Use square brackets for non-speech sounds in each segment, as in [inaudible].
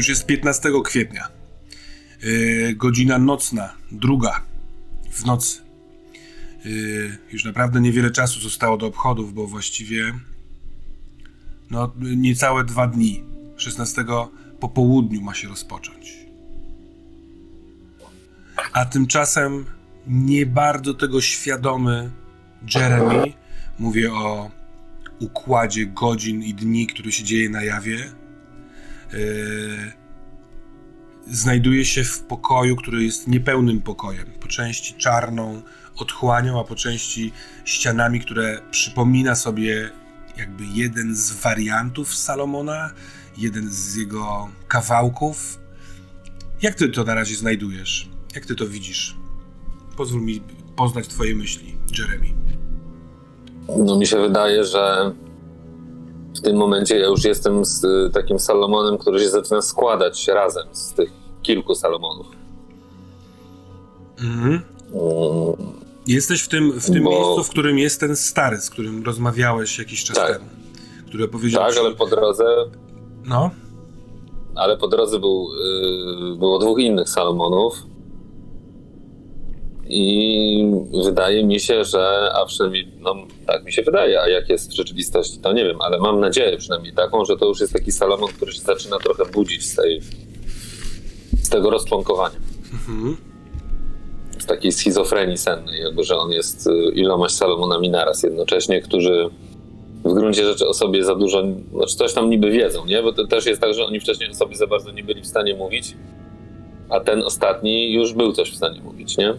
Już jest 15 kwietnia. Yy, godzina nocna, druga w nocy. Yy, już naprawdę niewiele czasu zostało do obchodów, bo właściwie no, niecałe dwa dni. 16 po południu ma się rozpocząć. A tymczasem nie bardzo tego świadomy Jeremy, mówię o układzie godzin i dni, który się dzieje na jawie, znajduje się w pokoju, który jest niepełnym pokojem. Po części czarną otchłanią, a po części ścianami, które przypomina sobie jakby jeden z wariantów Salomona, jeden z jego kawałków. Jak ty to na razie znajdujesz? Jak ty to widzisz? Pozwól mi poznać twoje myśli, Jeremy. No mi się wydaje, że w tym momencie ja już jestem z y, takim Salomonem, który się zaczyna składać razem z tych kilku Salomonów. Mhm. Mm. Jesteś w tym, w tym Bo... miejscu, w którym jest ten stary, z którym rozmawiałeś jakiś czas tak. temu. Który opowiedział Tak, ale po drodze. No. Ale po drodze był, yy, było dwóch innych Salomonów. I wydaje mi się, że, a przynajmniej, no tak mi się wydaje, a jak jest w rzeczywistości, to nie wiem, ale mam nadzieję przynajmniej taką, że to już jest taki Salomon, który się zaczyna trochę budzić z, tej, z tego rozczłonkowania. Mhm. Z takiej schizofrenii sennej, jakby, że on jest y, ilomaś Salomonami naraz jednocześnie, którzy w gruncie rzeczy o sobie za dużo, znaczy coś tam niby wiedzą, nie? Bo to też jest tak, że oni wcześniej o sobie za bardzo nie byli w stanie mówić, a ten ostatni już był coś w stanie mówić, nie?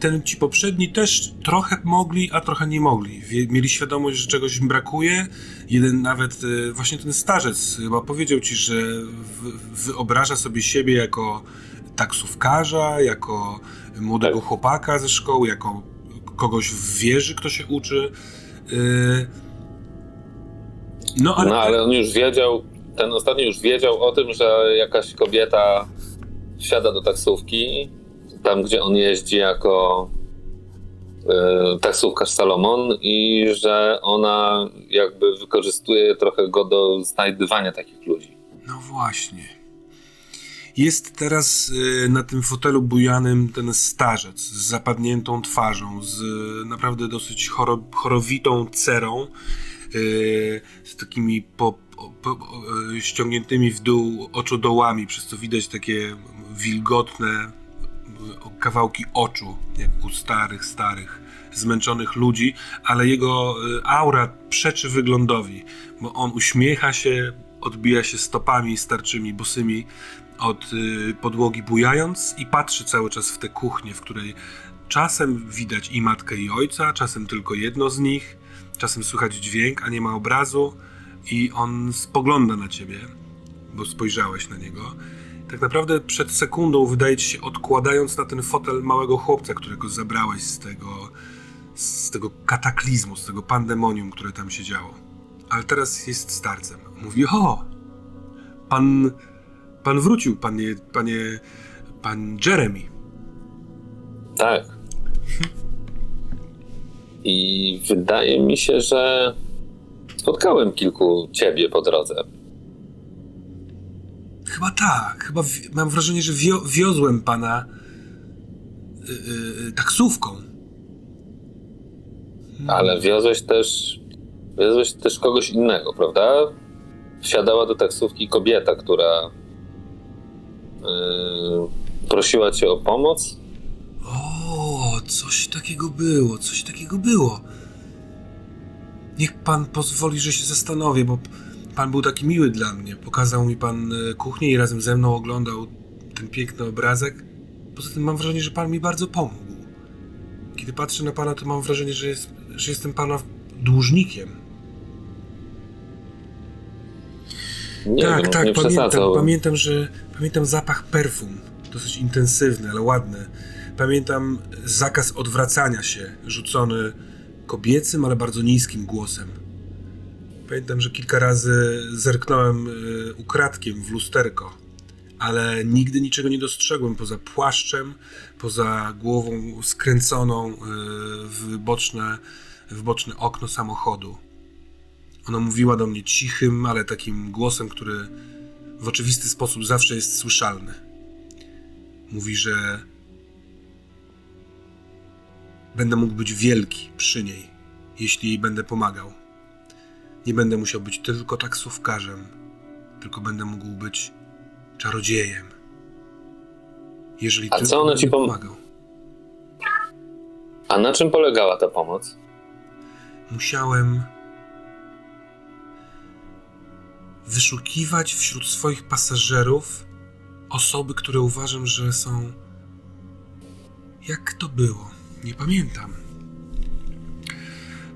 ten ci poprzedni też trochę mogli, a trochę nie mogli. Mieli świadomość, że czegoś im brakuje. Jeden nawet, e, właśnie ten starzec chyba powiedział ci, że wyobraża sobie siebie jako taksówkarza, jako młodego tak. chłopaka ze szkoły, jako kogoś w wieży, kto się uczy. E, no ale... no ale on już wiedział, ten ostatni już wiedział o tym, że jakaś kobieta wsiada do taksówki tam, gdzie on jeździ jako y, taksówkarz Salomon i że ona jakby wykorzystuje trochę go do znajdywania takich ludzi. No właśnie. Jest teraz y, na tym fotelu bujanym ten starzec z zapadniętą twarzą, z y, naprawdę dosyć choro, chorowitą cerą, z takimi po, po, ściągniętymi w dół oczodołami, przez co widać takie wilgotne, kawałki oczu, jak u starych, starych, zmęczonych ludzi, ale jego y, aura przeczy wyglądowi, bo on uśmiecha się, odbija się stopami starczymi, bosymi od y, podłogi bujając i patrzy cały czas w tę kuchnię, w której czasem widać i matkę i ojca, czasem tylko jedno z nich, czasem słychać dźwięk, a nie ma obrazu i on spogląda na ciebie, bo spojrzałeś na niego tak naprawdę przed sekundą wydaje ci się, odkładając na ten fotel małego chłopca, którego zabrałeś z tego, z tego kataklizmu, z tego pandemonium, które tam się działo. Ale teraz jest starcem. Mówi, o, pan, pan wrócił, panie, panie, pan Jeremy. Tak. I wydaje mi się, że spotkałem kilku ciebie po drodze. Chyba tak. Chyba mam wrażenie, że wio wiozłem pana yy, taksówką. Hmm. Ale wiozłeś też. Wiozłeś też kogoś innego, prawda? Wsiadała do taksówki kobieta, która prosiła cię o pomoc. O, coś takiego było, coś takiego było. Niech pan pozwoli, że się zastanowię, bo Pan był taki miły dla mnie. Pokazał mi pan e, kuchnię i razem ze mną oglądał ten piękny obrazek. Poza tym mam wrażenie, że pan mi bardzo pomógł. Kiedy patrzę na pana, to mam wrażenie, że, jest, że jestem pana dłużnikiem. Nie tak, wiem, tak, nie pamiętam, pamiętam, że pamiętam zapach perfum, dosyć intensywny, ale ładny. Pamiętam zakaz odwracania się, rzucony kobiecym, ale bardzo niskim głosem. Pamiętam, że kilka razy zerknąłem y, ukradkiem w lusterko, ale nigdy niczego nie dostrzegłem poza płaszczem, poza głową skręconą y, w boczne, w boczne okno samochodu. Ona mówiła do mnie cichym, ale takim głosem, który w oczywisty sposób zawsze jest słyszalny. Mówi, że będę mógł być wielki przy niej, jeśli jej będę pomagał. Nie będę musiał być tylko taksówkarzem, tylko będę mógł być czarodziejem. Jeżeli A co będę ci pom- pomagał. A na czym polegała ta pomoc? musiałem wyszukiwać wśród swoich pasażerów osoby, które uważam, że są. Jak to było? Nie pamiętam.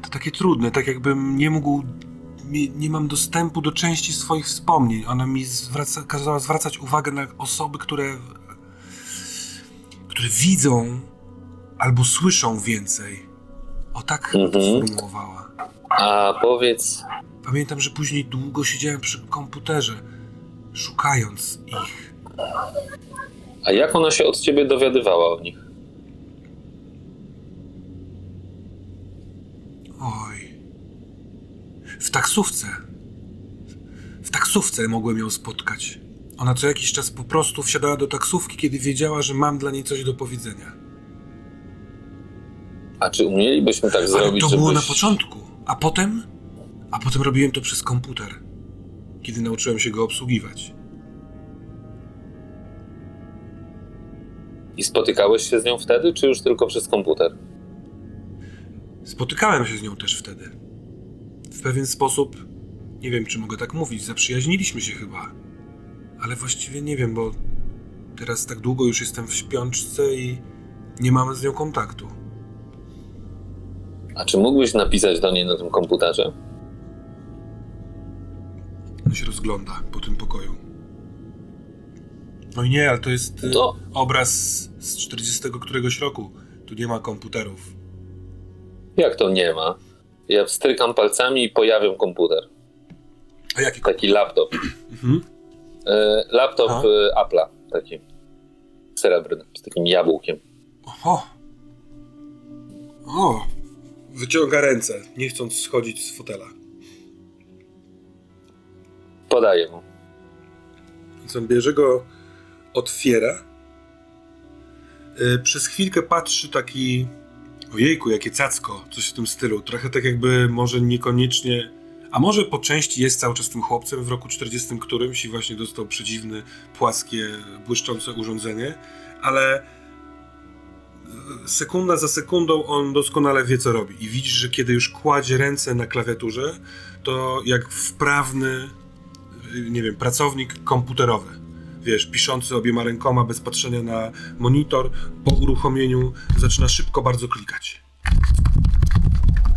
To takie trudne, tak jakbym nie mógł. Nie, mam dostępu do części swoich wspomnień. Ona mi zwraca, kazała zwracać uwagę na osoby, które. które widzą albo słyszą więcej. O tak to Mhm. sformułowała. A powiedz, Pamiętam, że później długo siedziałem przy komputerze, szukając ich. a jak ona się od ciebie dowiadywała o nich? Oj. W taksówce. W taksówce mogłem ją spotkać. Ona co jakiś czas po prostu wsiadała do taksówki, kiedy wiedziała, że mam dla niej coś do powiedzenia. A czy umielibyśmy tak Ale zrobić, to było na żebyś- początku. A potem? A potem robiłem to przez komputer. Kiedy nauczyłem się go obsługiwać. I spotykałeś się z nią wtedy, czy już tylko przez komputer? Spotykałem się z nią też wtedy. W pewien sposób, nie wiem czy mogę tak mówić, zaprzyjaźniliśmy się chyba. Ale właściwie nie wiem, bo teraz tak długo już jestem w śpiączce i nie mamy z nią kontaktu. A czy mógłbyś napisać do niej na tym komputerze? On się rozgląda po tym pokoju. No i nie, ale to jest y, obraz z 40 któregoś roku. Tu nie ma komputerów. Jak to nie ma? Ja wstrykam palcami i pojawiam komputer. A jaki Taki laptop. Mhm. E, laptop Aha. e, Apple'a, taki srebrny, z takim jabłkiem. Oho! O! Wyciąga ręce, nie chcąc schodzić z fotela. Podaję mu. Więc on bierze go, otwiera. Yy, przez chwilkę patrzy taki. Ojejku, jakie cacko, coś w tym stylu. Trochę tak jakby może niekoniecznie. A może po części jest cały czas tym chłopcem w roku 40 którymś i właśnie dostał przedziwne, płaskie, błyszczące urządzenie, ale yy, sekunda za sekundą on doskonale wie, co robi. I widzisz, że kiedy już kładzie ręce na klawiaturze, to jak wprawny nie wiem, pracownik komputerowy. Wiesz, piszący obiema rękoma bez patrzenia na monitor, po uruchomieniu zaczyna szybko bardzo klikać.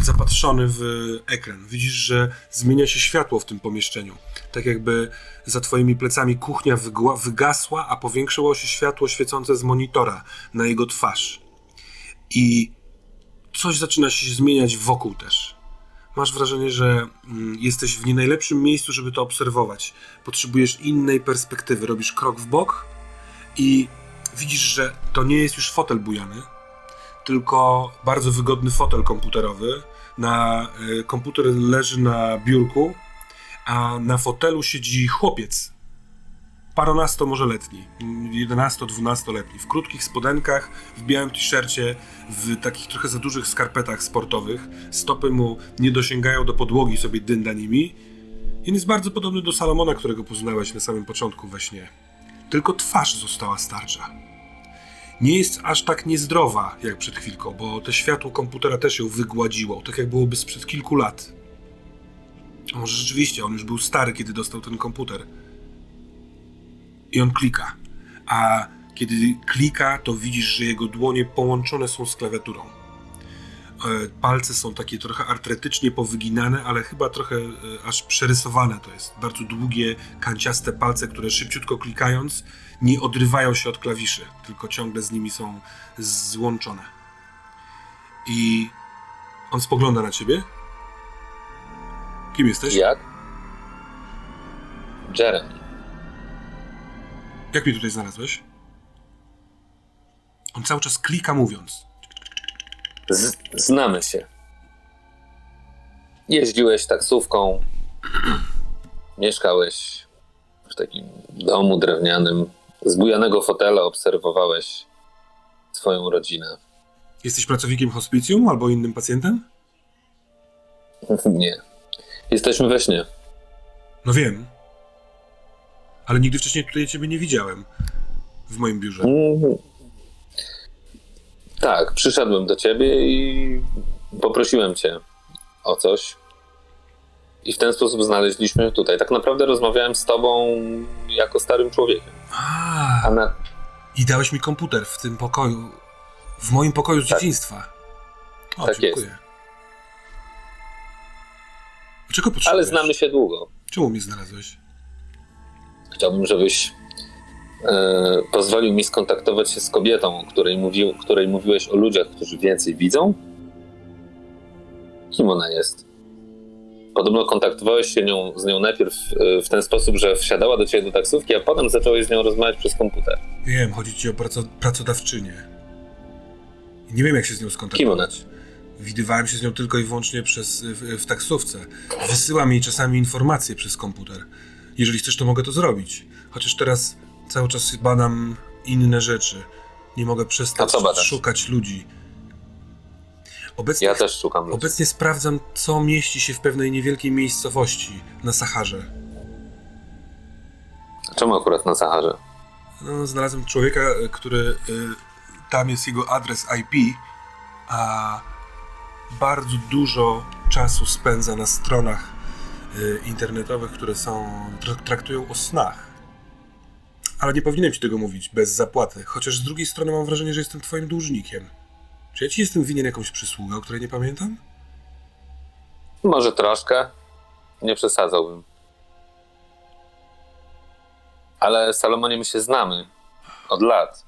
Zapatrzony w ekran. Widzisz, że zmienia się światło w tym pomieszczeniu. Tak jakby za twoimi plecami kuchnia wygasła, a powiększyło się światło świecące z monitora na jego twarz. I coś zaczyna się zmieniać wokół też masz wrażenie, że mm, jesteś w nie najlepszym miejscu, żeby to obserwować. Potrzebujesz innej perspektywy. Robisz krok w bok i widzisz, że to nie jest już fotel bujany, tylko bardzo wygodny fotel komputerowy. Na y, komputer leży na biurku, a na fotelu siedzi chłopiec. Paronasto może letni, 11-12-letni, w krótkich spodenkach, w białym t-shircie, w takich trochę za dużych skarpetach sportowych. Stopy mu nie dosięgają do podłogi, sobie dynda nimi. I jest bardzo podobny do Salomona, którego poznałeś na samym początku we śnie. Tylko twarz została starsza. Nie jest aż tak niezdrowa jak przed chwilką, bo to światło komputera też ją wygładziło, tak jak byłoby sprzed kilku lat. Może rzeczywiście on już był stary, kiedy dostał ten komputer i on klika. A kiedy klika, to widzisz, że jego dłonie połączone są z klawiaturą. E, Palce są takie trochę artretycznie powyginane, ale chyba trochę e, aż przerysowane. To jest bardzo długie, kanciaste palce, które szybciutko klikając nie odrywają się od klawiszy, tylko ciągle z nimi są złączone. I on spogląda na ciebie. Kim jesteś? Jak? Jeremy. Jak mnie tutaj znalazłeś? On cały czas klika mówiąc. Z- znamy się. Jeździłeś taksówką, [clears throat] mieszkałeś w takim domu drewnianym, z bujanego fotela obserwowałeś swoją rodzinę. Jesteś pracownikiem hospicjum albo innym pacjentem? [laughs] Nie. Jesteśmy we śnie. No wiem. Ale nigdy wcześniej tutaj ciebie nie widziałem. W moim biurze. Mm. Tak, przyszedłem do ciebie i poprosiłem cię o coś. I w ten sposób znaleźliśmy tutaj. Tak naprawdę rozmawiałem z tobą jako starym człowiekiem. A, A na, i dałeś mi komputer w tym pokoju. W moim pokoju z Tak. dzieciństwa. O, Tak dziękuję. Czego potrzebujesz? ale znamy się długo. Czemu mnie znalazłeś? Chciałbym, żebyś pozwolił mi skontaktować się z kobietą, o której, mówił, której mówiłeś o ludziach, którzy więcej widzą. Kim ona jest? Podobno kontaktowałeś się nią, z nią najpierw e, w ten sposób, że wsiadała do ciebie do taksówki, a potem zacząłeś z nią rozmawiać przez komputer. Wiem, chodzi ci o praco pracodawczynię. I Nie wiem, jak się z nią Kim ona? skontaktować. Widywałem się z nią tylko i wyłącznie przez, w, w taksówce. Wysyłam jej czasami informacje przez komputer. Jeżeli chcesz, to mogę to zrobić. Chociaż teraz cały czas badam inne rzeczy. Nie mogę A przestać szukać ludzi. Obecnie, Ja też szukam ludzi. obecnie sprawdzam, co mieści się w pewnej niewielkiej miejscowości na Saharze. Czemu akurat na Saharze? No, znalazłem człowieka, e, który. y, tam jest jego adres IP, a bardzo dużo czasu spędza na stronach y, internetowych, które są. tra- traktują o snach. Ale nie powinienem ci tego mówić bez zapłaty, chociaż z drugiej strony mam wrażenie, że jestem twoim dłużnikiem. Czy ja ci jestem winien jakąś przysługę, o której nie pamiętam? Może troszkę. Nie przesadzałbym. Ale Salomonie, my się znamy od lat.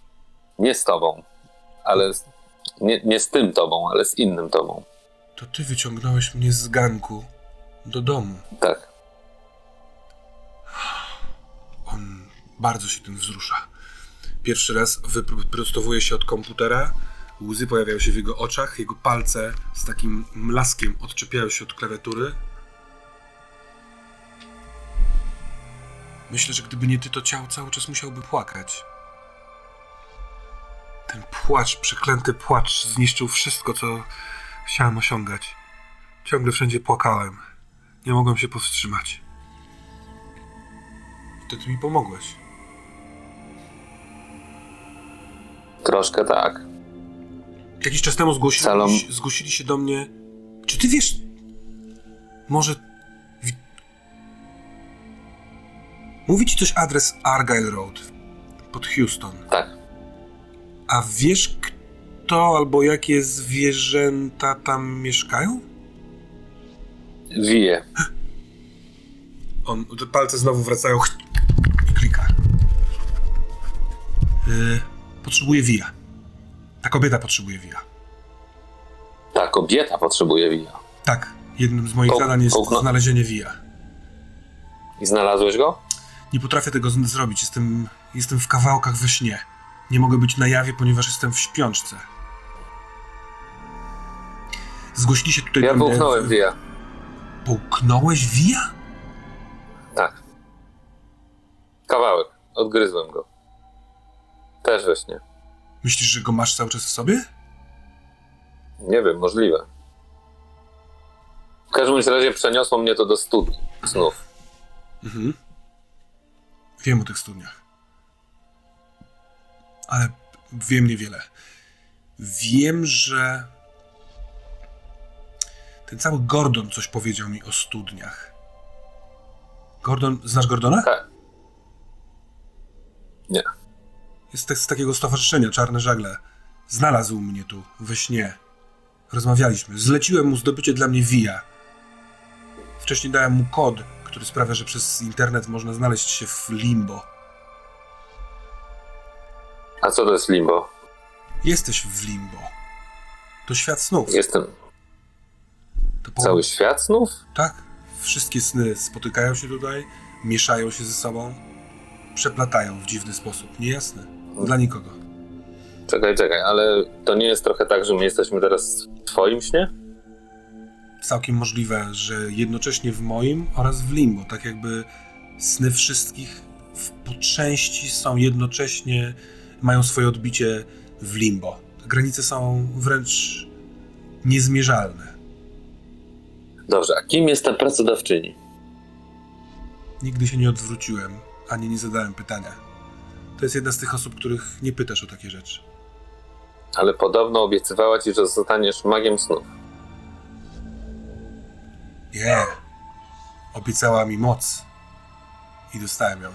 Nie z tobą, ale z, nie, nie z tym tobą, ale z innym tobą. To ty wyciągnąłeś mnie z ganku do domu. Tak. Bardzo się tym wzrusza. Pierwszy raz wyprostowuje się od komputera, łzy pojawiają się w jego oczach, jego palce z takim mlaskiem odczepiają się od klawiatury. Myślę, że gdyby nie ty, to ciało cały czas musiałby płakać. Ten płacz, przeklęty płacz zniszczył wszystko, co chciałem osiągać. Ciągle wszędzie płakałem. Nie mogłem się powstrzymać. Ty mi pomogłeś. Troszkę tak. Jakiś czas temu zgłosili, Salom. zgłosili się do mnie. Czy ty wiesz? Może. wi- Mówi ci coś adres Argyle Road pod Houston. Tak. A wiesz, kto albo jakie zwierzęta tam mieszkają? Wije. On, palce znowu wracają i klika. Yy, potrzebuje wija. Ta kobieta potrzebuje wija. Ta kobieta potrzebuje wija. Tak, jednym z moich zadań jest znalezienie wija. I znalazłeś go? Nie potrafię tego z- zrobić. Jestem, jestem w kawałkach we śnie. Nie mogę być na jawie, ponieważ jestem w śpiączce. Zgłosili się tutaj Ja do mnie- połknąłem wija. Połknąłeś wija? Tak. Kawałek. Odgryzłem go. Też we śnie. Myślisz, że go masz cały czas w sobie? Nie wiem, możliwe. W każdym razie przeniosło mnie to do studni snów. Mhm. Wiem o tych studniach. Ale wiem niewiele. Wiem, że ten cały Gordon coś powiedział mi o studniach. Gordon, znasz Gordona? Tak. Nie. Jest z takiego stowarzyszenia Czarne Żagle. Znalazł mnie tu, we śnie. Rozmawialiśmy. Zleciłem mu zdobycie dla mnie via. Wcześniej dałem mu kod, który sprawia, że przez internet można znaleźć się w limbo. A co to jest limbo? Jesteś w limbo. To świat snów. Jestem po... cały świat snów? Tak. Wszystkie sny spotykają się tutaj, mieszają się ze sobą, przeplatają w dziwny sposób. Niejasne. Dla nikogo. Czekaj, czekaj, ale to nie jest trochę tak, że my jesteśmy teraz w twoim śnie? całkiem możliwe, że jednocześnie w moim oraz w limbo, tak jakby sny wszystkich po części są jednocześnie, mają swoje odbicie w limbo. Granice są wręcz niezmierzalne. Dobrze, a kim jest ta pracodawczyni? Nigdy się nie odwróciłem, ani nie zadałem pytania. To jest jedna z tych osób, których nie pytasz o takie rzeczy. Ale podobno obiecywała ci, że zostaniesz magiem snów. Nie. Obiecała mi moc. I dostałem ją.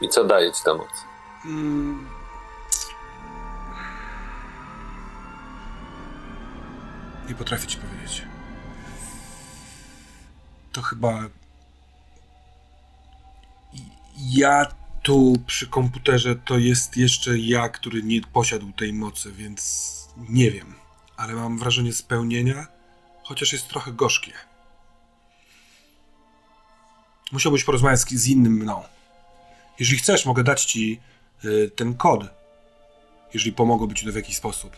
I co daje ci ta moc? Mm. Nie potrafię ci powiedzieć. To chyba. Ja tu przy komputerze to jest jeszcze ja, który nie posiadł tej mocy, więc nie wiem. Ale mam wrażenie spełnienia, chociaż jest trochę gorzkie. Musiałbyś porozmawiać z, z innym mną. Jeżeli chcesz, mogę dać ci y, ten kod. Jeżeli pomogłoby ci to w jakiś sposób.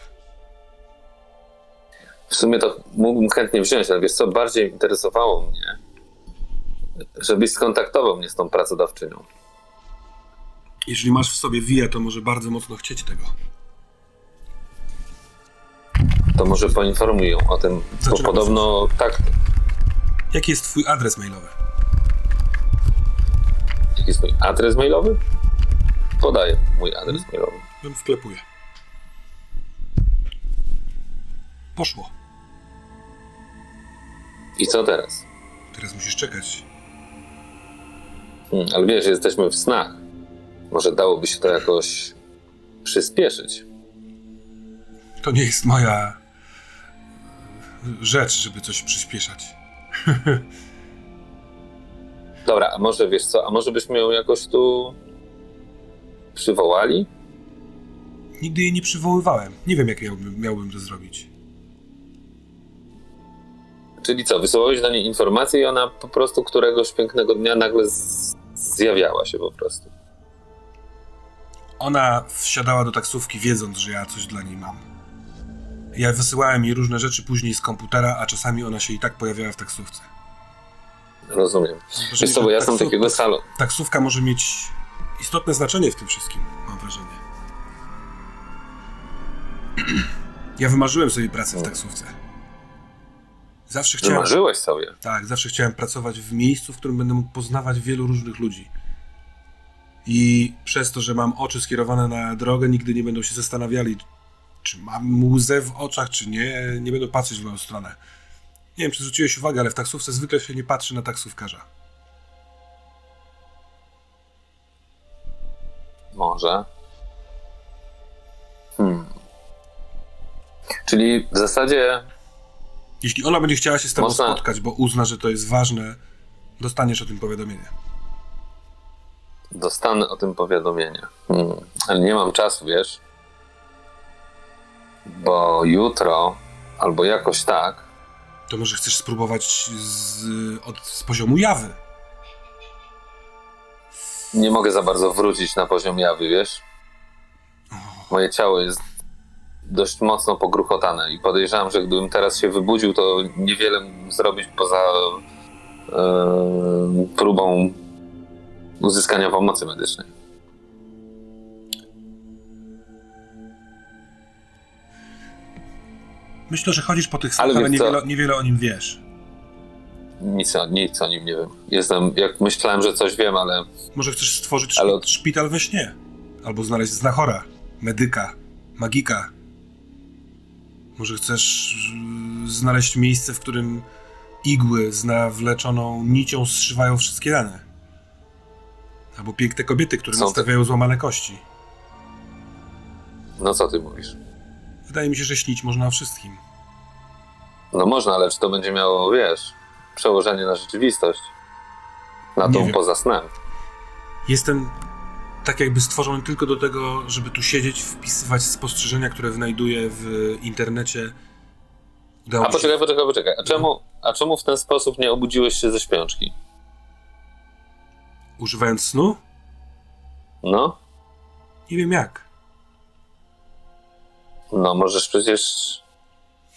W sumie to mógłbym chętnie wziąć, ale wiesz co, bardziej interesowało mnie, żebyś skontaktował mnie z tą pracodawczynią. Jeżeli masz w sobie via, to może bardzo mocno chcieć tego. To może poinformuj ją o tym, bo Zaczynam. podobno tak, Jaki jest twój adres mailowy? jaki jest mój adres mailowy? Podaję mój adres mailowy. Bym wklepuję. Poszło. I co teraz? Teraz musisz czekać. Hmm, ale wiesz, jesteśmy w snach. Może dałoby się to jakoś przyspieszyć. To nie jest moja rzecz, żeby coś przyspieszać. [laughs] Dobra, a może wiesz co, a może byśmy ją jakoś tu przywołali? Nigdy jej nie przywoływałem. Nie wiem, jak miałbym, miałbym to zrobić. Czyli co, wysyłałeś do niej informacje i ona po prostu któregoś pięknego dnia nagle z- zjawiała się po prostu. Ona wsiadała do taksówki, wiedząc, że ja coś dla niej mam. Ja wysyłałem jej różne rzeczy później z komputera, a czasami ona się i tak pojawiała w taksówce. Rozumiem. Wiesz co, bo ja jestem taksów- takiego salonu. Taksówka może mieć istotne znaczenie w tym wszystkim, mam wrażenie. Ja wymarzyłem sobie pracę w taksówce. Zawsze chciałem. Wymarzyłeś sobie. Tak, zawsze chciałem pracować w miejscu, w którym będę mógł poznawać wielu różnych ludzi. I przez to, że mam oczy skierowane na drogę, nigdy nie będą się zastanawiali, czy mam łzę w oczach, czy nie. Nie będą patrzeć w moją stronę. Nie wiem, czy zwróciłeś uwagę, ale w taksówce zwykle się nie patrzy na taksówkarza. Może. Hmm. Czyli w zasadzie Jeśli ona będzie chciała się z tobą Można- spotkać, bo uzna, że to jest ważne, dostaniesz o tym powiadomienie. Dostanę o tym powiadomienie. Hmm. Ale nie mam czasu, wiesz? Bo jutro albo jakoś tak To może chcesz spróbować z, od, z poziomu jawy. nie mogę za bardzo wrócić na poziom jawy, wiesz? Moje ciało jest dość mocno pogruchotane i podejrzewam, że gdybym teraz się wybudził, to niewiele zrobić poza e, próbą uzyskania pomocy medycznej. Myślę, że chodzisz po tych Ale ale, niewiele, niewiele o nim wiesz. Nic, o- nic o nim nie wiem. Jestem, jak myślałem, że coś wiem, ale Może chcesz stworzyć Ale- szpi- szpital we śnie. Albo znaleźć znachora, medyka, magika. Może chcesz yy, znaleźć miejsce, w którym igły z nawleczoną nicią zszywają wszystkie rany. Albo piękne kobiety, które Są te- nastawiają złamane kości. no co ty mówisz? Wydaje mi się, że śnić można o wszystkim. No można, ale czy to będzie miało, wiesz, przełożenie na rzeczywistość? Na Nie tą wiem. poza snem. Jestem tak jakby stworzony tylko do tego, żeby tu siedzieć, wpisywać spostrzeżenia, które znajduję w internecie. Udało A mi się- poczekaj, poczekaj, poczekaj. A czemu, a czemu w ten sposób nie obudziłeś się ze śpiączki? Używając snu? No, Nie wiem jak. no możesz przecież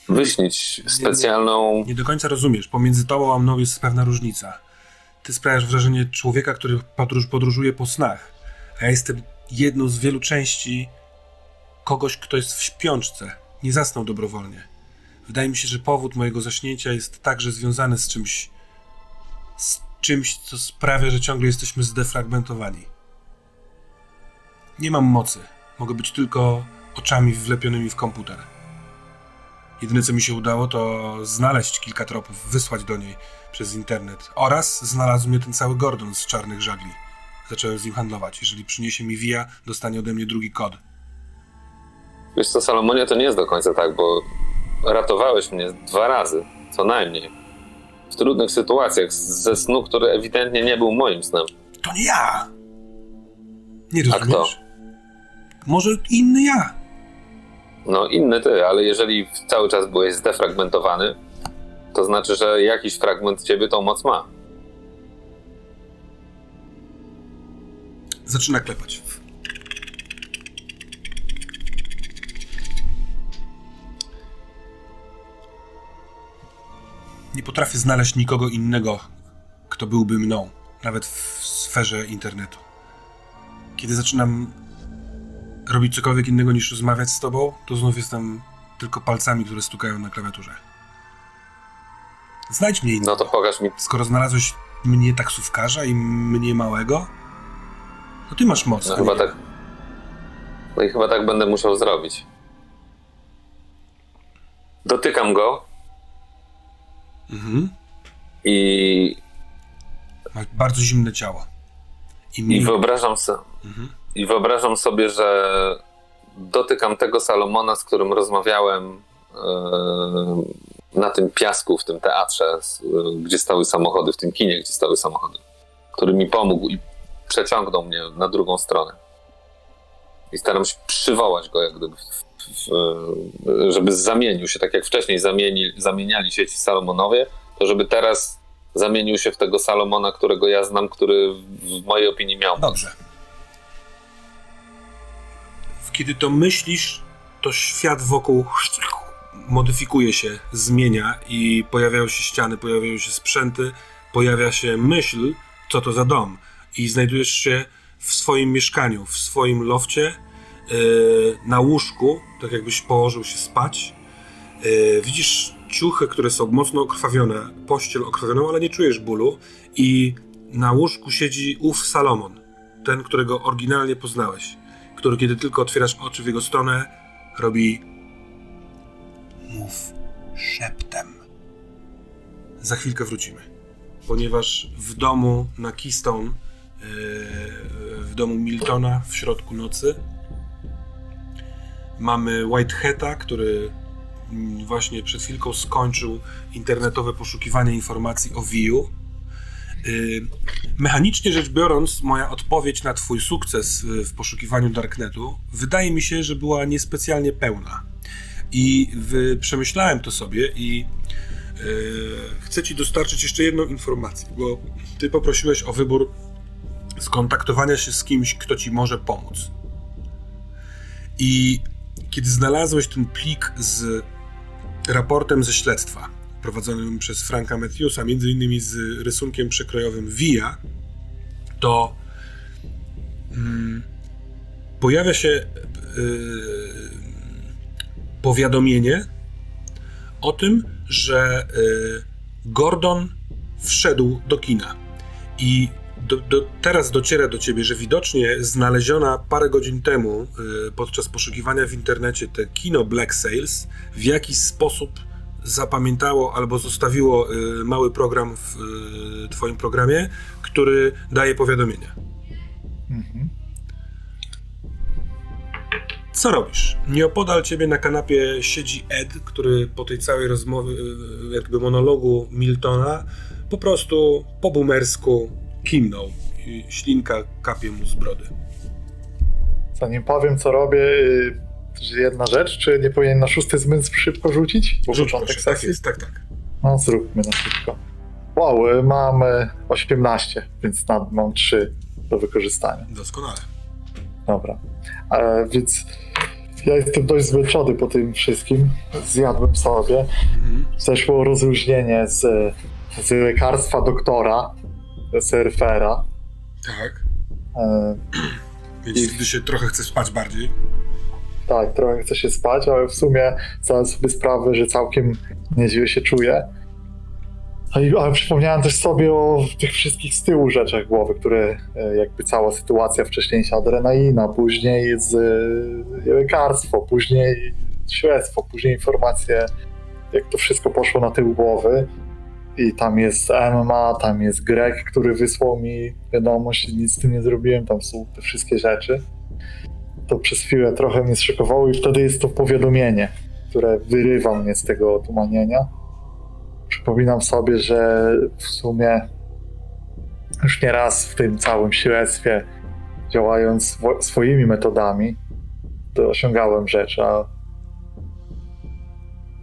wyśnić specjalną... Nie do końca rozumiesz. Pomiędzy tobą a mną jest pewna różnica. ty sprawiasz wrażenie człowieka, który podróż, podróżuje po snach. A ja jestem jedną z wielu części kogoś, kto jest w śpiączce. Nie zasnął dobrowolnie. Wydaje mi się, że powód mojego zaśnięcia jest także związany z czymś, z czymś, co sprawia, że ciągle jesteśmy zdefragmentowani. Nie mam mocy. Mogę być tylko oczami wlepionymi w komputer. Jedyne, co mi się udało, to znaleźć kilka tropów, wysłać do niej przez internet. Oraz znalazł mnie ten cały Gordon z czarnych żagli. Zacząłem z nim handlować. Jeżeli przyniesie mi via, dostanie ode mnie drugi kod. Wiesz co, Salomonie, to nie jest do końca tak, bo ratowałeś mnie dwa razy, co najmniej. W trudnych sytuacjach, ze snu, który ewidentnie nie był moim snem. To nie ja! Nie A rozumiesz? Może inny ja? No inny ty, ale jeżeli cały czas byłeś zdefragmentowany, to znaczy, że jakiś fragment ciebie tą moc ma. Zaczyna klepać. Nie potrafię znaleźć nikogo innego, kto byłby mną, nawet w sferze internetu. Kiedy zaczynam robić cokolwiek innego niż rozmawiać z tobą, to znów jestem tylko palcami, które stukają na klawiaturze. Znajdź mnie innego. No to pokaż mi. Skoro znalazłeś mnie taksówkarza i mnie małego, to ty masz moc. No chyba tak. No i chyba tak będę musiał zrobić. Dotykam go Mhm. i, Masz bardzo zimne ciało. I, i wyobrażam sobie. Mhm. I wyobrażam sobie, że dotykam tego Salomona, z którym rozmawiałem e, na tym piasku, w tym teatrze, e, gdzie stały samochody, w tym kinie, gdzie stały samochody, który mi pomógł i przeciągnął mnie na drugą stronę. I staram się przywołać go, jak gdyby, w, żeby zamienił się, tak jak wcześniej zamieni, zamieniali się ci Salomonowie, to żeby teraz zamienił się w tego Salomona, którego ja znam, który w mojej opinii miał Dobrze. Kiedy to myślisz, to świat wokół modyfikuje się, zmienia i pojawiają się ściany, pojawiają się sprzęty, pojawia się myśl, co to za dom. I znajdujesz się w swoim mieszkaniu, w swoim lofcie, na łóżku, tak jakbyś położył się spać. Yy, widzisz ciuchy, które są mocno okrwawione, pościel okrwawioną, ale nie czujesz bólu. I na łóżku siedzi ów Salomon, ten, którego oryginalnie poznałeś, który kiedy tylko otwierasz oczy w jego stronę, robi mów szeptem. Za chwilkę wrócimy, ponieważ w domu na Keystone, yy, w domu Miltona w środku nocy mamy Whitehata, który właśnie przed chwilką skończył internetowe poszukiwanie informacji o Viu. Yy, Mechanicznie rzecz biorąc, moja odpowiedź na Twój sukces y, w poszukiwaniu Darknetu wydaje mi się, że była niespecjalnie pełna. I przemyślałem to sobie i yy, chcę Ci dostarczyć jeszcze jedną informację, bo Ty poprosiłeś o wybór skontaktowania się z kimś, kto Ci może pomóc. I kiedy znalazłeś ten plik z raportem ze śledztwa, prowadzonym przez Franka Matthewsa, między innymi z rysunkiem przekrojowym VIA, to mm, pojawia się yy, powiadomienie o tym, że yy, Gordon wszedł do kina. I do, do, teraz dociera do ciebie, że widocznie znaleziona parę godzin temu yy, podczas poszukiwania w internecie te kino Black Sales w jakiś sposób zapamiętało albo zostawiło y, mały program w y, Twoim programie, który daje powiadomienia. Mhm. Co robisz? Nieopodal ciebie na kanapie siedzi Ed, który po tej całej rozmowie, y, jakby monologu Miltona, po prostu po boomersku kimnął. Ślinka kapie mu z brody. Zanim powiem, co robię, y, jedna rzecz, czy nie powinien na szósty zmysł szybko rzucić? Bo Rzuć początek proszę, tak jest, tak, tak. No, zróbmy na szybko. Wow, y, mam y, 18, więc nad, mam 3 do wykorzystania. Doskonale. Dobra. E, więc ja jestem dość zmęczony po tym wszystkim. Zjadłem sobie. Mhm. Zeszło rozluźnienie z, z lekarstwa doktora. Surfera. Tak. E, Więc I- gdy się trochę chce spać bardziej. tak, trochę chce się spać, ale w sumie zdałem sobie sprawę, że całkiem nieźle się czuję. I- Ale przypomniałem też sobie o tych wszystkich z tyłu rzeczach głowy, które e, jakby cała sytuacja wcześniejsza adrenalina, później z e, lekarstwo, później śledztwo, później informacje, jak to wszystko poszło na tył głowy. I tam jest MMA, tam jest Greg, który wysłał mi wiadomość nic z tym nie zrobiłem, tam są te wszystkie rzeczy. To przez chwilę trochę mnie zszokowało i wtedy jest to powiadomienie, które wyrywa mnie z tego otumanienia. Przypominam sobie, że w sumie już nie raz w tym całym śledztwie, działając wo- swoimi metodami, to osiągałem rzeczy, a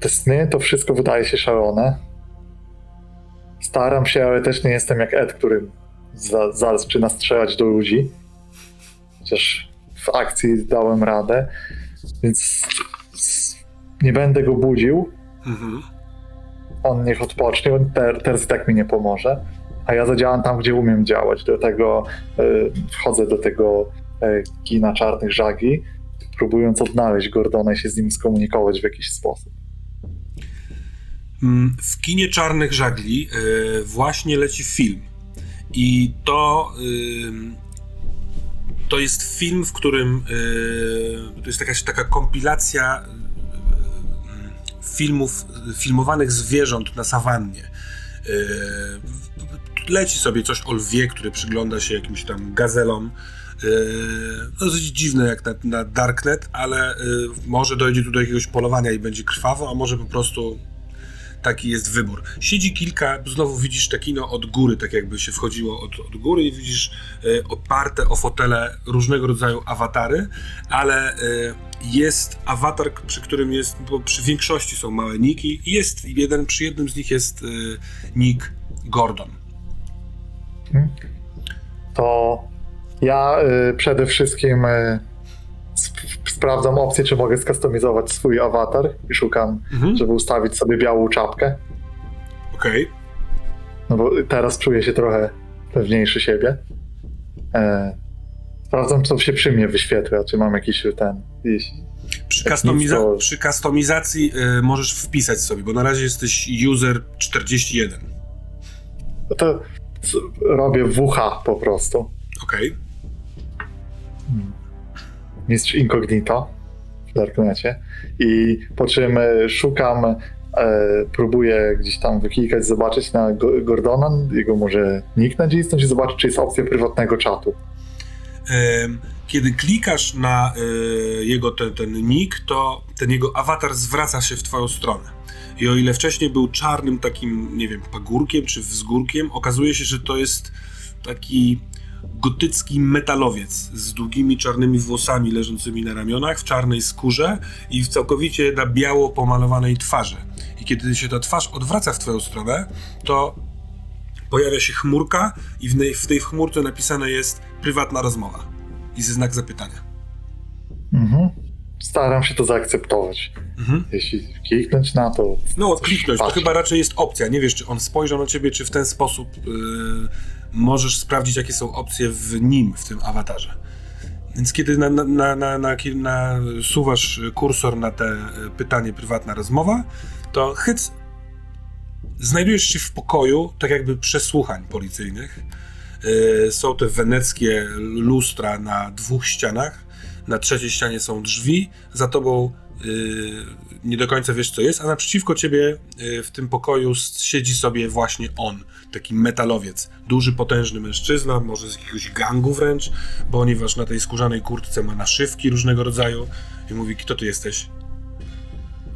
te sny, to wszystko wydaje się szalone. Staram się, ale też nie jestem jak Ed, który za, zaraz zaczyna strzelać do ludzi. Chociaż w akcji dałem radę, więc nie będę go budził. Mhm. On niech odpocznie, on ter, teraz i tak mi nie pomoże. A ja zadziałam tam, gdzie umiem działać. Dlatego y, wchodzę do tego y, kina czarnych żagi, próbując odnaleźć Gordona i się z nim skomunikować w jakiś sposób. Mm, W kinie Czarnych Żagli e, właśnie leci film. I to, ym, to jest film, w którym e, to jest jakaś taka kompilacja y, filmów, filmowanych zwierząt na sawannie. E, Leci sobie coś o lwie, który przygląda się jakimś tam gazelom. E, No, dosyć dziwne jak na, na Darknet, ale e, może dojdzie tu do jakiegoś polowania i będzie krwawo, a może po prostu taki jest wybór. Siedzi kilka, znowu widzisz te kino od góry, tak jakby się wchodziło od, od góry i widzisz e, oparte o fotele różnego rodzaju awatary, ale e, jest awatar, przy którym jest, bo przy większości są małe niki i jest jeden, przy jednym z nich jest e, nick Gordon. To ja y, przede wszystkim sprawdzam opcję, czy mogę skustomizować swój awatar i szukam, Mhm. żeby ustawić sobie białą czapkę. Okej. No bo teraz czuję się trochę pewniejszy siebie. E, sprawdzam, co się przy mnie wyświetla, czy mam jakiś ten. Jakiś, Przy, to- przy kustomizacji e, możesz wpisać sobie, bo na razie jesteś user 41. no to robię WH po prostu. Okej. Mistrz Incognito w Darknecie. I po czym e, szukam, e, próbuję gdzieś tam wyklikać, zobaczyć na Go- Gordona, jego może nick nacisnąć i zobaczyć, czy jest opcja prywatnego czatu. Kiedy klikasz na e, jego ten, ten nick, to ten jego awatar zwraca się w twoją stronę. I o ile wcześniej był czarnym takim, nie wiem, pagórkiem czy wzgórkiem, okazuje się, że to jest taki gotycki metalowiec z długimi czarnymi włosami leżącymi na ramionach, w czarnej skórze i w całkowicie na biało pomalowanej twarzy. I kiedy się ta twarz odwraca w twoją stronę, to pojawia się chmurka i w, nej, w tej chmurce napisane jest prywatna rozmowa i ze znak zapytania. Mhm. Staram się to zaakceptować. Mhm. Jeśli kliknąć na to. No, kliknąć, to chyba raczej jest opcja. Nie wiesz, czy on spojrzał na ciebie, czy w ten sposób yy, możesz sprawdzić, jakie są opcje w nim, w tym awatarze. Więc kiedy na, na, na, na, suwasz kursor na te y, pytanie prywatna rozmowa, to hyc znajdujesz się w pokoju, tak jakby przesłuchań policyjnych. Yy, są te weneckie lustra na dwóch ścianach. Na trzeciej ścianie są drzwi, za tobą yy, nie do końca wiesz, co jest, a naprzeciwko ciebie w tym pokoju siedzi sobie właśnie on, taki metalowiec. Duży, potężny mężczyzna, może z jakiegoś gangu wręcz, ponieważ na tej skórzanej kurtce ma naszywki różnego rodzaju i mówi, kto ty jesteś?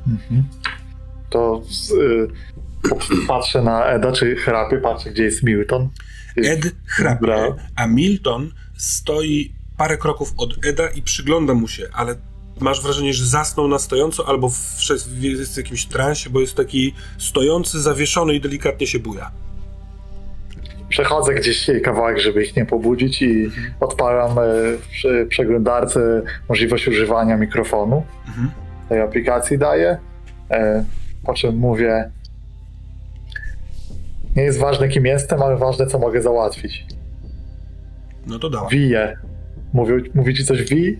Mhm. To z, y, patrzę na Eda, czy chrapie, patrzę, gdzie jest Milton. Ed chrapie, a Milton stoi parę kroków od Eda i przygląda mu się, ale masz wrażenie, że zasnął na stojąco albo w, jest w jakimś transie, bo jest taki stojący, zawieszony i delikatnie się buja. Przechodzę gdzieś kawałek, żeby ich nie pobudzić i odpalam e, w prze- przeglądarce możliwość używania mikrofonu. Mhm. tej aplikacji daję. E, po czym mówię: Nie jest ważne, kim jestem, ale ważne, co mogę załatwić. No to dawaj. Wije. Mówi, mówi ci coś wi?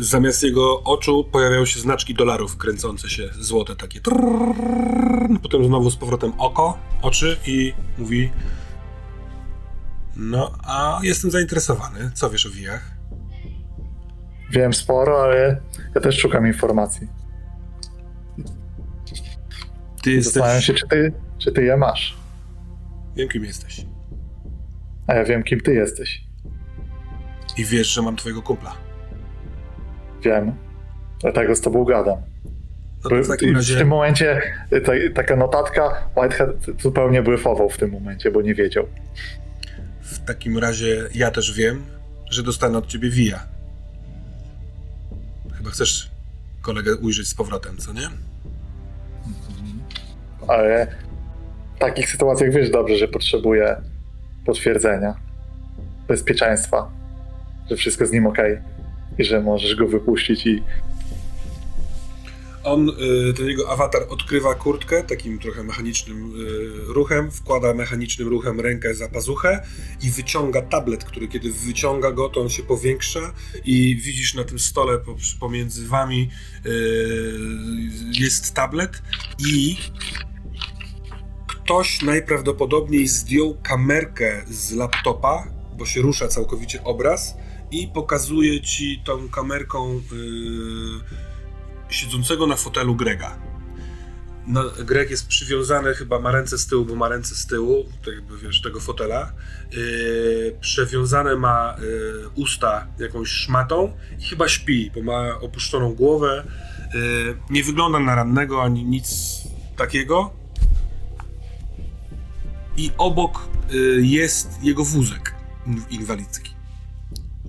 Zamiast jego oczu pojawiają się znaczki dolarów kręcące się, złote takie. Trrrr, potem znowu z powrotem oko, oczy i mówi no, a jestem zainteresowany. Co wiesz o wijach? Wiem sporo, ale ja też szukam informacji. Ty Zastanawiam jesteś... się, czy ty, czy ty je masz. Wiem, kim jesteś. A ja wiem, kim ty jesteś. I wiesz, że mam twojego kumpla. Wiem. Dlatego z tobą gadam. No to w w razie... tym momencie y, ta, taka notatka Whitehead zupełnie błyfował w tym momencie, bo nie wiedział. W takim razie ja też wiem, że dostanę od ciebie wija. Chyba chcesz kolegę ujrzeć z powrotem, co nie? Ale w takich sytuacjach wiesz dobrze, że potrzebuje potwierdzenia, bezpieczeństwa, że wszystko z nim ok i że możesz go wypuścić i On, y, ten jego awatar odkrywa kurtkę takim trochę mechanicznym y, ruchem, wkłada mechanicznym ruchem rękę za pazuchę i wyciąga tablet, który kiedy wyciąga go, to on się powiększa i widzisz na tym stole po, pomiędzy wami y, jest tablet i ktoś najprawdopodobniej zdjął kamerkę z laptopa, bo się rusza całkowicie obraz i pokazuje ci tą kamerką y, siedzącego na fotelu Grega. No, Greg jest przywiązany, chyba ma ręce z tyłu, bo ma ręce z tyłu, jakby wiesz, tego fotela. Yy, przewiązane ma yy, usta jakąś szmatą i chyba śpi, bo ma opuszczoną głowę. Yy, nie wygląda na rannego ani nic takiego. I obok yy, jest jego wózek in- inwalidzki.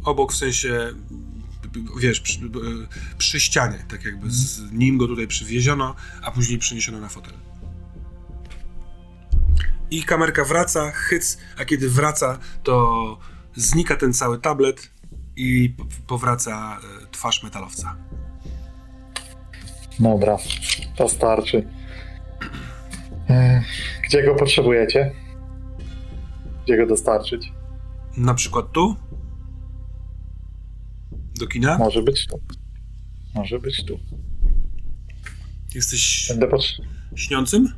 Obok w sensie wiesz, przy, y, przy ścianie, tak jakby z nim go tutaj przywieziono, a później przyniesiono na fotel. I kamerka wraca, hyc, a kiedy wraca, to znika ten cały tablet i powraca y, twarz metalowca. dobra, to starczy. E, Gdzie go potrzebujecie? Gdzie go dostarczyć? Na przykład tu? Do kina? Może być tu. Może być tu. Jesteś Będę potrz- śniącym?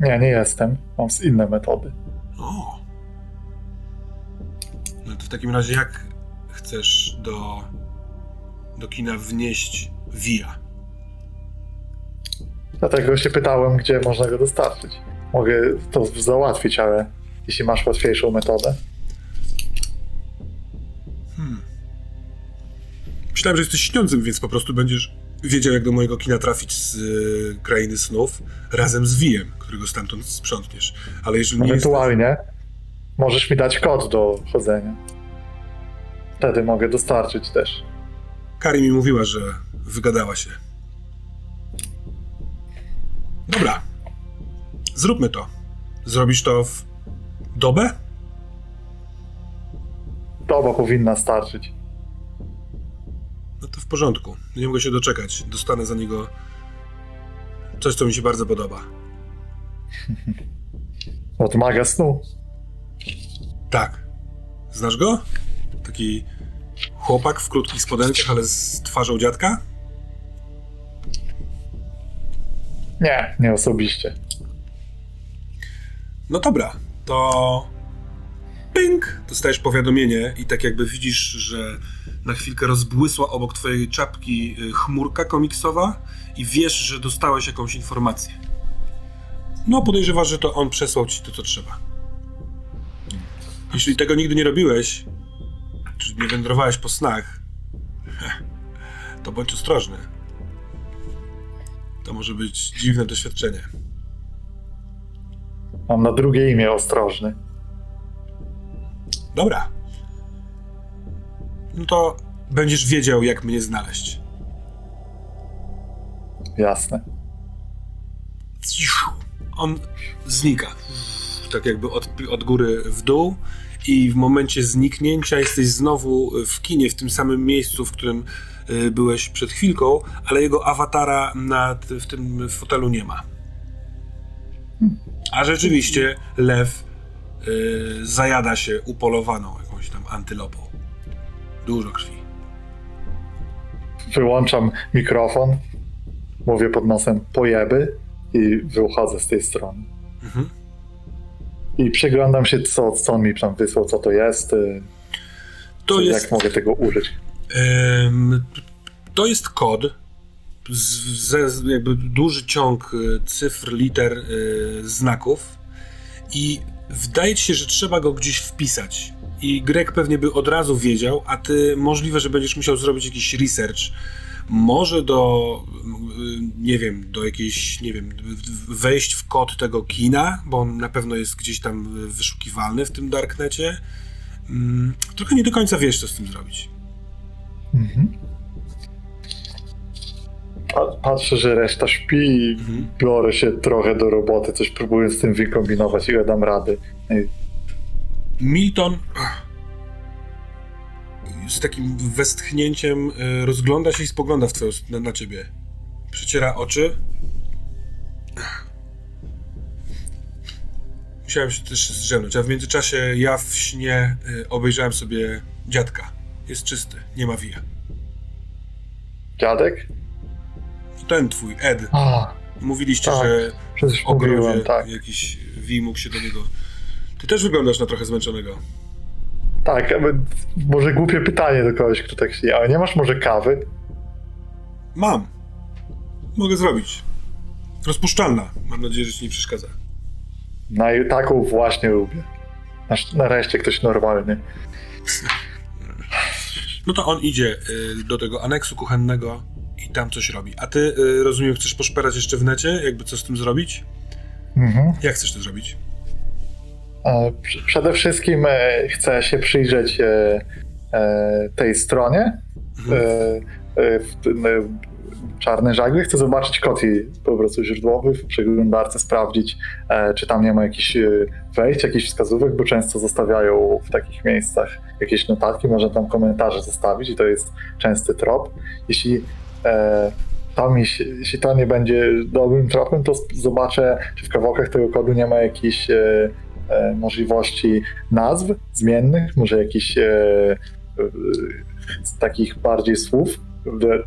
Nie, nie jestem. Mam inne metody. O. No to w takim razie jak chcesz do, do kina wnieść via? Dlatego się pytałem, gdzie można go dostarczyć. Mogę to załatwić, ale jeśli masz łatwiejszą metodę. Myślałem, że jesteś śniącym, więc po prostu będziesz wiedział, jak do mojego kina trafić z y, krainy snów razem z Wiem, którego stamtąd sprzątniesz. Ale jeżeli nie jest... Ewentualnie możesz mi dać kod do chodzenia. Wtedy mogę dostarczyć też. Kari mi mówiła, że wygadała się. Dobra. Zróbmy to. Zrobisz to w dobę? Doba powinna starczyć. No to w porządku. Nie mogę się doczekać. Dostanę za niego coś, co mi się bardzo podoba. [laughs] Od maga snu. Tak. Znasz go? Taki chłopak w krótkich spodenkach, ale z twarzą dziadka? Nie, nie osobiście. No dobra, to ping, dostajesz powiadomienie i tak jakby widzisz, że na chwilkę rozbłysła obok twojej czapki y, chmurka komiksowa i wiesz, że dostałeś jakąś informację. No podejrzewasz, że to on przesłał ci to, co trzeba. Jeśli tego nigdy nie robiłeś, czy nie wędrowałeś po snach, [laughs] to bądź ostrożny. To może być dziwne doświadczenie. Mam na drugie imię ostrożny. Dobra. No to będziesz wiedział, jak mnie znaleźć. Jasne. On znika. Tak jakby od, od góry w dół. I w momencie zniknięcia jesteś znowu w kinie, w tym samym miejscu, w którym y, byłeś przed chwilką, ale jego awatara na, w tym fotelu nie ma. A rzeczywiście lew y, zajada się upolowaną jakąś tam antylopą. Dużo krwi. Wyłączam mikrofon, mówię pod nosem pojeby i wychodzę z tej strony. Mhm. I przyglądam się, co, co on mi tam wysłał, co to jest, y, To jak jest, mogę tego użyć. to jest kod, z, z- jakby duży ciąg y, cyfr, liter, y, znaków i wydaje ci się, że trzeba go gdzieś wpisać. I Greg pewnie by od razu wiedział, a ty możliwe, że będziesz musiał zrobić jakiś research. Może do, y, nie wiem, do jakiejś, nie wiem, wejść w kod tego kina, bo on na pewno jest gdzieś tam wyszukiwalny w tym darknecie. Mm, Trochę nie do końca wiesz, co z tym zrobić. Mhm. Pa- Patrzę, że reszta śpi i Mhm. biorę się trochę do roboty, coś próbuję z tym wykombinować i dam rady. Milton z takim westchnięciem y, rozgląda się i spogląda w twoją, na, na ciebie. Przeciera oczy. Musiałem się też zdrzemnąć, a w międzyczasie ja w śnie y, obejrzałem sobie dziadka. Jest czysty, nie ma wija. Dziadek? Ten twój, Ed. A, Mówiliście, Tak, że w ogrodzie tak. jakiś wij mógł się do niego... Ty też wyglądasz na trochę zmęczonego. Tak, może głupie pytanie do kogoś, kto tak śni, ale nie masz może kawy? Mam. Mogę zrobić. Rozpuszczalna. Mam nadzieję, że ci nie przeszkadza. No i taką właśnie lubię. Nareszcie ktoś normalny. No to on idzie y, do tego aneksu kuchennego i tam coś robi. A ty, y, rozumiem, chcesz poszperać jeszcze w necie? Jakby co z tym zrobić? Mhm. Jak chcesz to zrobić? Pr- Przede wszystkim e, chcę się przyjrzeć e, e, tej stronie. Mhm. Czarne żagly. Chcę zobaczyć kod po prostu źródłowy w przeglądarce, sprawdzić, czy tam nie ma jakichś wejść, jakichś wskazówek, bo często zostawiają w takich miejscach jakieś notatki, można tam komentarze zostawić i to jest częsty trop. Jeśli to mi, jeśli to nie będzie dobrym tropem, to zobaczę, czy w kawałkach tego kodu nie ma jakichś możliwości nazw zmiennych, może jakichś e, e, takich bardziej słów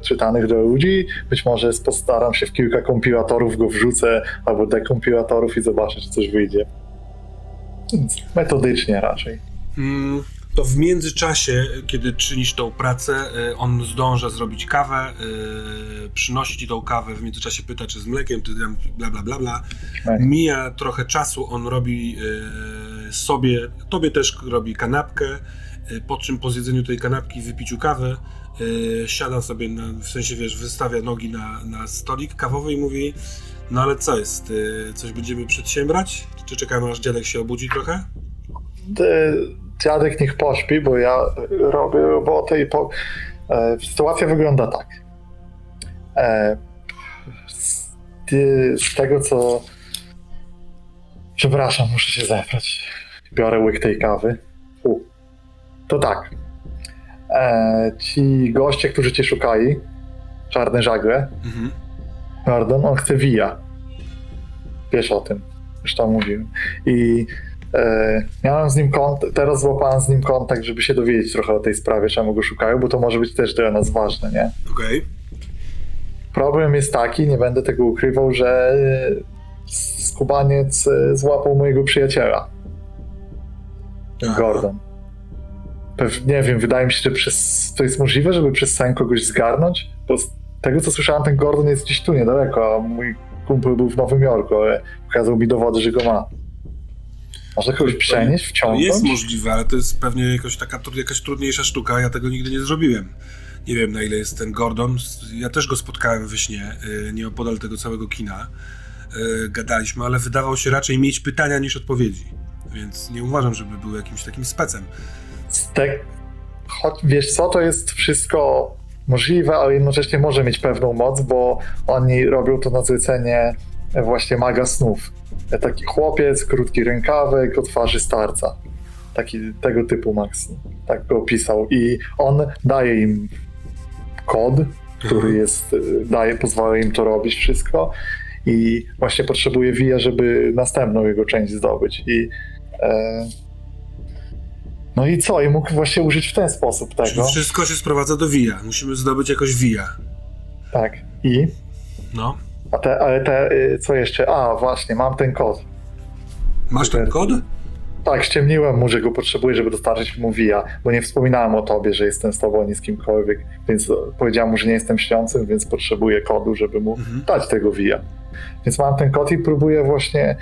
czytanych do ludzi. Być może postaram się w kilka kompilatorów go wrzucę, albo dekompilatorów i zobaczę, czy coś wyjdzie. Więc metodycznie raczej. Mm, to w międzyczasie, kiedy czynisz tą pracę, y, on zdąża zrobić kawę, y, przynosi ci tą kawę, w międzyczasie pyta, czy z mlekiem, czy tam bla bla bla bla. Tak. Mija trochę czasu, on robi y, sobie, tobie też robi kanapkę, po czym po zjedzeniu tej kanapki, wypiciu kawy, siada sobie, na, w sensie wiesz, wystawia nogi na, na stolik kawowy i mówi, no ale co jest, coś będziemy przedsiębrać? Czy czekamy aż dziadek się obudzi trochę? D- Dziadek niech pośpi, bo ja robię robotę i po... e, sytuacja wygląda tak. E, z, z tego co... Przepraszam, muszę się zebrać. Biorę łyk tej kawy. U. To tak. E, ci goście, którzy cię szukali, czarne żagle, Mhm. Gordon, on chce wija. Wiesz o tym. Już tam mówiłem. I miałem z nim kontakt, teraz złapałem z nim kontakt, żeby się dowiedzieć trochę o tej sprawie, czemu go szukają, bo to może być też dla nas ważne, nie? Okej. Problem jest taki, nie będę tego ukrywał, że e, skubaniec e, złapał mojego przyjaciela. Ten Aha. Gordon. Pewnie, nie wiem, wydaje mi się, że przez, to jest możliwe, żeby przez sen kogoś zgarnąć, bo z tego co słyszałem, ten Gordon jest gdzieś tu niedaleko, a mój kumpel był w Nowym Jorku, ale pokazał mi dowody, że go ma. Można kogoś przenieść, To wciągnąć? jest możliwe, ale to jest pewnie jakoś taka, jakaś trudniejsza sztuka. Ja tego nigdy nie zrobiłem. Nie wiem, na ile jest ten Gordon. Ja też go spotkałem we śnie, y, nieopodal tego całego kina. Y, Gadaliśmy, ale wydawał się raczej mieć pytania niż odpowiedzi. Więc nie uważam, żeby był jakimś takim specem. Te, choć, wiesz co, to jest wszystko możliwe, ale jednocześnie może mieć pewną moc, bo oni robią to na zlecenie właśnie maga snów. Taki chłopiec, krótki rękawek, o twarzy starca. Taki tego typu snu. Tak go opisał. I on daje im kod, który Mhm. jest, daje, pozwala im to robić wszystko. i właśnie potrzebuje Via, żeby następną jego część zdobyć. I e, no i co? I mógł właśnie użyć w ten sposób Czyli tego. wszystko się sprowadza do Via. Musimy zdobyć jakoś Via. Tak. I No. A te, ale te, y, co jeszcze? A, właśnie, mam ten kod. Masz ten kod? Tak, ściemniłem mu, że go potrzebuję, żeby dostarczyć mu Via, bo nie wspominałem o tobie, że jestem z tobą, ani z kimkolwiek, więc powiedziałem mu, że nie jestem śniącym, więc potrzebuję kodu, żeby mu Mhm. dać tego Via. Więc mam ten kod i próbuję właśnie,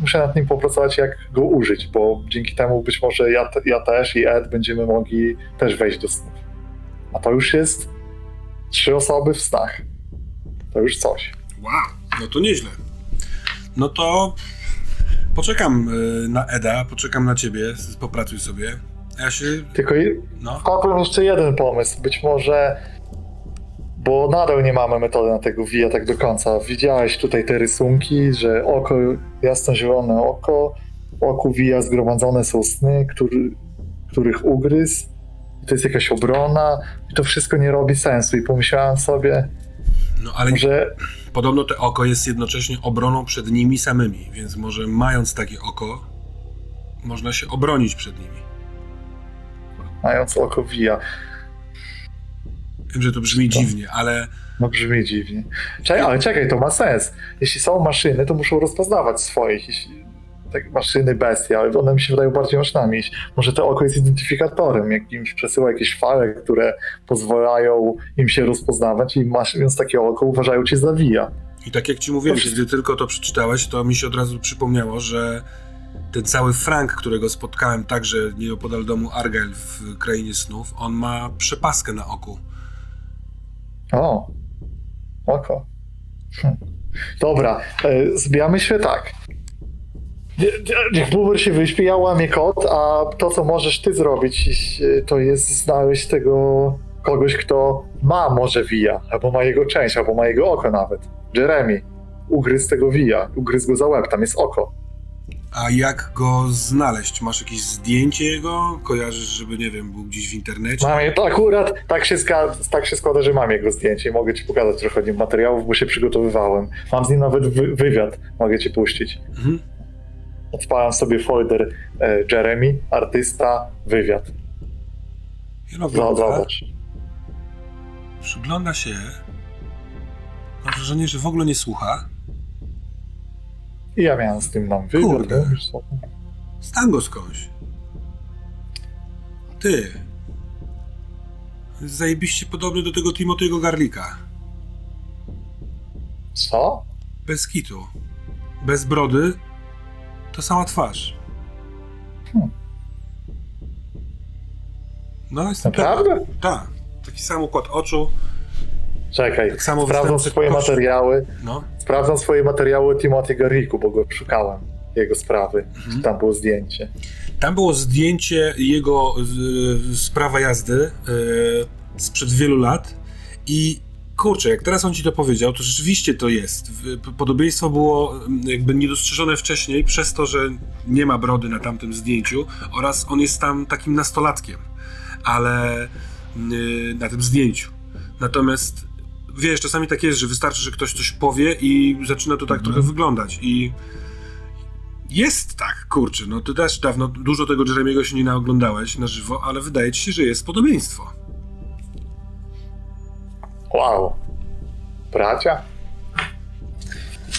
muszę nad nim popracować, jak go użyć, bo dzięki temu być może ja, ja też i Ed będziemy mogli też wejść do snów. A to już jest trzy osoby w snach. To już coś. Wow, no to nieźle. No to poczekam y, na Eda, poczekam na ciebie, popracuj sobie. Ja się, Tylko no, Wpadłem jeszcze jeden pomysł. Być może, bo nadal nie mamy metody na tego wija tak do końca. Widziałeś tutaj te rysunki, że oko, jasno-zielone oko, oku wija zgromadzone są sny, który, których ugryzł. I to jest jakaś obrona i to wszystko nie robi sensu. I pomyślałem sobie, no ale że podobno to oko jest jednocześnie obroną przed nimi samymi, więc może mając takie oko, można się obronić przed nimi. mając oko wija, Wiem, że to brzmi dziwnie, ale no brzmi dziwnie. Czekaj, ale czekaj, to ma sens. Jeśli są maszyny, to muszą rozpoznawać swoich. Jeśli, tak, maszyny, bestie, ale one mi się wydają bardziej maszynami. Może to oko jest identyfikatorem, jakimś przesyła jakieś fale, które pozwalają im się rozpoznawać i mając takie oko uważają cię za wija. i tak jak ci mówiłem, Dobrze. gdy tylko to przeczytałeś, to mi się od razu przypomniało, że ten cały Frank, którego spotkałem także nieopodal domu Argyle w Krainie Snów, on ma przepaskę na oku. O, oko. Hm. Dobra, e, zbijamy się tak. Nie- nie- Niech Boomer się wyśpi, ja łamię kod, a to, co możesz ty zrobić, to jest znaleźć tego kogoś, kto ma może wija, albo ma jego część, albo ma jego oko nawet. Jeremy. Ugryzł tego wija, ugryzł go za łeb, tam jest oko. A jak go znaleźć? Masz jakieś zdjęcie jego? Kojarzysz, żeby, nie wiem, był gdzieś w internecie? Mam je, to akurat tak się, składa, tak się składa, że mam jego zdjęcie i mogę ci pokazać trochę materiałów, bo się przygotowywałem. Mam z nim nawet wy, wywiad, mogę ci puścić. Mhm. Odpalam sobie folder e, Jeremy, artysta, wywiad. Ogląda, Zobacz. przygląda się. Mam wrażenie, że w ogóle nie słucha. I ja miałem z tym nam wywiad. Kurde. no? Stan go skądś. Ty. Zajebiście podobny do tego Timothy'ego Garlika. Co? Bez kitu. Bez brody. To sama twarz. Hmm. No, jestem Naprawdę? pewien. Tak. Taki sam układ oczu. Czekaj, Tak samo sprawdzam swoje materiały. No. Sprawdzam swoje materiały o Timothy Garricku, bo go szukałem. Jego sprawy. Mhm. Tam było zdjęcie. Tam było zdjęcie jego z, z prawa jazdy e, sprzed wielu lat i kurczę, jak teraz on ci to powiedział, to rzeczywiście to jest. Podobieństwo było mm, jakby niedostrzeżone wcześniej przez to, że nie ma brody na tamtym zdjęciu oraz on jest tam takim nastolatkiem, ale y, na tym zdjęciu. Natomiast wiesz, czasami tak jest, że wystarczy, że ktoś coś powie i zaczyna to tak Mhm. trochę wyglądać i jest tak, kurczę, no ty też dawno dużo tego Jeremiego się nie naoglądałeś na żywo, ale wydaje ci się, że jest podobieństwo. Wow. Bracia?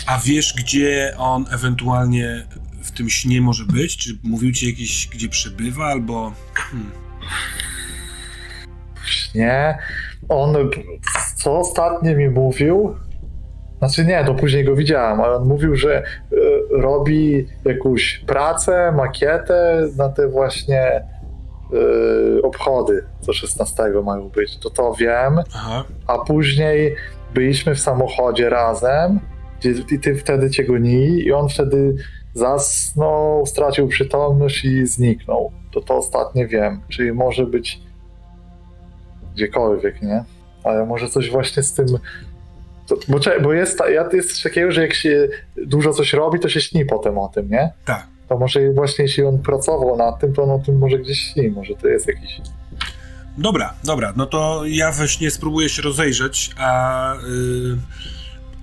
A wiesz, gdzie on ewentualnie w tym śnie może być? Czy mówił ci jakiś, gdzie przebywa, albo... Hmm. Nie. On, co ostatnio mi mówił, znaczy nie, to później go widziałem, ale on mówił, że e, robi jakąś pracę, makietę na te właśnie e, obchody, co 16 mają być. To to wiem, Aha, a później byliśmy w samochodzie razem i ty wtedy cię gonili i on wtedy zasnął, stracił przytomność i zniknął. To to ostatnie wiem, czyli może być gdziekolwiek, nie? Ale może coś właśnie z tym. To, bo, bo jest, jest coś takiego, że jak się dużo coś robi, to się śni potem o tym, nie? tak. To może właśnie jeśli on pracował nad tym, to on o tym może gdzieś śni, może to jest jakiś. Dobra, dobra, no to ja we śnie spróbuję się rozejrzeć, a y,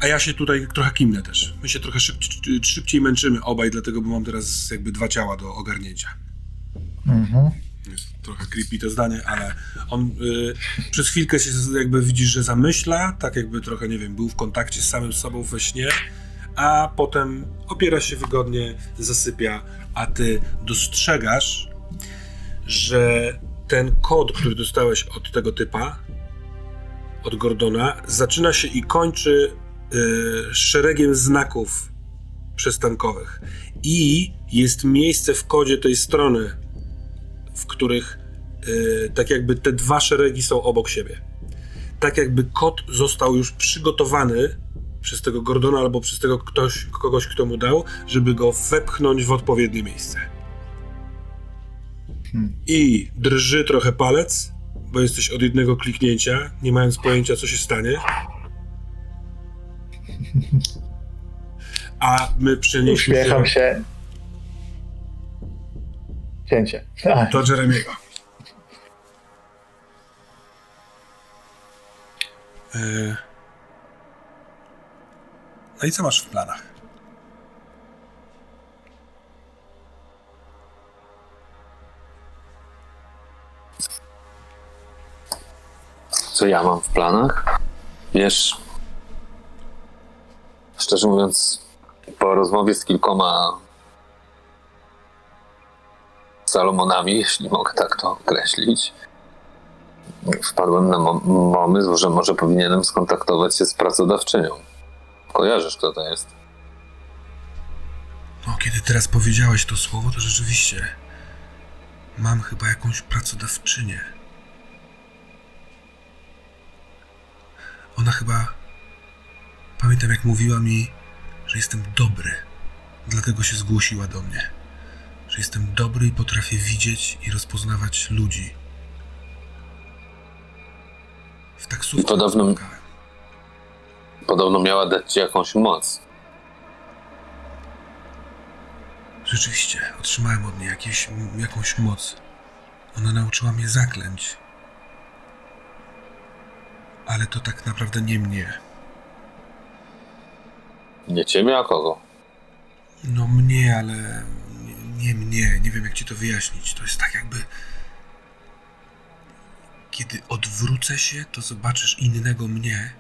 A ja się tutaj trochę kimnę też. My się trochę szyb, szybciej męczymy obaj, dlatego bo mam teraz jakby dwa ciała do ogarnięcia. Mhm. Jest trochę creepy to zdanie, ale on y, przez chwilkę się jakby widzisz, że zamyśla, tak jakby trochę, nie wiem, był w kontakcie z samym sobą we śnie, a potem opiera się wygodnie, zasypia, a ty dostrzegasz, że ten kod, który dostałeś od tego typa, od Gordona, zaczyna się i kończy y, szeregiem znaków przystankowych. I jest miejsce w kodzie tej strony, w których y, tak jakby te dwa szeregi są obok siebie. Tak jakby kod został już przygotowany przez tego Gordona albo przez tego ktoś, kogoś, kto mu dał, żeby go wepchnąć w odpowiednie miejsce. Hmm. I drży trochę palec, bo jesteś od jednego kliknięcia, nie mając pojęcia, co się stanie. A my przenieśmy Uśmiecham się. Cięcie. Do Jeremiego. E, No i co masz w planach? Co ja mam w planach? Wiesz, szczerze mówiąc, po rozmowie z kilkoma Salomonami, jeśli mogę tak to określić, wpadłem na mo- pomysł, że może powinienem skontaktować się z pracodawczynią. Kojarzysz, kto to jest? No, kiedy teraz powiedziałeś to słowo, to rzeczywiście mam chyba jakąś pracodawczynię. Ona chyba. Pamiętam, jak mówiła mi, że jestem dobry. Dlatego się zgłosiła do mnie. Że jestem dobry i potrafię widzieć i rozpoznawać ludzi. W taksówce. Podobno- spotkałem. Podobno miała dać ci jakąś moc. Rzeczywiście, otrzymałem od niej jakieś, jakąś moc. Ona nauczyła mnie zaklęć. Ale to tak naprawdę nie mnie. Nie ciebie, a kogo? No mnie, ale nie, nie mnie. Nie wiem, jak ci to wyjaśnić. To jest tak jakby... Kiedy odwrócę się, to zobaczysz innego mnie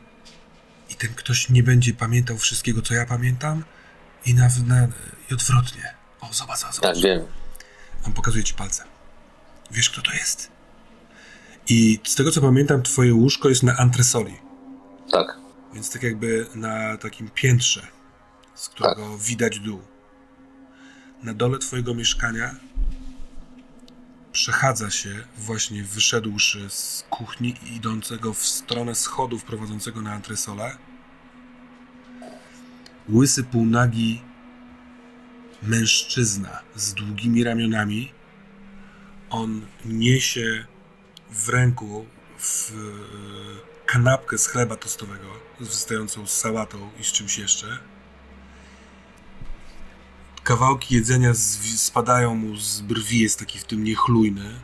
i ten ktoś nie będzie pamiętał wszystkiego, co ja pamiętam i, na, na, i odwrotnie. O, zobacz, zobacz. Tak, wiem. On pokazuje ci palcem. Wiesz, kto to jest? I z tego co pamiętam, twoje łóżko jest na antresoli. Tak. Więc tak jakby na takim piętrze, z którego widać dół. Na dole twojego mieszkania przechadza się, właśnie wyszedłszy z kuchni i idącego w stronę schodów prowadzącego na antresolę, łysy półnagi mężczyzna z długimi ramionami. On niesie w ręku w kanapkę z chleba tostowego, wystającą z sałatą i z czymś jeszcze. Kawałki jedzenia zwi- spadają mu z brwi, jest taki w tym niechlujny.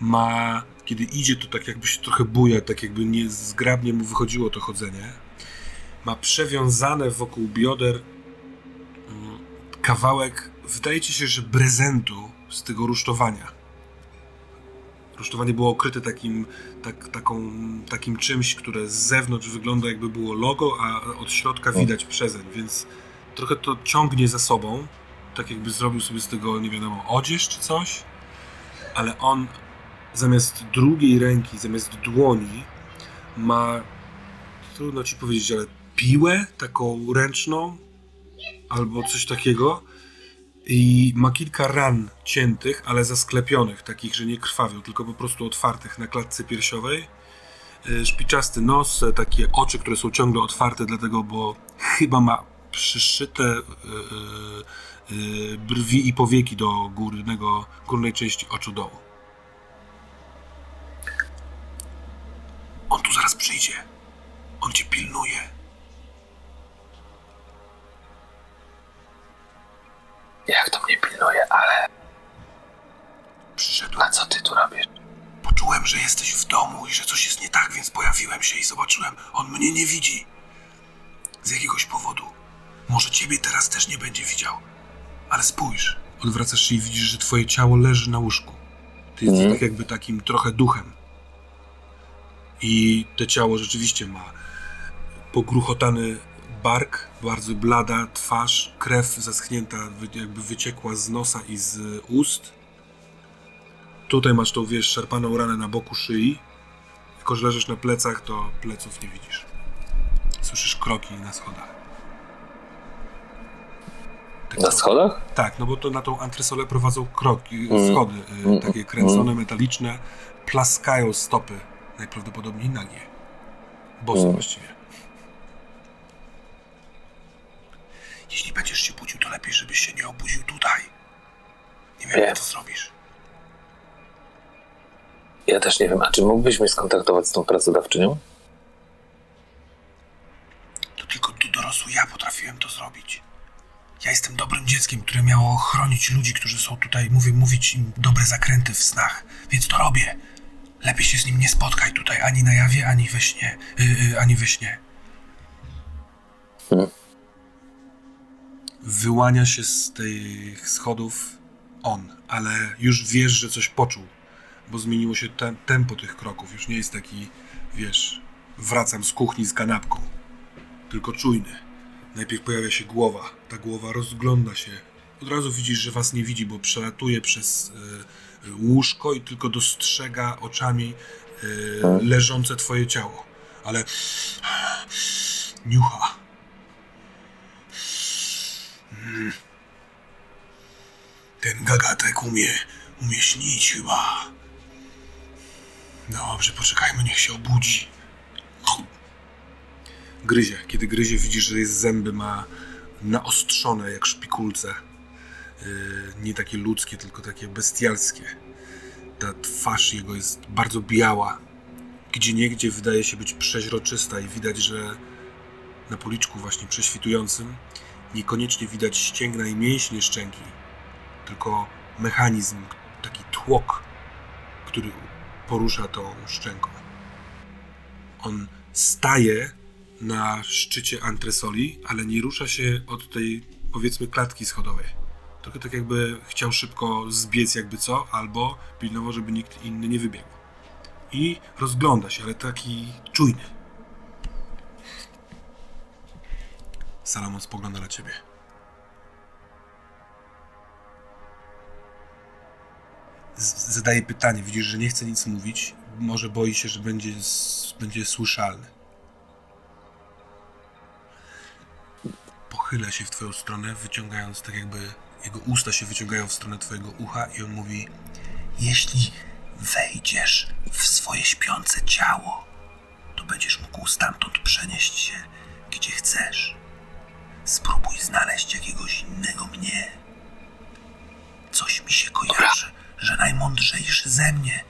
Ma, kiedy idzie, to tak jakby się trochę buja, tak jakby niezgrabnie mu wychodziło to chodzenie. Ma przewiązane wokół bioder mm, kawałek, wydaje ci się, że prezentu z tego rusztowania. Rusztowanie było okryte takim, tak, taką, takim czymś, które z zewnątrz wygląda jakby było logo, a od środka widać prezent, więc trochę to ciągnie za sobą. Tak jakby zrobił sobie z tego, nie wiadomo, odzież czy coś, ale on zamiast drugiej ręki, zamiast dłoni ma, trudno ci powiedzieć, ale piłę taką ręczną, albo coś takiego. I ma kilka ran ciętych, ale zasklepionych, takich, że nie krwawią, tylko po prostu otwartych na klatce piersiowej. Y, Szpiczasty nos, e, takie oczy, które są ciągle otwarte, dlatego, bo chyba ma przyszyte y, y, y, brwi i powieki do górnego, górnej części oczu dołu. On tu zaraz przyjdzie. On cię pilnuje. Jak to mnie pilnuje, ale Przyszedł. a co ty tu robisz? Poczułem, że jesteś w domu i że coś jest nie tak, więc pojawiłem się i zobaczyłem. On mnie nie widzi. Z jakiegoś powodu. Może ciebie teraz też nie będzie widział. Ale spójrz. Odwracasz się i widzisz, że twoje ciało leży na łóżku. Ty jesteś Mhm. tak jakby takim trochę duchem. I to ciało rzeczywiście ma pogruchotany bark, bardzo blada twarz, krew zaschnięta, jakby wyciekła z nosa i z ust. Tutaj masz tą, wiesz, szarpaną ranę na boku szyi. Tylko, że leżysz na plecach, to pleców nie widzisz. Słyszysz kroki na schodach. Tak Na schodach? Tak, no bo to na tą antresolę prowadzą kroki, Mm. schody, y, Mm. takie kręcone, metaliczne, plaskają stopy, najprawdopodobniej nagie. Bosy Mm. właściwie. Jeśli będziesz się budził, to lepiej, żebyś się nie obudził tutaj. Nie wiem, Wiem. jak to zrobisz. Ja też nie wiem. A czy mógłbyś mnie skontaktować z tą pracodawczynią? To tylko tu dorosły ja potrafiłem to zrobić. Ja jestem dobrym dzieckiem, które miało chronić ludzi, którzy są tutaj, mówię, mówić im dobre zakręty w snach, więc to robię. Lepiej się z nim nie spotkaj tutaj, ani na jawie, ani we śnie, yy, yy, ani we śnie. Hmm. Wyłania się z tych schodów on, ale już wiesz, że coś poczuł, bo zmieniło się te, tempo tych kroków. Już nie jest taki, wiesz, wracam z kuchni z kanapką tylko czujny. Najpierw pojawia się głowa. Ta głowa rozgląda się. Od razu widzisz, że was nie widzi, bo przelatuje przez y, łóżko i tylko dostrzega oczami y, leżące twoje ciało. Ale niucha. Mm. Ten gagatek umie, umie śnić chyba. Dobrze, poczekajmy, niech się obudzi. Gryzie. Kiedy gryzie, widzisz, że jest zęby ma naostrzone jak szpikulce. Yy, nie takie ludzkie, tylko takie bestialskie. Ta twarz jego jest bardzo biała. Gdzie niegdzie wydaje się być przeźroczysta i widać, że na policzku właśnie prześwitującym niekoniecznie widać ścięgna i mięśnie szczęki, tylko mechanizm, taki tłok, który porusza tą szczęką. On staje na szczycie antresoli, ale nie rusza się od tej, powiedzmy, klatki schodowej. Trochę tak jakby chciał szybko zbiec jakby co, albo pilnował, żeby nikt inny nie wybiegł. I rozgląda się, ale taki czujny. Salomon spogląda na ciebie. Zadaje pytanie, widzisz, że nie chce nic mówić, może boi się, że będzie, będzie słyszalny. Pochyla się w twoją stronę, wyciągając tak jakby jego usta się wyciągają w stronę twojego ucha i on mówi jeśli wejdziesz w swoje śpiące ciało, to będziesz mógł stamtąd przenieść się gdzie chcesz. Spróbuj znaleźć jakiegoś innego mnie. Coś mi się kojarzy, że najmądrzejszy ze mnie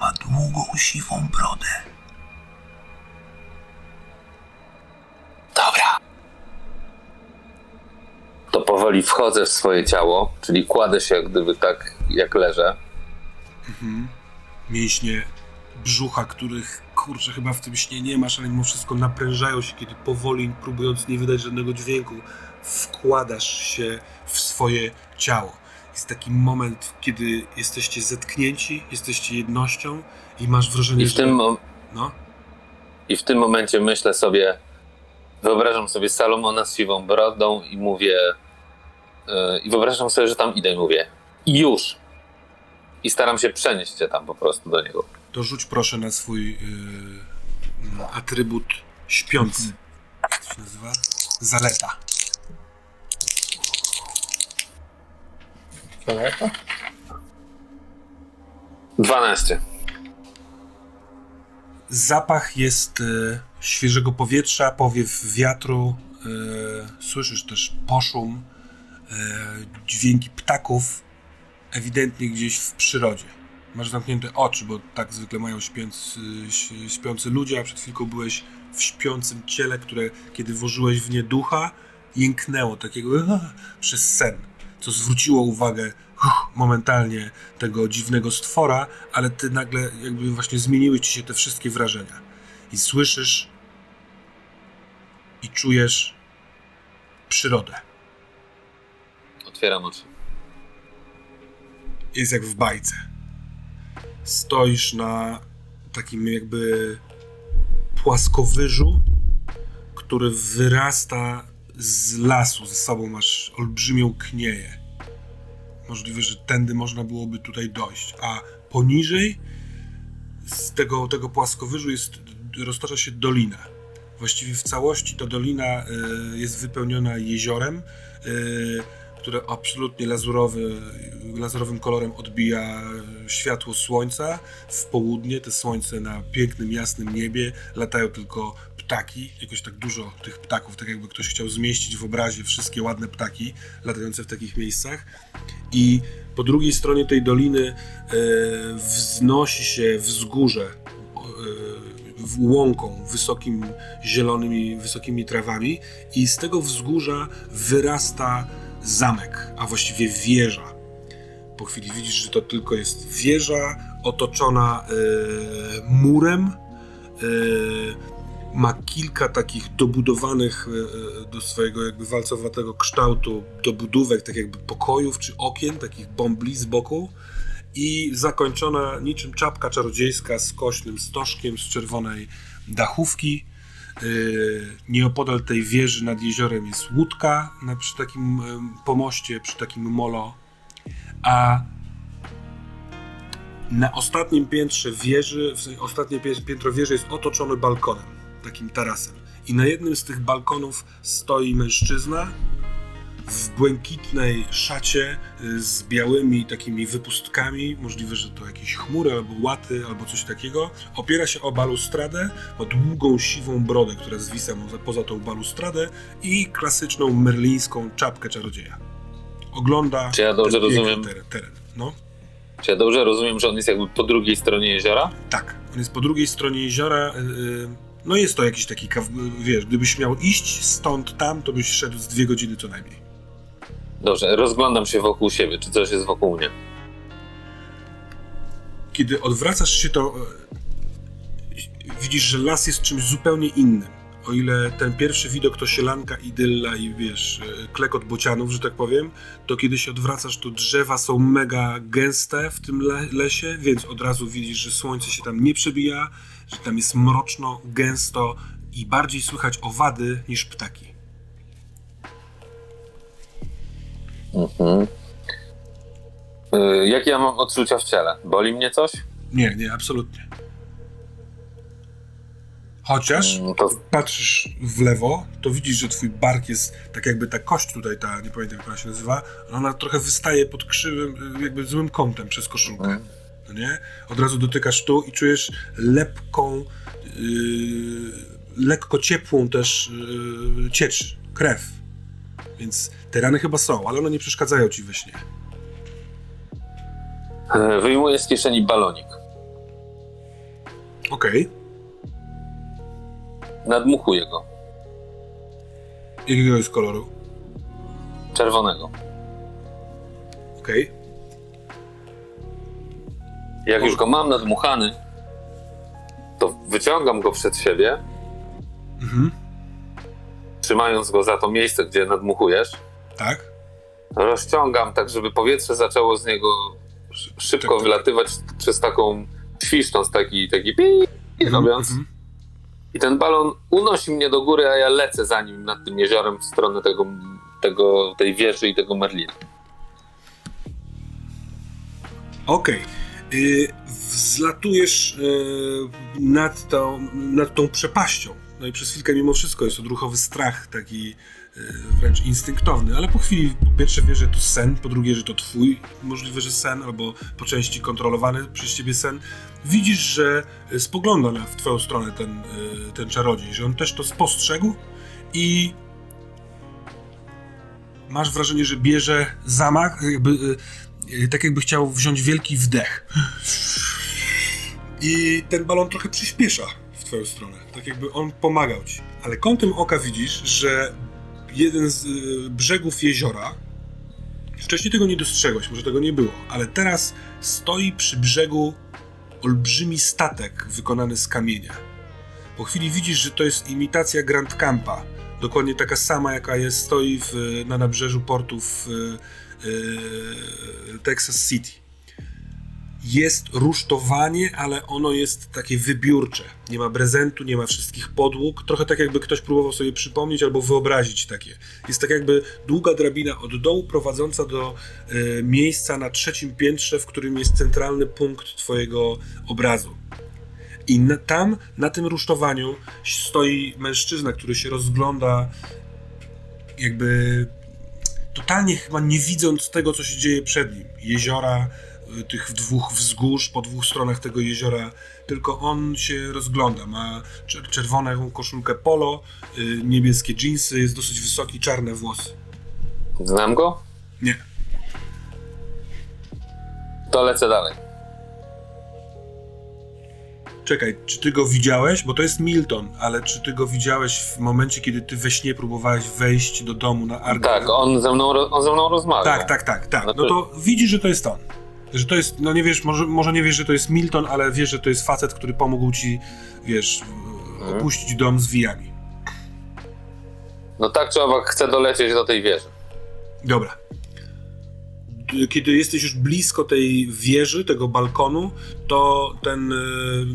ma długą, siwą brodę. Dobra. To powoli wchodzę w swoje ciało, czyli kładę się jak gdyby tak, jak leżę. mięśnie brzucha, których kurczę chyba w tym śnie nie masz, ale mimo wszystko naprężają się, kiedy powoli, próbując nie wydać żadnego dźwięku, wkładasz się w swoje ciało. Jest taki moment, kiedy jesteście zetknięci, jesteście jednością i masz wrażenie, I w, że... tym, No, I w tym momencie myślę sobie, wyobrażam sobie Salomona z siwą brodą i mówię, yy, i wyobrażam sobie, że tam idę i mówię, już. I staram się przenieść się tam po prostu do niego. to rzuć proszę na swój yy, atrybut śpiący. Jak to się nazywa? Zaleta. Daleko? 12. Zapach jest e, świeżego powietrza, powiew wiatru. E, słyszysz też poszum, e, dźwięki ptaków, ewidentnie gdzieś w przyrodzie. Masz zamknięte oczy, bo tak zwykle mają śpiący, śpiący ludzie, a przed chwilką byłeś w śpiącym ciele, które kiedy włożyłeś w nie ducha, jęknęło takiego [laughs] przez sen, co zwróciło uwagę momentalnie tego dziwnego stwora, ale ty nagle jakby właśnie zmieniły ci się te wszystkie wrażenia. I słyszysz i czujesz przyrodę. Otwieram oczy. Jest jak w bajce. Stoisz na takim jakby płaskowyżu, który wyrasta z lasu. Ze sobą masz olbrzymią knieję. Możliwe, że tędy można byłoby tutaj dojść. A poniżej z tego, tego płaskowyżu jest, roztacza się dolina. Właściwie w całości ta dolina y, jest wypełniona jeziorem, y, które absolutnie lazurowy, lazurowym kolorem odbija światło słońca. W południe te słońce na pięknym, jasnym niebie latają tylko ptaki, jakoś tak dużo tych ptaków, tak jakby ktoś chciał zmieścić w obrazie wszystkie ładne ptaki latające w takich miejscach. I po drugiej stronie tej doliny e, wznosi się wzgórze e, łąką, wysokim, zielonymi, wysokimi trawami i z tego wzgórza wyrasta zamek, a właściwie wieża. Po chwili widzisz, że to tylko jest wieża otoczona e, murem. E, ma kilka takich dobudowanych e, do swojego jakby walcowatego kształtu dobudówek, tak jakby pokojów czy okien, takich bombli z boku i zakończona niczym czapka czarodziejska z kośnym stożkiem z czerwonej dachówki. Yy, Nieopodal tej wieży nad jeziorem jest łódka przy takim em, pomoście, przy takim molo, a na ostatnim piętrze wieży, w ostatnie pię- piętro wieży jest otoczone balkonem, takim tarasem. I na jednym z tych balkonów stoi mężczyzna w błękitnej szacie y, z białymi takimi wypustkami, możliwe, że to jakieś chmury albo łaty albo coś takiego. Opiera się o balustradę, ma długą siwą brodę, która zwisa mu za- poza tą balustradę i klasyczną merlińską czapkę czarodzieja. Ogląda Czy ja dobrze rozumiem? Teren, teren. No, Czy ja dobrze rozumiem, że on jest jakby po drugiej stronie jeziora? tak. On jest po drugiej stronie jeziora. y, y, No jest to jakiś taki, wiesz, gdybyś miał iść stąd tam, to byś szedł z dwie godziny co najmniej. Dobrze, rozglądam się wokół siebie. Czy coś jest wokół mnie? kiedy odwracasz się, to e, widzisz, że las jest czymś zupełnie innym. O ile ten pierwszy widok to sielanka, idylla i wiesz, e, klekot bocianów, że tak powiem, to kiedy się odwracasz, to drzewa są mega gęste w tym le lesie, więc od razu widzisz, że słońce się tam nie przebija, że tam jest mroczno, gęsto i bardziej słychać owady niż ptaki. Mhm. Y, jakie ja mam odczucia w ciele? Boli mnie coś? Nie, nie, absolutnie. Chociaż Mm, To patrzysz w lewo, to widzisz, że twój bark jest tak jakby ta kość tutaj, ta, nie pamiętam jak ona się nazywa, ona trochę wystaje pod krzywym, y, jakby złym kątem przez koszulkę. Mhm. No nie? Od razu dotykasz tu i czujesz lepką, yy, lekko ciepłą też yy, ciecz, krew. Więc te rany chyba są, ale one nie przeszkadzają ci we śnie. y, wyjmuję z kieszeni balonik. Okej. Nadmuchuję go. Jakiego jest koloru? Czerwonego. Okej. Jak już go mam nadmuchany, to wyciągam go przed siebie, Mhm. Trzymając go za to miejsce, gdzie nadmuchujesz. Tak? Rozciągam tak, żeby powietrze zaczęło z niego sz- szybko Tak, tak. wylatywać przez taką świszcząc taki, taki pi robiąc. Mhm. I ten balon unosi mnie do góry, a ja lecę za nim nad tym jeziorem w stronę tego, tego, tej wieży i tego Merlina. Okej. Y, Wzlatujesz y, nad, tą, nad tą przepaścią. No i przez chwilkę mimo wszystko jest odruchowy strach, taki y, wręcz instynktowny, ale po chwili po pierwsze wiesz, że to sen, po drugie, że to twój możliwe, że sen, albo po części kontrolowany przez ciebie sen. Widzisz, że y, spogląda na, w twoją stronę ten, y, ten czarodziej, że on też to spostrzegł i masz wrażenie, że bierze zamach, jakby, tak jakby chciał wziąć wielki wdech. I ten balon trochę przyspiesza w twoją stronę, tak jakby on pomagał ci. Ale kątem oka widzisz, że jeden z y, brzegów jeziora, wcześniej tego nie dostrzegłeś, może tego nie było, ale teraz stoi przy brzegu olbrzymi statek wykonany z kamienia. Po chwili widzisz, że to jest imitacja Grand Campa. dokładnie taka sama, jaka jest, stoi w, na nabrzeżu portu w e, e, Texas City. Jest rusztowanie, ale ono jest takie wybiórcze. Nie ma prezentu, nie ma wszystkich podłóg. Trochę tak jakby ktoś próbował sobie przypomnieć albo wyobrazić takie. Jest tak jakby długa drabina od dołu prowadząca do e, miejsca na trzecim piętrze, w którym jest centralny punkt twojego obrazu. I na, tam, na tym rusztowaniu stoi mężczyzna, który się rozgląda jakby totalnie chyba nie widząc tego, co się dzieje przed nim. Jeziora, y, tych dwóch wzgórz po dwóch stronach tego jeziora, tylko on się rozgląda. Ma czer- czerwoną koszulkę polo, y, niebieskie dżinsy, jest dosyć wysoki, czarne włosy. Znam go? Nie. To lecę dalej. Czekaj, czy ty go widziałeś? Bo to jest Milton, ale czy ty go widziałeś w momencie, kiedy ty we śnie próbowałeś wejść do domu na Argo? Tak, on ze mną, on ze mną rozmawia. Tak, tak, tak, tak. No No to widzisz, że to jest on. Że to jest, no nie wiesz, może, może nie wiesz, że to jest Milton, ale wiesz, że to jest facet, który pomógł ci, wiesz, Mhm. opuścić dom z wijami. No tak czy owak chcę dolecieć do tej wieży. Dobra. Kiedy jesteś już blisko tej wieży, tego balkonu, to ten y,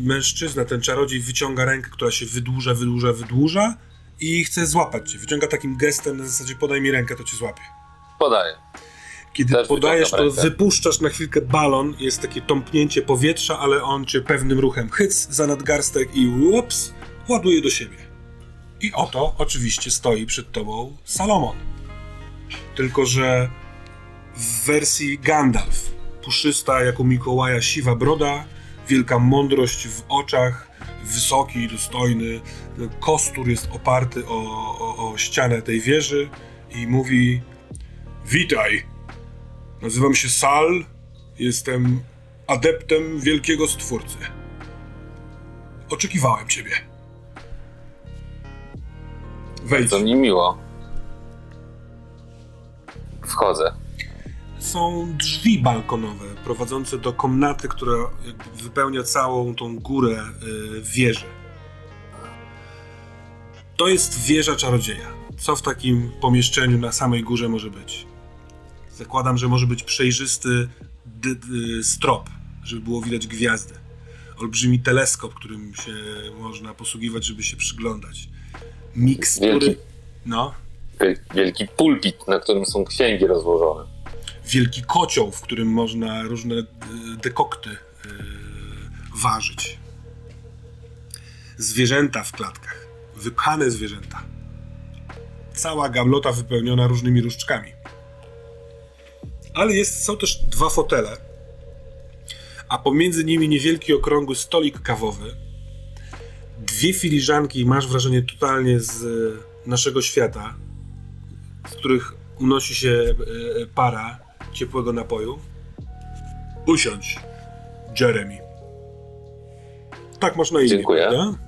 mężczyzna, ten czarodziej wyciąga rękę, która się wydłuża, wydłuża, wydłuża i chce złapać cię. Wyciąga takim gestem na zasadzie podaj mi rękę, to cię złapię. Podaję. Kiedy Też podajesz, to rękę. wypuszczasz na chwilkę balon, jest takie tąpnięcie powietrza, ale on cię pewnym ruchem chyc za nadgarstek i ups, ładuje do siebie. I oto oczywiście stoi przed tobą Salomon. Tylko, że w wersji Gandalf. Puszysta jak u Mikołaja siwa broda, wielka mądrość w oczach, wysoki, dostojny. Kostur jest oparty o, o, o ścianę tej wieży i mówi Witaj, Nazywam się Sal, jestem adeptem wielkiego stwórcy. Oczekiwałem ciebie. Wejdź. To mi miło. Wchodzę. Są drzwi balkonowe prowadzące do komnaty, która wypełnia całą tą górę y, wieży. To jest wieża czarodzieja. Co w takim pomieszczeniu na samej górze może być? Zakładam, że może być przejrzysty strop, żeby było widać gwiazdę. Olbrzymi teleskop, którym się można posługiwać, żeby się przyglądać. Mikstury. Wielki. No. Wiel- Wielki pulpit, na którym są księgi rozłożone. wielki kocioł, w którym można różne e, dekokty e, ważyć. Zwierzęta w klatkach, wypchane zwierzęta. Cała gablota wypełniona różnymi różdżkami. Ale jest, są też dwa fotele, a pomiędzy nimi niewielki okrągły stolik kawowy, dwie filiżanki, masz wrażenie totalnie z e, naszego świata, z których unosi się e, para ciepłego napoju. Usiądź, Jeremy. Tak masz na imię, Dziękuję. prawda?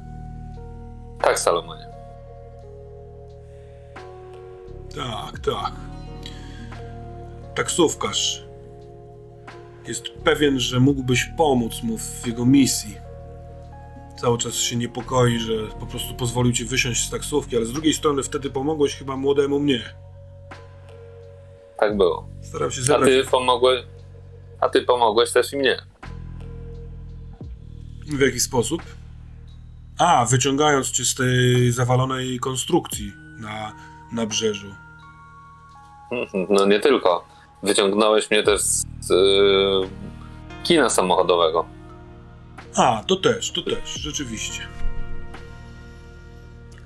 Tak, Salomonie. Tak, tak. Taksówkarz. Jest pewien, że mógłbyś pomóc mu w jego misji. Cały czas się niepokoi, że po prostu pozwolił ci wysiąść z taksówki, ale z drugiej strony wtedy pomogłeś chyba młodemu mnie. Tak było. Starał się A zebrać... ty pomogłeś. A ty pomogłeś też i mnie. W jaki sposób? A, wyciągając cię z tej zawalonej konstrukcji na nabrzeżu. [laughs] No nie tylko. Wyciągnąłeś mnie też z yy, kina samochodowego. A, to też, to też, rzeczywiście.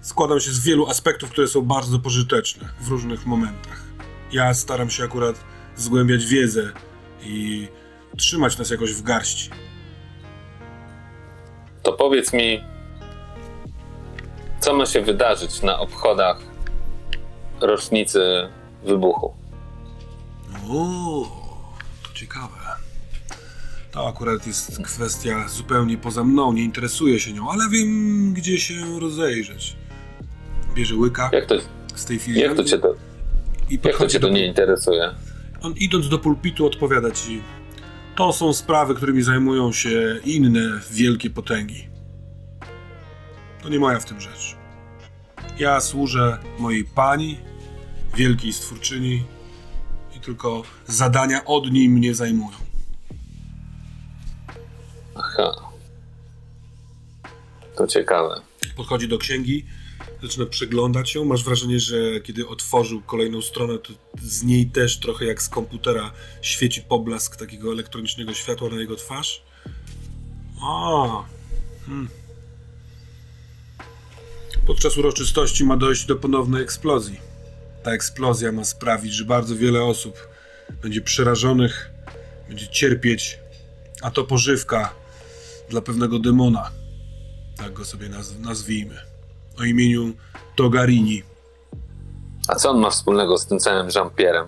Składam się z wielu aspektów, które są bardzo pożyteczne w różnych momentach. Ja staram się akurat zgłębiać wiedzę i trzymać nas jakoś w garści. To powiedz mi, co ma się wydarzyć na obchodach rocznicy wybuchu? O, to ciekawe. To akurat jest kwestia zupełnie poza mną, nie interesuję się nią, ale wiem, gdzie się rozejrzeć. Bierze łyka Jak to, z tej jak filiżanki to, cię, to, i jak to cię to nie interesuje? On idąc do pulpitu odpowiada ci to są sprawy, którymi zajmują się inne wielkie potęgi. To nie moja w tym rzecz. Ja służę mojej pani, wielkiej stwórczyni tylko zadania od niej mnie zajmują. Aha. To ciekawe. Podchodzi do księgi, zaczyna przeglądać ją. Masz wrażenie, że kiedy otworzył kolejną stronę, to z niej też trochę jak z komputera świeci poblask takiego elektronicznego światła na jego twarz. A. Hmm. Podczas uroczystości ma dojść do ponownej eksplozji. Ta eksplozja ma sprawić, że bardzo wiele osób będzie przerażonych, będzie cierpieć, a to pożywka dla pewnego demona. Tak go sobie naz- nazwijmy. O imieniu Togarini. A co on ma wspólnego z tym całym Jean-Pierre'em?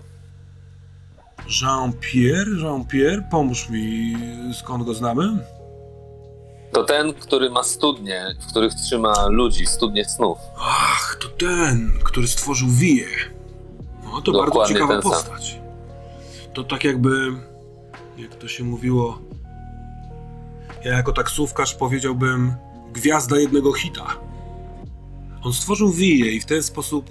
Jean-Pierre? Jean-Pierre? Pomóż mi, skąd go znamy? To ten, który ma studnie, w których trzyma ludzi, studnie snów. Ach, to ten, który stworzył Wije. No, to bardzo Dokładnie ciekawa ten sam. postać. To tak jakby, jak to się mówiło, ja jako taksówkarz powiedziałbym gwiazda jednego hita. On stworzył Wije i w ten sposób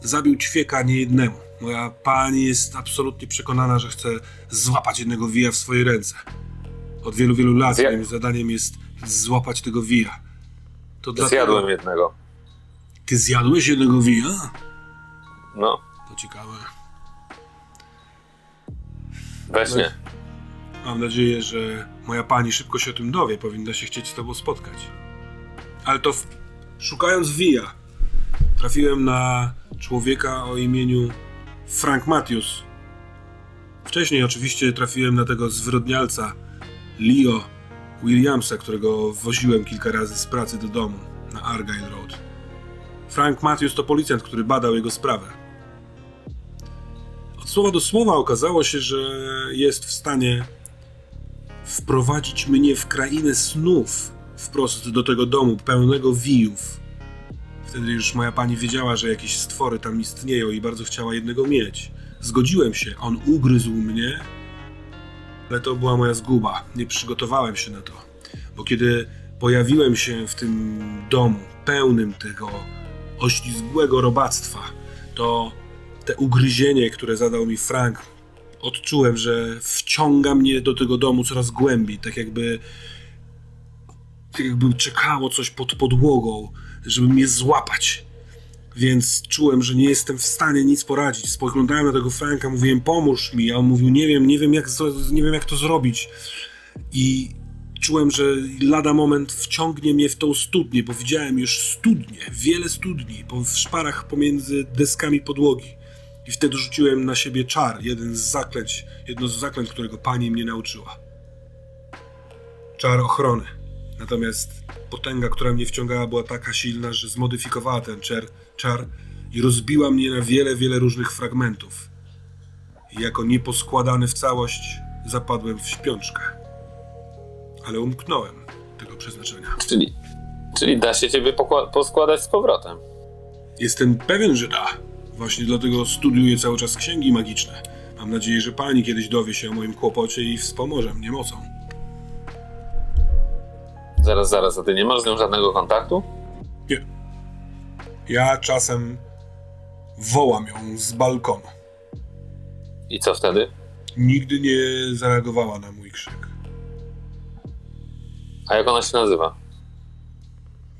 zabił ćwieka niejednemu. Moja pani jest absolutnie przekonana, że chce złapać jednego Wija w swoje ręce. Od wielu, wielu lat Zja- moim zadaniem jest złapać tego Wija. To dlatego- Zjadłem jednego. Ty zjadłeś jednego Wija? No, To ciekawe. weźmie. Mam nadzieję, że moja pani szybko się o tym dowie. Powinna się chcieć z tobą spotkać. Ale to w... szukając Wija, trafiłem na człowieka o imieniu Frank Matthews. Wcześniej oczywiście trafiłem na tego zwyrodnialca Leo Williamsa, którego woziłem kilka razy z pracy do domu na Argyle Road. Frank Matthews to policjant, który badał jego sprawę. Od słowa do słowa okazało się, że jest w stanie wprowadzić mnie w krainę snów, wprost do tego domu pełnego wijów. Wtedy już moja pani wiedziała, że jakieś stwory tam istnieją i bardzo chciała jednego mieć. Zgodziłem się, on ugryzł mnie, ale to była moja zguba. Nie przygotowałem się na to, bo kiedy pojawiłem się w tym domu pełnym tego oślizgłego robactwa, to te ugryzienie, które zadał mi Frank, odczułem, że wciąga mnie do tego domu coraz głębiej, tak jakby tak jakby czekało coś pod podłogą, żeby mnie złapać. Więc czułem, że nie jestem w stanie nic poradzić. Spoglądałem na tego Franka, mówiłem pomóż mi, a on mówił nie wiem, nie wiem jak, nie wiem jak to zrobić. I czułem, że lada moment wciągnie mnie w tą studnię, bo widziałem już studnie, wiele studni w szparach pomiędzy deskami podłogi. I wtedy rzuciłem na siebie czar, jeden z zaklęć, jedno z zaklęć, którego pani mnie nauczyła. Czar ochrony. Natomiast potęga, która mnie wciągała, była taka silna, że zmodyfikowała ten czar, czar i rozbiła mnie na wiele, wiele różnych fragmentów. I jako nieposkładany w całość zapadłem w śpiączkę. Ale umknąłem tego przeznaczenia. Czyli, czyli da się ciebie poskładać z powrotem. Jestem pewien, że da. Właśnie dlatego studiuję cały czas księgi magiczne. Mam nadzieję, że pani kiedyś dowie się o moim kłopocie i wspomoże mnie mocą. Zaraz, zaraz, a ty nie masz z nią żadnego kontaktu? Nie. Ja czasem wołam ją z balkonu. I co wtedy? Nigdy nie zareagowała na mój krzyk. A jak ona się nazywa?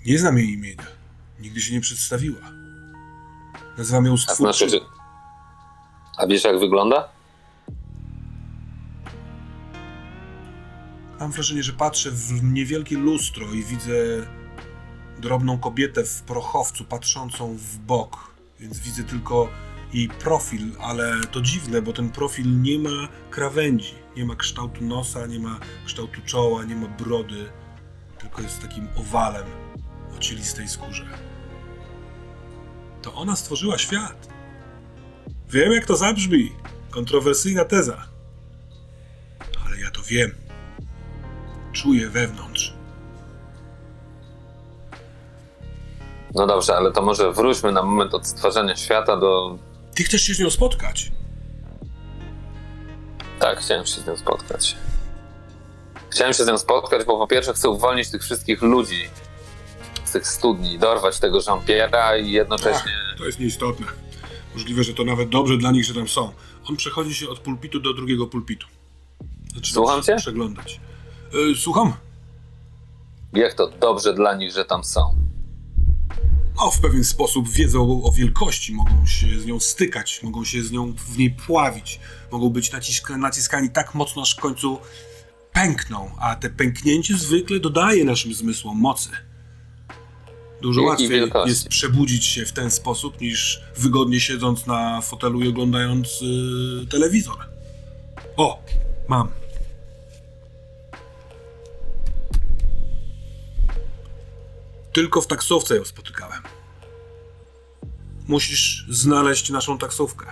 Nie znam jej imienia. Nigdy się nie przedstawiła. Nazywam ją A znaczy, że... A wiesz jak wygląda? Mam wrażenie, że patrzę w niewielkie lustro i widzę drobną kobietę w prochowcu patrzącą w bok, więc widzę tylko jej profil, ale to dziwne, bo ten profil nie ma krawędzi, nie ma kształtu nosa, nie ma kształtu czoła, nie ma brody, tylko jest takim owalem o cielistej skórze. To ona stworzyła świat. Wiem, jak to zabrzmi. Kontrowersyjna teza. Ale ja to wiem czuję wewnątrz. No dobrze, ale to może wróćmy na moment od stwarzania świata do... Ty chcesz się z nią spotkać? Tak, chciałem się z nią spotkać. Chciałem się z nią spotkać, bo po pierwsze chcę uwolnić tych wszystkich ludzi z tych studni, dorwać tego Jean-Pierre'a i jednocześnie... To jest nieistotne. Możliwe, że to nawet dobrze dla nich, że tam są. On przechodzi się od pulpitu do drugiego pulpitu. Zaczyna Słucham cię? Przeglądać. E, słucham? Jak to dobrze dla nich, że tam są. O, w pewien sposób wiedzą o wielkości, mogą się z nią stykać, mogą się z nią w niej pławić, mogą być naciska, naciskani tak mocno, aż w końcu pękną, a te pęknięcie zwykle dodaje naszym zmysłom mocy. Dużo łatwiej jest przebudzić się w ten sposób, niż wygodnie siedząc na fotelu i oglądając y, telewizor. O, mam. Tylko w taksówce ją spotykałem. Musisz znaleźć naszą taksówkę.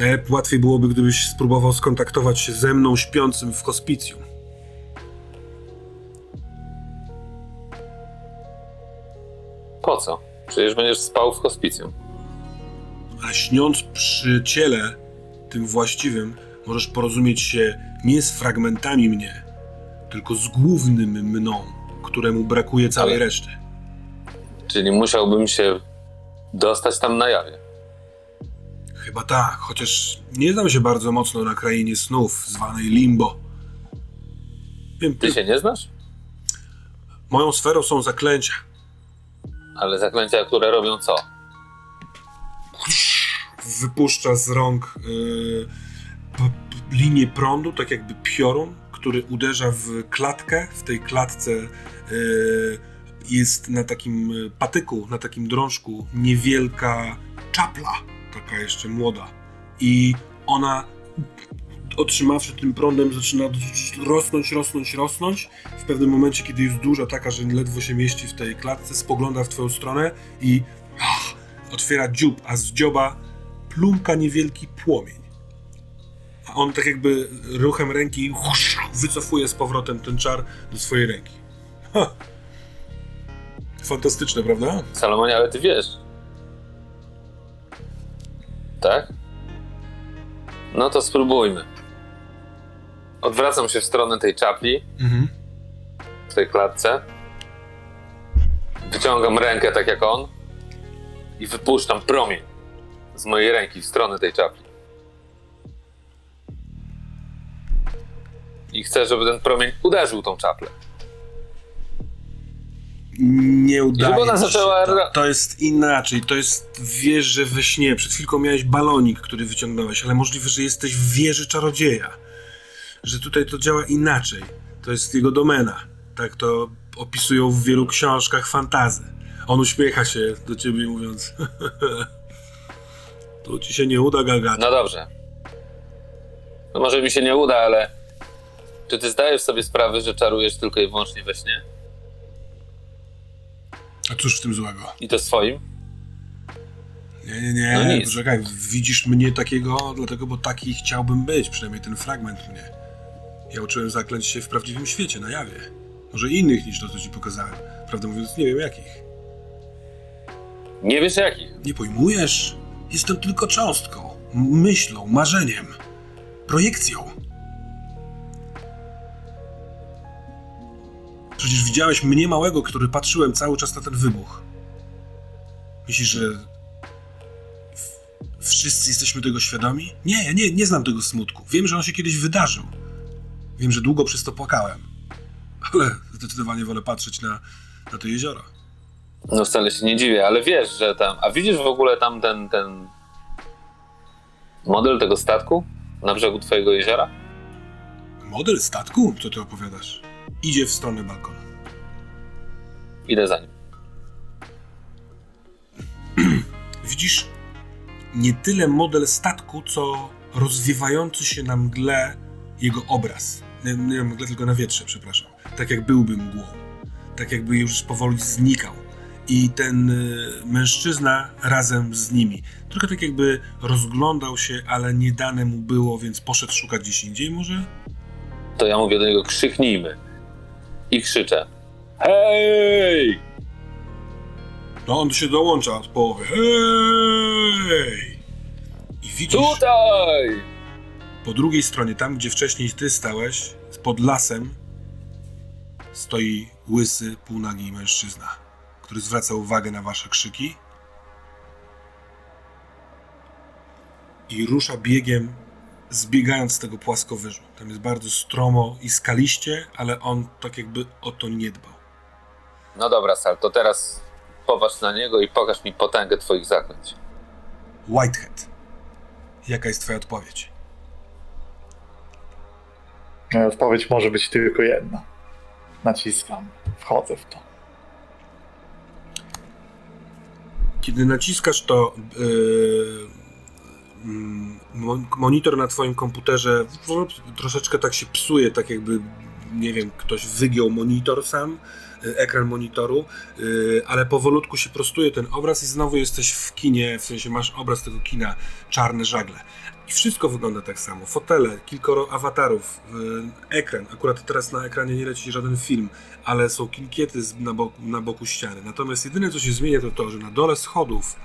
E, łatwiej byłoby, gdybyś spróbował skontaktować się ze mną śpiącym w hospicjum. Po co? Przecież będziesz spał w hospicjum. A śniąc przy ciele, tym właściwym, możesz porozumieć się nie z fragmentami mnie, tylko z głównym mną, któremu brakuje całej Ale- reszty. Czyli musiałbym się dostać tam na jawie. Chyba tak, chociaż nie znam się bardzo mocno na krainie snów, zwanej Limbo. Wiem, Ty się nie znasz? moją sferą są zaklęcia. Ale zaklęcia, które robią co? Wypuszcza z rąk yy, linię prądu, tak jakby piorun, który uderza w klatkę. W tej klatce yy, jest na takim y, patyku, na takim drążku niewielka czapla, taka jeszcze młoda. I ona otrzymawszy tym prądem zaczyna rosnąć, rosnąć, rosnąć. W pewnym momencie, kiedy jest duża, taka, że ledwo się mieści w tej klatce, spogląda w twoją stronę i ah, otwiera dziób, a z dzioba plumka niewielki płomień. On tak jakby ruchem ręki wycofuje z powrotem ten czar do swojej ręki. Ha. Fantastyczne, prawda? Salomonie, ale ty wiesz. Tak? No to spróbujmy. Odwracam się w stronę tej czapli, Mhm. w tej klatce. Wyciągam rękę tak jak on i wypuszczam promień z mojej ręki w stronę tej czapli. I chcę, żeby ten promień uderzył tą czaplę. Nie udaje żeby ona zaczęła to. to jest inaczej. To jest wiesz, że we śnie. Przed chwilką miałeś balonik, który wyciągnąłeś, ale możliwe, że jesteś w wieży czarodzieja. Że tutaj to działa inaczej. To jest jego domena. Tak to opisują w wielu książkach fantazy. On uśmiecha się do ciebie mówiąc [laughs] To ci się nie uda, Gagato. No dobrze. No może mi się nie uda, ale czy ty zdajesz sobie sprawę, że czarujesz tylko i wyłącznie we śnie? A cóż w tym złego? I to swoim? Nie, nie, nie. No nic. Poczekaj, widzisz mnie takiego, dlatego, bo taki chciałbym być, przynajmniej ten fragment mnie. Ja uczyłem zaklęć się w prawdziwym świecie, na jawie. Może innych niż to, co ci pokazałem. Prawdę mówiąc, nie wiem jakich. Nie wiesz jakich. Nie pojmujesz? Jestem tylko cząstką, myślą, marzeniem, projekcją. Przecież widziałeś mnie małego, który patrzyłem cały czas na ten wybuch. Myślisz, że wszyscy jesteśmy tego świadomi? Nie, ja nie, nie znam tego smutku. Wiem, że on się kiedyś wydarzył. Wiem, że długo przez to płakałem. Ale zdecydowanie wolę patrzeć na, na to jezioro. No wcale się nie dziwię, ale wiesz, że tam... A widzisz w ogóle tam ten, ten model tego statku na brzegu twojego jeziora? Model statku? Co ty opowiadasz? Idzie w stronę balkonu. Idę za nim. [clears throat] Widzisz nie tyle model statku, co rozwiewający się na mgle jego obraz. Nie, nie na mgle, tylko na wietrze, przepraszam. Tak jak byłby mgłą. Tak jakby już powoli znikał. I ten y, mężczyzna razem z nimi. Trochę tak jakby rozglądał się, ale nie dane mu było, więc poszedł szukać gdzieś indziej może? To ja mówię do niego, krzyknijmy. I krzyczę. Hej! No on się dołącza od połowy. Hej! I widzisz... Tutaj! Po drugiej stronie, tam gdzie wcześniej ty stałeś, pod lasem, stoi łysy, półnagi mężczyzna, który zwraca uwagę na wasze krzyki i rusza biegiem, zbiegając z tego płaskowyżu. Tam jest bardzo stromo i skaliście, ale on tak jakby o to nie dbał. No dobra, Sal, to teraz popatrz na niego i pokaż mi potęgę twoich zaklęć. Whitehead. Jaka jest twoja odpowiedź? E, Odpowiedź może być tylko jedna. Naciskam. Wchodzę w to. Kiedy naciskasz to yy, monitor na twoim komputerze troszeczkę tak się psuje, tak jakby nie wiem, ktoś wygiął monitor sam, y, ekran monitoru, y, ale powolutku się prostuje ten obraz i znowu jesteś w kinie, w sensie masz obraz tego kina, czarne żagle. I wszystko wygląda tak samo. Fotele, kilkoro awatarów, y, ekran. Akurat teraz na ekranie nie leci żaden film, ale są kilkiety z- na, boku, na boku ściany. Natomiast jedyne, co się zmienia, to to, że na dole schodów,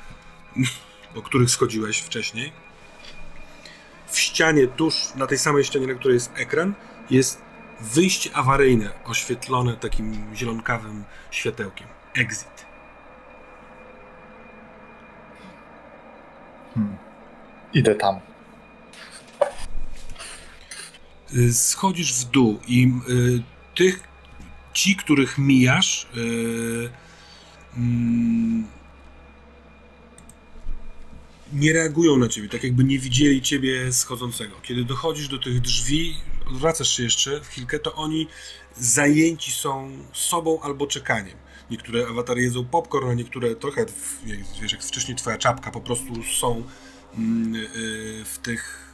[laughs] po których schodziłeś wcześniej, w ścianie, tuż na tej samej ścianie, na której jest ekran, jest wyjście awaryjne, oświetlone takim zielonkawym światełkiem. Exit. Idę tam. Y, schodzisz w dół i y, tych, ci, których mijasz, y, mm, nie reagują na ciebie, tak jakby nie widzieli ciebie schodzącego. Kiedy dochodzisz do tych drzwi, wracasz się jeszcze w chwilkę, to oni zajęci są sobą albo czekaniem. Niektóre awatary jedzą popcorn, a niektóre trochę, wiesz, jak wcześniej twoja czapka, po prostu są mm, y, w tych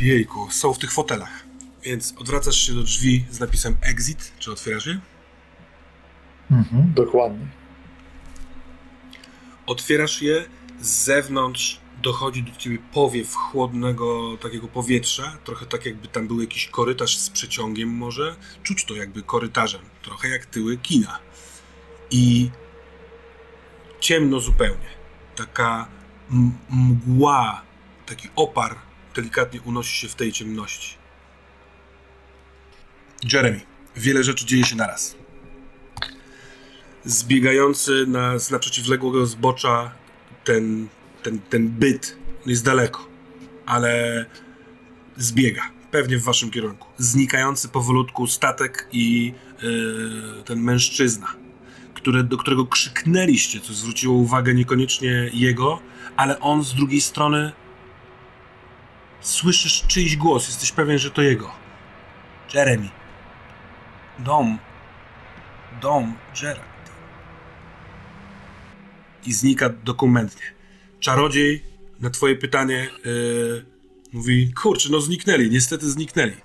Jejku, są w tych fotelach. Więc odwracasz się do drzwi z napisem exit. Czy otwierasz je? Mhm, dokładnie. Otwierasz je, z zewnątrz dochodzi do ciebie powiew chłodnego takiego powietrza, trochę tak jakby tam był jakiś korytarz z przeciągiem może. Czuć to jakby korytarzem, trochę jak tyły kina. I ciemno zupełnie. Taka mgła, taki opar delikatnie unosi się w tej ciemności. Jeremy, wiele rzeczy dzieje się naraz. Zbiegający na, z naprzeciwległego zbocza ten, ten, ten byt jest daleko, ale zbiega, pewnie w waszym kierunku. Znikający powolutku statek i yy, ten mężczyzna, do którego krzyknęliście, co zwróciło uwagę niekoniecznie jego, ale on z drugiej strony słyszysz czyjś głos, jesteś pewien, że to jego. Jeremy. Dom. Dom Gerard. I znika dokumentnie. Czarodziej na twoje pytanie yy, mówi, kurczę, no zniknęli, niestety zniknęli.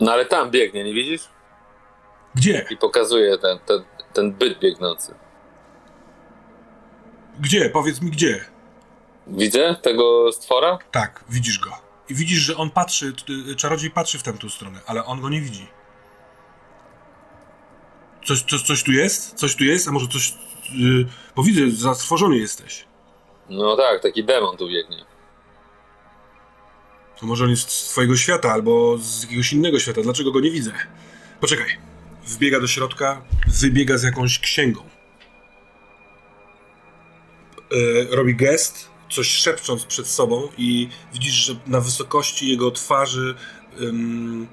No ale tam biegnie, nie widzisz? Gdzie? I pokazuje ten, ten, ten byt biegnący. Gdzie? Powiedz mi gdzie. Widzę tego stwora? Tak, widzisz go. I widzisz, że on patrzy, t- czarodziej patrzy w tamtą stronę, ale on go nie widzi. Coś, coś, coś tu jest? Coś tu jest? A może coś... Yy, bo widzę, zatrwożony jesteś. No tak, taki demon tu biegnie. To może on jest z twojego świata, albo z jakiegoś innego świata. Dlaczego go nie widzę? Poczekaj. Wbiega do środka, wybiega z jakąś księgą. E, robi gest, coś szepcząc przed sobą i widzisz, że na wysokości jego twarzy ym,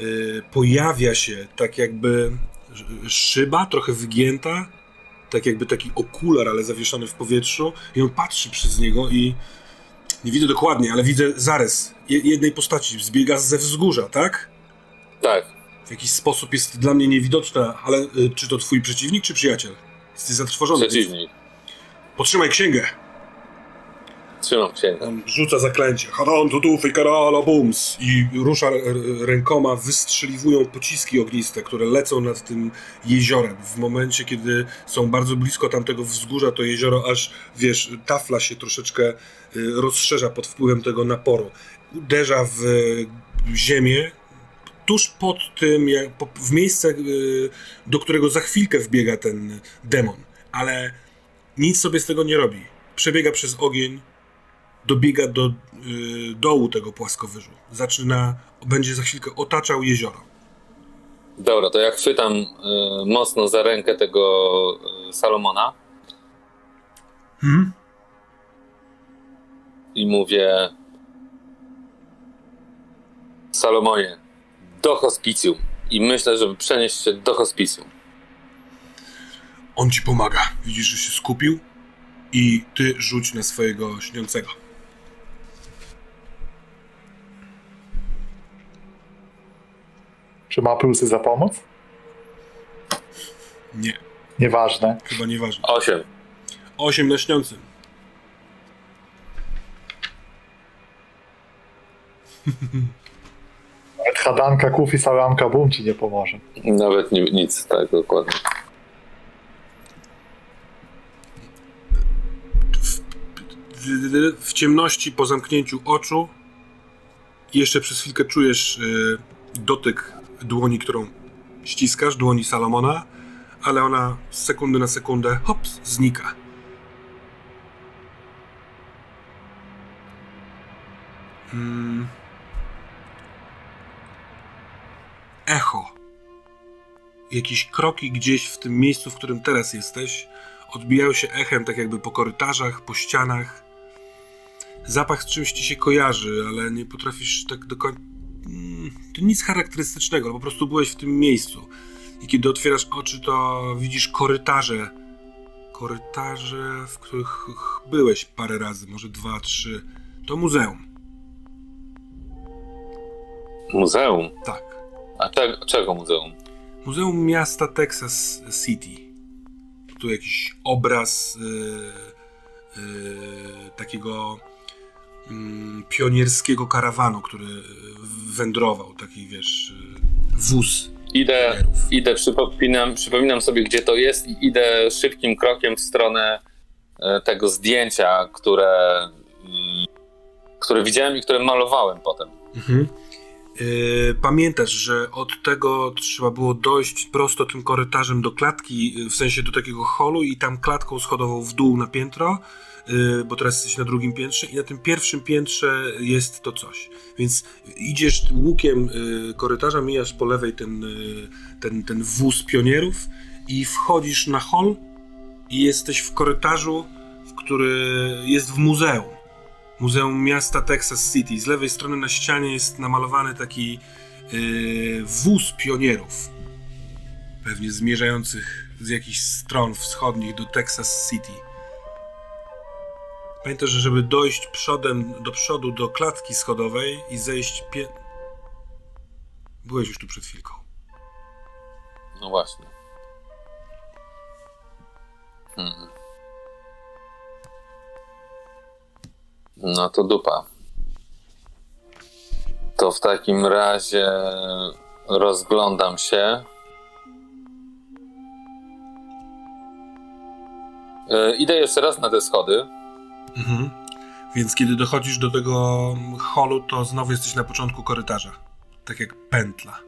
y, pojawia się tak jakby sz- szyba, trochę wygięta, tak jakby taki okular, ale zawieszony w powietrzu i on patrzy przez niego i nie widzę dokładnie, ale widzę zarys je- jednej postaci. Zbiega ze wzgórza, tak? Tak, W jakiś sposób jest dla mnie niewidoczna, ale y, czy to twój przeciwnik, czy przyjaciel? Jesteś zatrwożony. przeciwnik. Potrzymaj księgę. Trzymam księgę. Rzuca zaklęcie. Hadon, tutu, fikarala, bums. I rusza rękoma, wystrzeliwują pociski ogniste, które lecą nad tym jeziorem. W momencie, kiedy są bardzo blisko tamtego wzgórza, to jezioro aż, wiesz, tafla się troszeczkę y, rozszerza pod wpływem tego naporu. Uderza w y, ziemię, tuż pod tym, w miejsce, y, do którego za chwilkę wbiega ten demon. Ale nic sobie z tego nie robi. Przebiega przez ogień, dobiega do y, dołu tego płaskowyżu. Zaczyna, będzie za chwilkę otaczał jezioro. Dobra, to ja chwytam y, mocno za rękę tego y, Salomona Mhm. i mówię Salomonie, do hospicjum. I myślę, żeby przenieść się do hospicjum. On ci pomaga. Widzisz, że się skupił i ty rzuć na swojego śniącego. Czy ma plusy za pomoc? Nie, Nieważne. chyba nieważne. Osiem. 8 na śniącym. [laughs] Nawet hadanka, kufi, salamka, bum ci nie pomoże. Nawet ni- nic, tak, dokładnie. W, w ciemności, po zamknięciu oczu, jeszcze przez chwilkę czujesz y, dotyk dłoni, którą ściskasz, dłoni Salomona, ale ona z sekundy na sekundę, hops, znika. Mm. Echo. Jakieś kroki gdzieś w tym miejscu, w którym teraz jesteś, odbijają się echem, tak jakby po korytarzach, po ścianach. Zapach z czymś ci się kojarzy, ale nie potrafisz tak do końca. Mm, To nic charakterystycznego, po prostu byłeś w tym miejscu. I kiedy otwierasz oczy, to widzisz korytarze. Korytarze, w których ch- byłeś parę razy, może dwa, trzy. To muzeum. Muzeum? Tak. A czego, czego muzeum? Muzeum miasta Texas City. Tu jakiś obraz yy, yy, takiego pionierskiego karawanu, który wędrował, taki wiesz, wóz Idę, pionierów. idę przypominam, przypominam sobie, gdzie to jest i idę szybkim krokiem w stronę e, tego zdjęcia, które, mm, które widziałem i które malowałem potem. Mhm. Yy, pamiętasz, że od tego trzeba było dojść prosto tym korytarzem do klatki, w sensie do takiego holu i tam klatką schodową w dół na piętro, bo teraz jesteś na drugim piętrze i na tym pierwszym piętrze jest to coś. Więc idziesz łukiem yy, korytarza, mijasz po lewej ten, yy, ten, ten wóz pionierów i wchodzisz na hol i jesteś w korytarzu, w który jest w muzeum. Muzeum Miasta Texas City. Z lewej strony na ścianie jest namalowany taki yy, wóz pionierów. Pewnie zmierzających z jakichś stron wschodnich do Texas City. Pamiętasz, że żeby dojść przodem do przodu do klatki schodowej i zejść pie... Byłeś już tu przed chwilką. No właśnie. Hmm. No to dupa. To w takim razie rozglądam się. E, Idę jeszcze raz na te schody. Mhm. Więc kiedy dochodzisz do tego holu, to znowu jesteś na początku korytarza. Tak jak pętla.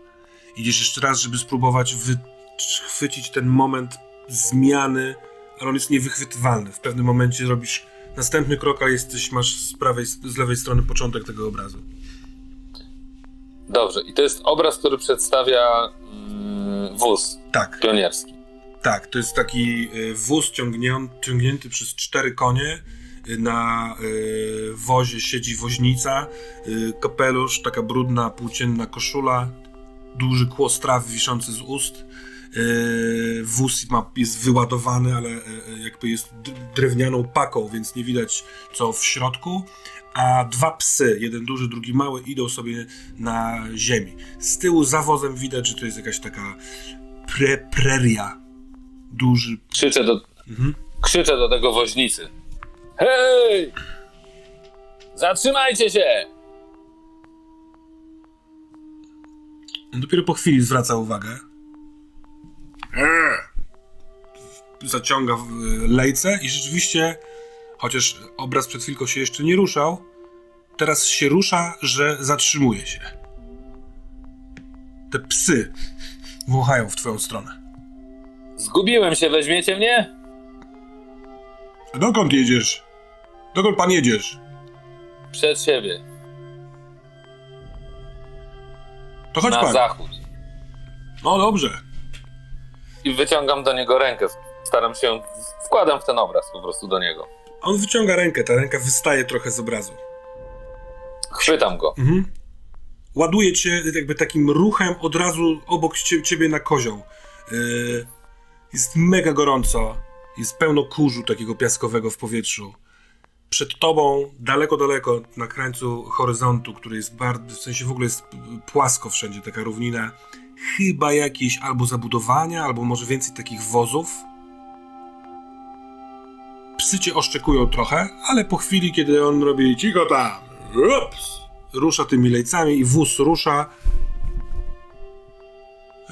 Idziesz jeszcze raz, żeby spróbować wychwycić ten moment zmiany, ale on jest niewychwytywalny. W pewnym momencie robisz następny krok, a jesteś, masz z prawej, z lewej strony początek tego obrazu. Dobrze, i to jest obraz, który przedstawia mm, wóz Tak, pionierski. tak. To jest taki y, wóz ciągnięty przez cztery konie. Na y, wozie siedzi woźnica, y, kapelusz, taka brudna, płócienna koszula, duży kłos trawy wiszący z ust. Y, Wóz ma, jest wyładowany, ale jakby jest drewnianą paką, więc nie widać co w środku. A dwa psy, jeden duży, drugi mały, idą sobie na ziemi. Z tyłu za wozem widać, że to jest jakaś taka pre, preria. Duży. Krzyczę do, Mhm. krzyczę do tego woźnicy. Hej! Zatrzymajcie się! Dopiero po chwili zwraca uwagę. Eee! Zaciąga w y, lejce i rzeczywiście, chociaż obraz przed chwilką się jeszcze nie ruszał, teraz się rusza, że zatrzymuje się. Te psy wąchają w twoją stronę. Zgubiłem się, weźmiecie mnie? Dokąd jedziesz? Dokąd pan jedziesz? przed siebie, To chodź na pan. zachód. No dobrze. I wyciągam do niego rękę. Staram się, wkładam w ten obraz po prostu do niego. On wyciąga rękę, ta ręka wystaje trochę z obrazu. Chwytam go. Mhm. Ładuje cię jakby takim ruchem od razu obok cie, ciebie na kozioł. Yy, jest mega gorąco. Jest pełno kurzu takiego piaskowego w powietrzu. Przed tobą, daleko, daleko, na krańcu horyzontu, który jest bardzo, w sensie w ogóle jest płasko wszędzie, taka równina, chyba jakieś albo zabudowania, albo może więcej takich wozów. Psy cię oszczekują trochę, ale po chwili, kiedy on robi cicho tam, ups, rusza tymi lejcami i wóz rusza.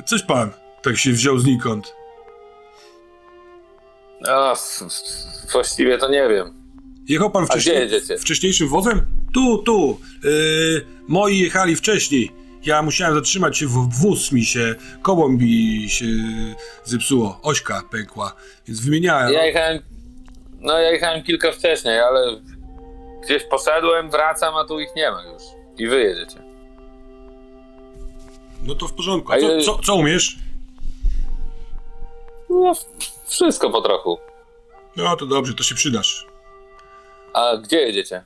Coś pan tak się wziął znikąd. A, właściwie to nie wiem. Jechał pan wcześniej, wcześniejszym wozem? Tu, tu. Yy, moi jechali wcześniej. Ja musiałem zatrzymać się, w wóz mi się, koło mi się zepsuło, ośka pękła, więc wymieniałem. Ja jechałem, no ja jechałem kilka wcześniej, ale gdzieś poszedłem, wracam, a tu ich nie ma już. I wy jedziecie. No to w porządku. A co, co, co umiesz? No, wszystko po trochu. No to dobrze, to się przydasz. A gdzie jedziecie?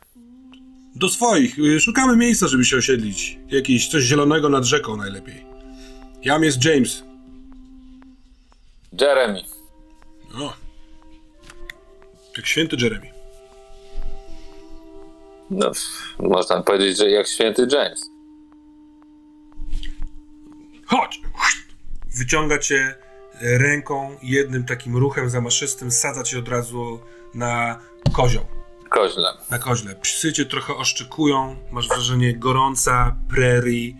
Do swoich. y, Szukamy miejsca, żeby się osiedlić. Jakieś coś zielonego nad rzeką najlepiej. Jam jest James. Jeremy. O. Jak święty Jeremy. No, można powiedzieć, że jak święty James. Chodź! Wyciąga cię ręką, jednym takim ruchem zamaszystym, sadza cię od razu na kozioł, Koźle. na koźle. Psy cię trochę oszczekują, masz wrażenie gorąca, prerii,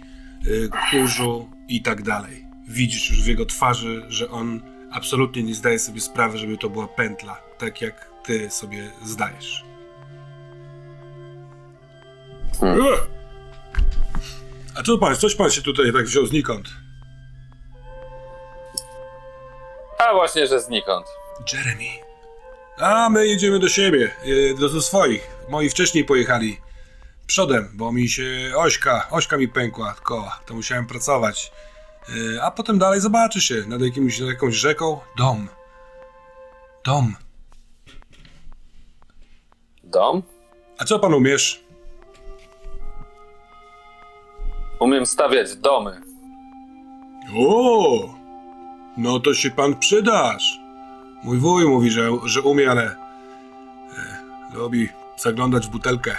y, kurzu i tak dalej. Widzisz już w jego twarzy, że on absolutnie nie zdaje sobie sprawy, żeby to była pętla, tak jak ty sobie zdajesz. Hmm. A co pan, coś pan się tutaj tak wziął znikąd? A właśnie, że znikąd. Jeremy. A my jedziemy do siebie, e, do, do swoich. Moi wcześniej pojechali przodem, bo mi się ośka, ośka mi pękła koła, to musiałem pracować. E, A potem dalej zobaczy się nad jakimś, nad jakąś rzeką. Dom. Dom. Dom? A co pan umiesz? Umiem stawiać domy. O! No to się pan przydasz. Mój wuj mówi, że, że umie, ale e, lubi zaglądać w butelkę.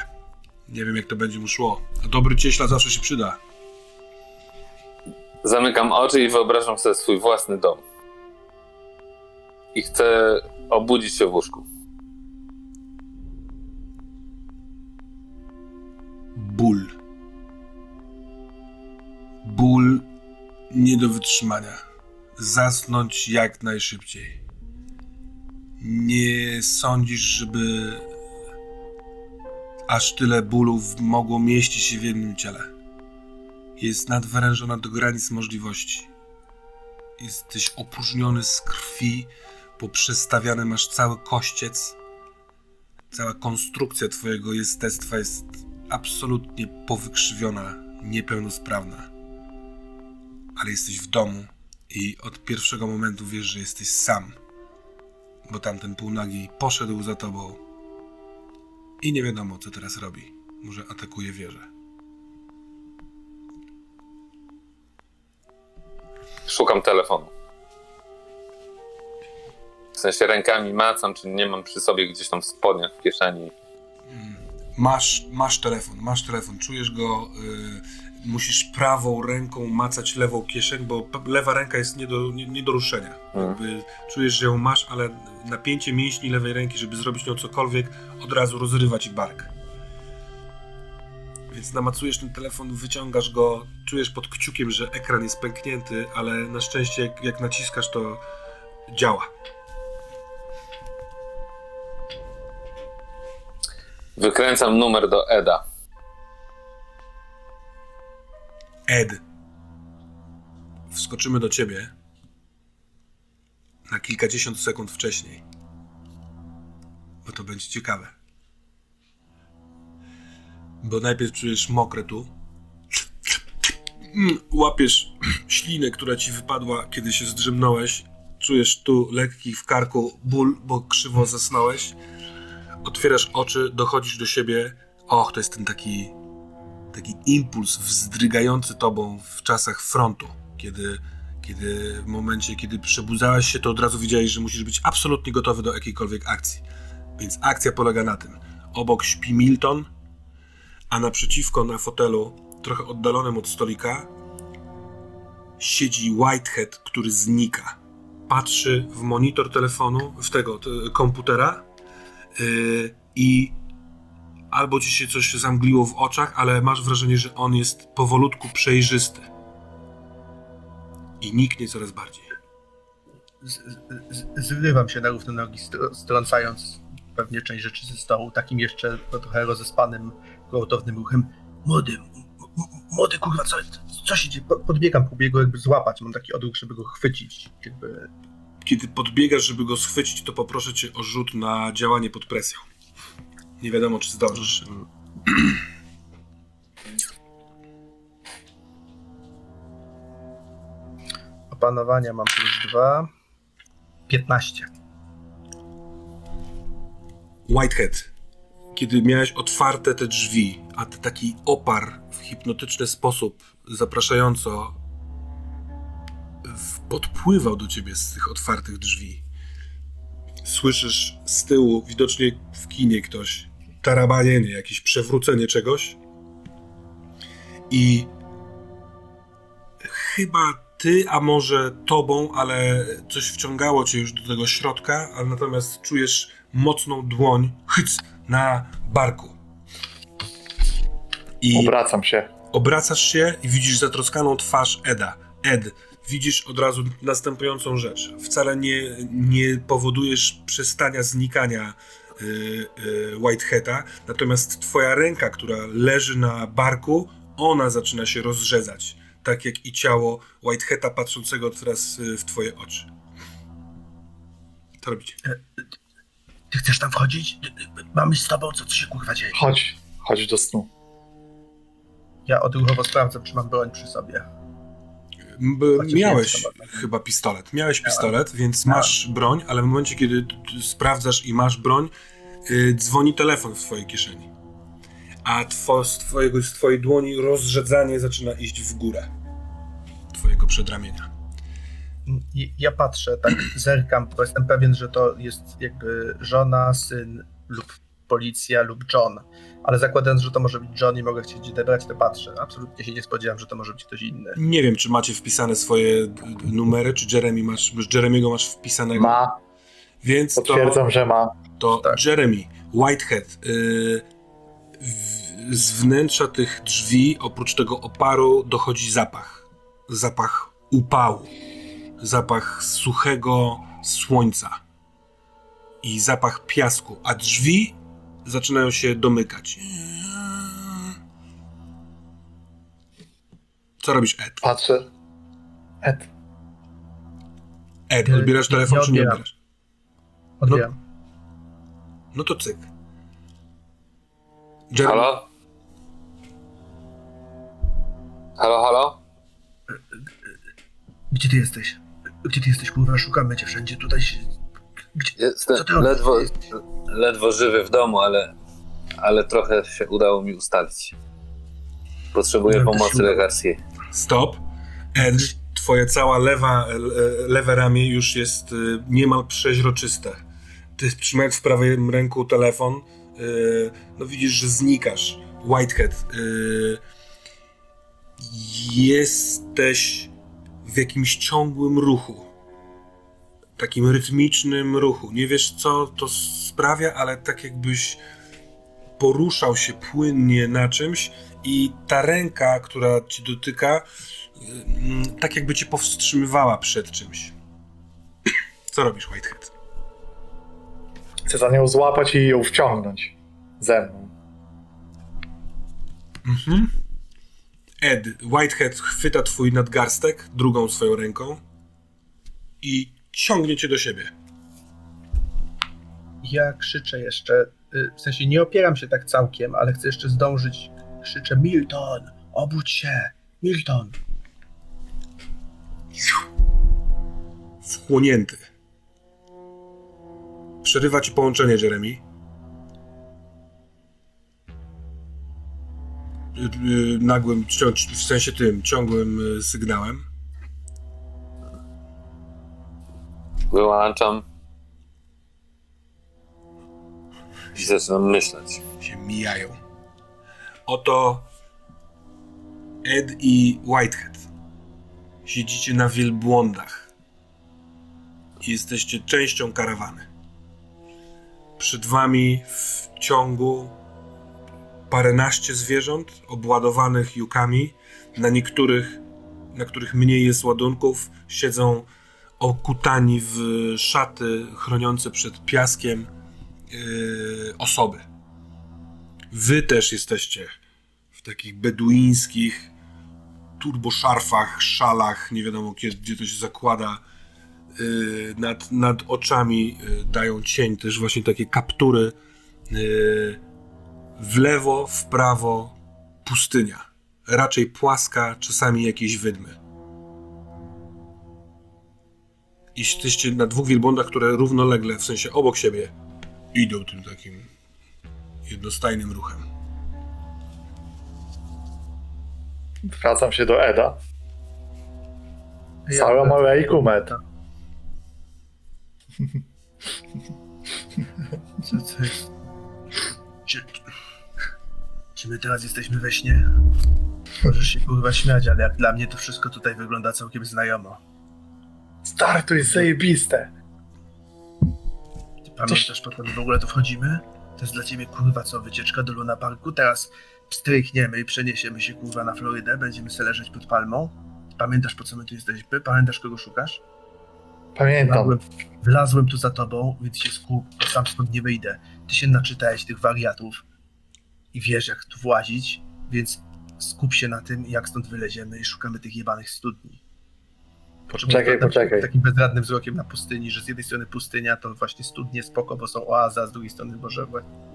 Nie wiem, jak to będzie mu szło. A dobry cieśla zawsze się przyda. Zamykam oczy i wyobrażam sobie swój własny dom. I chcę obudzić się w łóżku. Ból. Ból nie do wytrzymania. Zasnąć jak najszybciej. Nie sądzisz, żeby aż tyle bólów mogło mieścić się w jednym ciele. Jest nadwyrężona do granic możliwości. Jesteś opróżniony z krwi, poprzestawiany masz cały kościec. Cała konstrukcja twojego jestestwa jest absolutnie powykrzywiona, niepełnosprawna. Ale jesteś w domu i od pierwszego momentu wiesz, że jesteś sam. Bo tamten półnagi poszedł za tobą i nie wiadomo, co teraz robi. Może atakuje wieżę. Szukam telefonu. W sensie rękami macam, czy nie mam przy sobie gdzieś tam w spodniach, w kieszeni. Masz, masz telefon, masz telefon, czujesz go, y, musisz prawą ręką macać lewą kieszeń, bo lewa ręka jest nie do, nie, nie do ruszenia. Mhm. Czujesz, że ją masz, ale napięcie mięśni lewej ręki, żeby zrobić nią cokolwiek, od razu rozrywa ci bark. Więc namacujesz ten telefon, wyciągasz go, czujesz pod kciukiem, że ekran jest pęknięty, ale na szczęście jak, jak naciskasz, to działa. Wykręcam numer do Eda. Ed, wskoczymy do ciebie na kilkadziesiąt sekund wcześniej, bo to będzie ciekawe. Bo najpierw czujesz mokre tu. Mm, Łapiesz ślinę, która ci wypadła, kiedy się zdrzemnąłeś. Czujesz tu lekki w karku ból, bo krzywo zasnąłeś. Otwierasz oczy, dochodzisz do siebie. Och, to jest ten taki, taki impuls wzdrygający tobą w czasach frontu, kiedy, kiedy w momencie, kiedy przebudzałeś się, to od razu wiedziałeś, że musisz być absolutnie gotowy do jakiejkolwiek akcji. Więc akcja polega na tym. Obok śpi Milton, a naprzeciwko na fotelu, trochę oddalonym od stolika, siedzi Whitehead, który znika. Patrzy w monitor telefonu, w tego komputera yy, i albo ci się coś zamgliło w oczach, ale masz wrażenie, że on jest powolutku przejrzysty. I niknie coraz bardziej. Z, z, zrywam się na równe nogi, str- strącając pewnie część rzeczy ze stołu, takim jeszcze trochę rozespanym, gwałtownym ruchem. Młody, młody kurwa, co, co się dzieje? Po- Podbiegam, próbuję go jakby złapać, mam taki odruch, żeby go chwycić, jakby Kiedy podbiegasz, żeby go schwycić, to poproszę cię o rzut na działanie pod presją. Nie wiadomo, czy zdążysz. opanowania mam plus dwa. 15. Whitehead, kiedy miałeś otwarte te drzwi, a ty taki opar w hipnotyczny sposób, zapraszająco podpływał do ciebie z tych otwartych drzwi. Słyszysz z tyłu, widocznie w kinie ktoś, tarabanienie, jakieś przewrócenie czegoś. I chyba ty, a może tobą, ale coś wciągało cię już do tego środka, ale natomiast czujesz mocną dłoń, hyc, na barku. I Obracam się. obracasz się i widzisz zatroskaną twarz Eda. Ed, widzisz od razu następującą rzecz. Wcale nie, nie powodujesz przestania znikania Whiteheada, natomiast twoja ręka, która leży na barku, ona zaczyna się rozrzedzać. Tak jak i ciało Whiteheada patrzącego teraz y, w twoje oczy. Co robicie? Ty chcesz tam wchodzić? Mamy z tobą, co, co się kurwa dzieje? Chodź, chodź do snu. Ja odruchowo sprawdzam, czy mam broń przy sobie. Chociaż miałeś chyba pistolet. Miałeś pistolet, więc masz broń, ale w momencie, kiedy sprawdzasz i masz broń, y, dzwoni telefon w twojej kieszeni. A two, z, twojego, z twojej dłoni rozrzedzanie zaczyna iść w górę. Twojego przedramienia. Ja patrzę, tak [clears throat] zerkam, bo jestem pewien, że to jest jakby żona, syn lub policja lub John. Ale zakładając, że to może być John i mogę chcieć odebrać, to patrzę. Absolutnie się nie spodziewam, że to może być ktoś inny. Nie wiem, czy macie wpisane swoje numery, czy Jeremy masz, Jeremiego masz wpisanego. Ma, Więc to, potwierdzam, że ma. To Tak. Jeremy, Whitehead, y, w, z wnętrza tych drzwi, oprócz tego oparu, dochodzi zapach. Zapach upału. Zapach suchego słońca. I zapach piasku. A drzwi zaczynają się domykać. Co robisz, Ed? Patrzę. Ed, Ed, Nie- odbierasz nie- telefon, nie czy nie odbierasz? Odbieram. No to cyk. Jeremy, Halo? Halo, halo? Gdzie ty jesteś? Gdzie ty jesteś, kurwa? Szukamy cię wszędzie. Tutaj się... Gdzie... Jestem Co ty robisz? ledwo, ledwo żywy w domu, ale, ale trochę się udało mi ustalić. Potrzebuję to pomocy lekarskiej. Stop. Ed, twoja cała lewa, e, lewe ramię już jest e, niemal przeźroczyste. Ty trzymając w prawym ręku telefon, e, no widzisz, że znikasz. Whitehead, e, jesteś w jakimś ciągłym ruchu. Takim rytmicznym ruchu. Nie wiesz, co to sprawia, ale tak jakbyś poruszał się płynnie na czymś i ta ręka, która ci dotyka, mm, tak jakby cię powstrzymywała przed czymś. Co robisz, Whitehead? Chcę za nią złapać i ją wciągnąć ze mną. Mhm. Ed, Whitehead chwyta twój nadgarstek drugą swoją ręką i ciągnie cię do siebie. Ja krzyczę jeszcze y, w sensie nie opieram się tak całkiem, ale chcę jeszcze zdążyć. Krzyczę Milton, obudź się, Milton. Wchłonięty. Przerywa ci połączenie, Jeremy. Y, y, Nagłym, w sensie tym, ciągłym y, sygnałem. Wyłączam. I zaczynam myśleć. się mijają. Oto Ed i Whitehead. Siedzicie na wielbłądach. I jesteście częścią karawany. Przed wami w ciągu paręnaście zwierząt obładowanych jukami. Na niektórych, na których mniej jest ładunków, siedzą okutani w szaty chroniące przed piaskiem yy, osoby. Wy też jesteście w takich beduińskich turboszarfach, szalach, nie wiadomo kiedy, gdzie to się zakłada. Yy, nad, nad oczami yy, dają cień też właśnie takie kaptury. Yy, w lewo, w prawo pustynia. Raczej płaska, czasami jakieś wydmy. I Jesteście na dwóch wielbłądach, które równolegle, w sensie obok siebie, idą tym takim jednostajnym ruchem. Wracam się do Eda. Ja- Salam alaikum, Ed. [laughs] Co to jest? Czy, czy my teraz jesteśmy we śnie? Możesz się kurwa śmiać, ale jak dla mnie to wszystko tutaj wygląda całkiem znajomo. Stary, to jest zajebiste. Ty pamiętasz potem w ogóle tu wchodzimy? To jest dla ciebie kurwa co, wycieczka do Luna Parku? Teraz strykniemy i przeniesiemy się kurwa na Florydę, będziemy se leżeć pod palmą. Pamiętasz po co my tu jesteśmy? Pamiętasz kogo szukasz? Pamiętam. Wlazłem, tu za tobą, więc się skup, bo sam stąd nie wyjdę. Ty się naczytałeś tych wariatów i wiesz jak tu włazić, więc skup się na tym, jak stąd wyleziemy i szukamy tych jebanych studni. Poczekaj, poczekaj. Takim bezradnym wzrokiem na pustyni, że z jednej strony pustynia to właśnie studnie spoko, bo są oaza, z drugiej strony może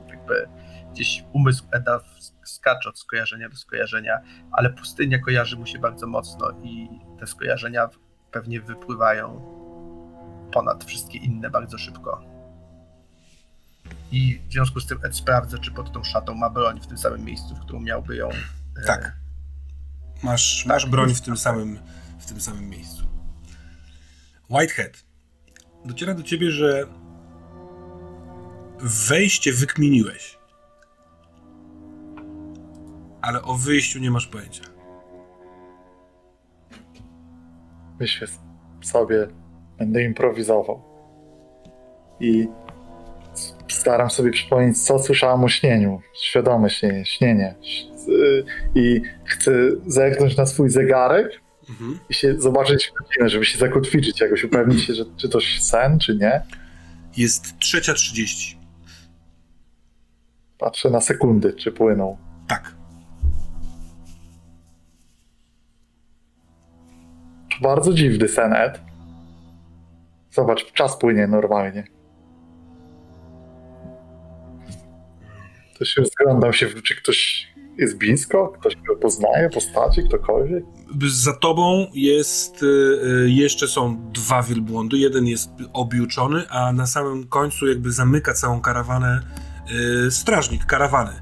jakby gdzieś umysł Eda skacze od skojarzenia do skojarzenia, ale pustynia kojarzy mu się bardzo mocno i te skojarzenia pewnie wypływają ponad wszystkie inne bardzo szybko. I w związku z tym Ed sprawdza, czy pod tą szatą ma broń w tym samym miejscu, w którym miałby ją. e, Tak. Masz, masz broń w tym, samym, w tym samym miejscu. Whitehead. Dociera do ciebie, że wejście wykminiłeś. Ale o wyjściu nie masz pojęcia. Myślę sobie, będę improwizował. I staram sobie przypomnieć, co słyszałem o śnieniu. Świadome śnienie, śnienie. I chcę zerknąć na swój zegarek Mhm. i się zobaczyć godzinę, żeby się zakotwiczyć jakoś, upewnić się, że czy to sen, czy nie. Jest trzecia trzydzieści. Patrzę na sekundy, czy płyną. Tak. To bardzo dziwny sen, Ed. Zobacz, czas płynie normalnie. To się rozglądam się, czy ktoś jest blisko, ktoś go poznaje, postaci, ktokolwiek. Za tobą jest, y, y, jeszcze są dwa wielbłądy. Jeden jest objuczony, a na samym końcu jakby zamyka całą karawanę y, strażnik karawany.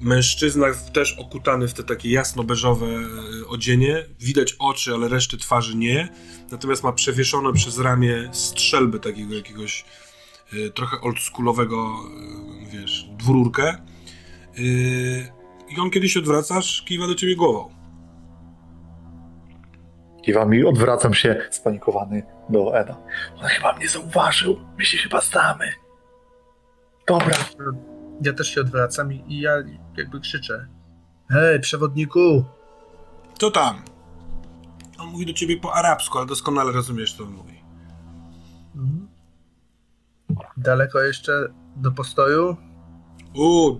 Mężczyzna też okutany w te takie jasno-beżowe y, odzienie. Widać oczy, ale reszty twarzy nie. Natomiast ma przewieszone przez ramię strzelby takiego jakiegoś y, trochę oldschoolowego, y, wiesz, dwururkę. I on kiedyś odwracasz, kiwa do ciebie głową. Kiwam i odwracam się spanikowany do Eda. On chyba mnie zauważył, my się chyba znamy. Dobra, Ja też się odwracam i, i ja jakby krzyczę. Hej, przewodniku! Co tam? On mówi do ciebie po arabsku, ale doskonale rozumiesz, co on mówi. Mhm. Daleko jeszcze do postoju? U,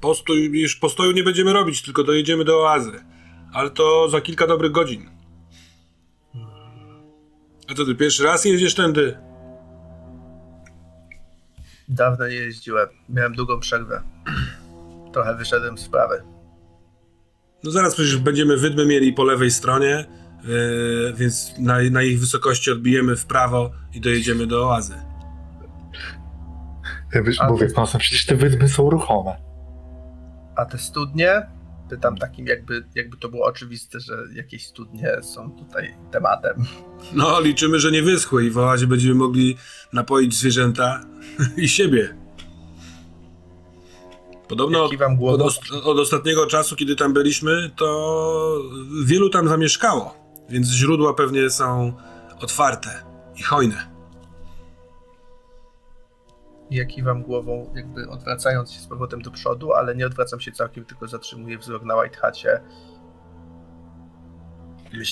postój, już postoju nie będziemy robić, tylko dojedziemy do oazy. Ale to za kilka dobrych godzin. A co ty, pierwszy raz jedziesz tędy? Dawno nie jeździłem. Miałem długą przerwę. [clears throat] Trochę wyszedłem z sprawy. No zaraz przecież będziemy wydmy mieli po lewej stronie, yy, więc na, na ich wysokości odbijemy w prawo i dojedziemy do oazy. Ja A mówię, ty- pan, przecież te wydmy są ruchome. A te studnie? Pytam takim jakby, jakby to było oczywiste, że jakieś studnie są tutaj tematem. No, liczymy, że nie wyschły i w oazie będziemy mogli napoić zwierzęta i siebie. Podobno od, od, od ostatniego czasu, kiedy tam byliśmy, to wielu tam zamieszkało, więc źródła pewnie są otwarte i hojne. Ja kiwam głową, jakby odwracając się z powrotem do przodu, ale nie odwracam się całkiem, tylko zatrzymuję wzrok na White Hacie.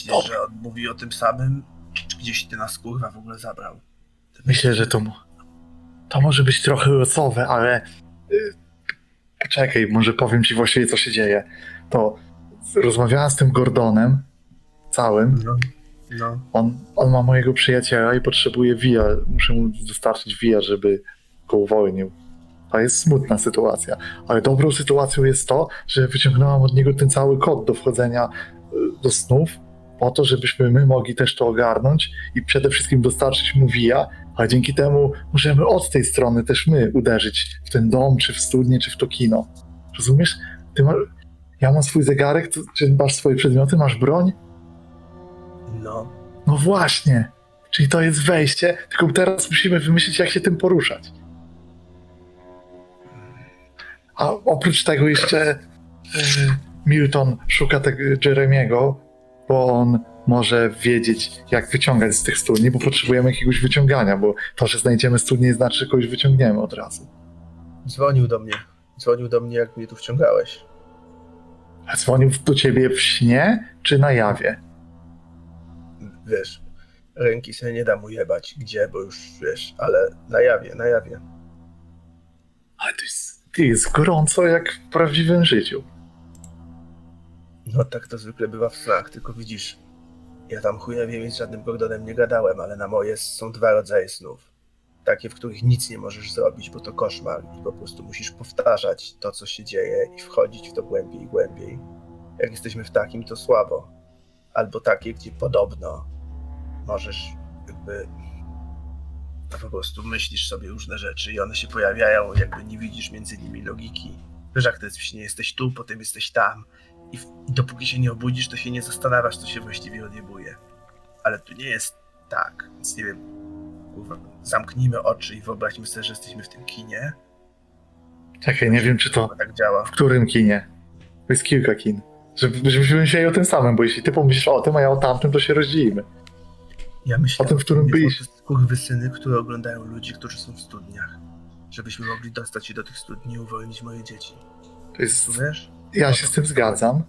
Dobra. że on mówi o tym samym? Czy gdzieś ty nas kurwa w ogóle zabrał? Myślę, że to, to może być trochę losowe, ale y, poczekaj, może powiem ci właściwie, co się dzieje. To rozmawiałem z tym Gordonem całym. No. No. On, on ma mojego przyjaciela i potrzebuje via. Muszę mu dostarczyć via, żeby go uwolnił. To jest smutna sytuacja. Ale dobrą sytuacją jest to, że wyciągnąłem od niego ten cały kod do wchodzenia y, do snów, po to, żebyśmy my mogli też to ogarnąć i przede wszystkim dostarczyć mu via, a dzięki temu możemy od tej strony też my uderzyć w ten dom, czy w studnię, czy w to kino. Rozumiesz? Ty. Ja mam swój zegarek, to, czy masz swoje przedmioty, masz broń? No. No właśnie. Czyli to jest wejście, tylko teraz musimy wymyślić, jak się tym poruszać. A oprócz tego jeszcze e, Milton szuka tego Jeremiego, bo on może wiedzieć, jak wyciągać z tych studni, bo potrzebujemy jakiegoś wyciągania, bo to, że znajdziemy studnię, nie znaczy, że kogoś wyciągniemy od razu. Dzwonił do mnie. Dzwonił do mnie, jak mnie tu wciągałeś. A dzwonił do ciebie w śnie, czy na jawie? Wiesz, ręki sobie nie da mu jebać. Gdzie, bo już wiesz, ale na jawie, na jawie. Ale to jest, jest gorąco, jak w prawdziwym życiu. No tak to zwykle bywa w snach, tylko widzisz, ja tam chuja wiem, z żadnym Gordonem nie gadałem, ale na moje są dwa rodzaje snów. Takie, w których nic nie możesz zrobić, bo to koszmar i po prostu musisz powtarzać to, co się dzieje i wchodzić w to głębiej i głębiej. Jak jesteśmy w takim, to słabo. Albo takie, gdzie podobno możesz jakby no po prostu myślisz sobie różne rzeczy i one się pojawiają, jakby nie widzisz między nimi logiki. Wiesz, jak to jest w śnie, jesteś tu, potem jesteś tam, i, w, i dopóki się nie obudzisz, to się nie zastanawiasz, co się właściwie odjebuje. Ale tu nie jest tak, więc nie wiem. Kurwa, zamknijmy oczy i wyobraźmy sobie, że jesteśmy w tym kinie. Czekaj, nie wiem, czy to tak działa. w którym kinie. To jest kilka kin. Żeby- Żebyśmy myśleli o tym samym, bo jeśli ty pomyślisz o tym, a ja o tamtym, to się rozdzielimy. Ja myślę O tym, w którym byliśmy. To kurwy syny, które oglądają ludzi, którzy są w studniach. Żebyśmy mogli dostać się do tych studni i uwolnić moje dzieci. To jest, Rozumiesz? ja się z tym zgadzam,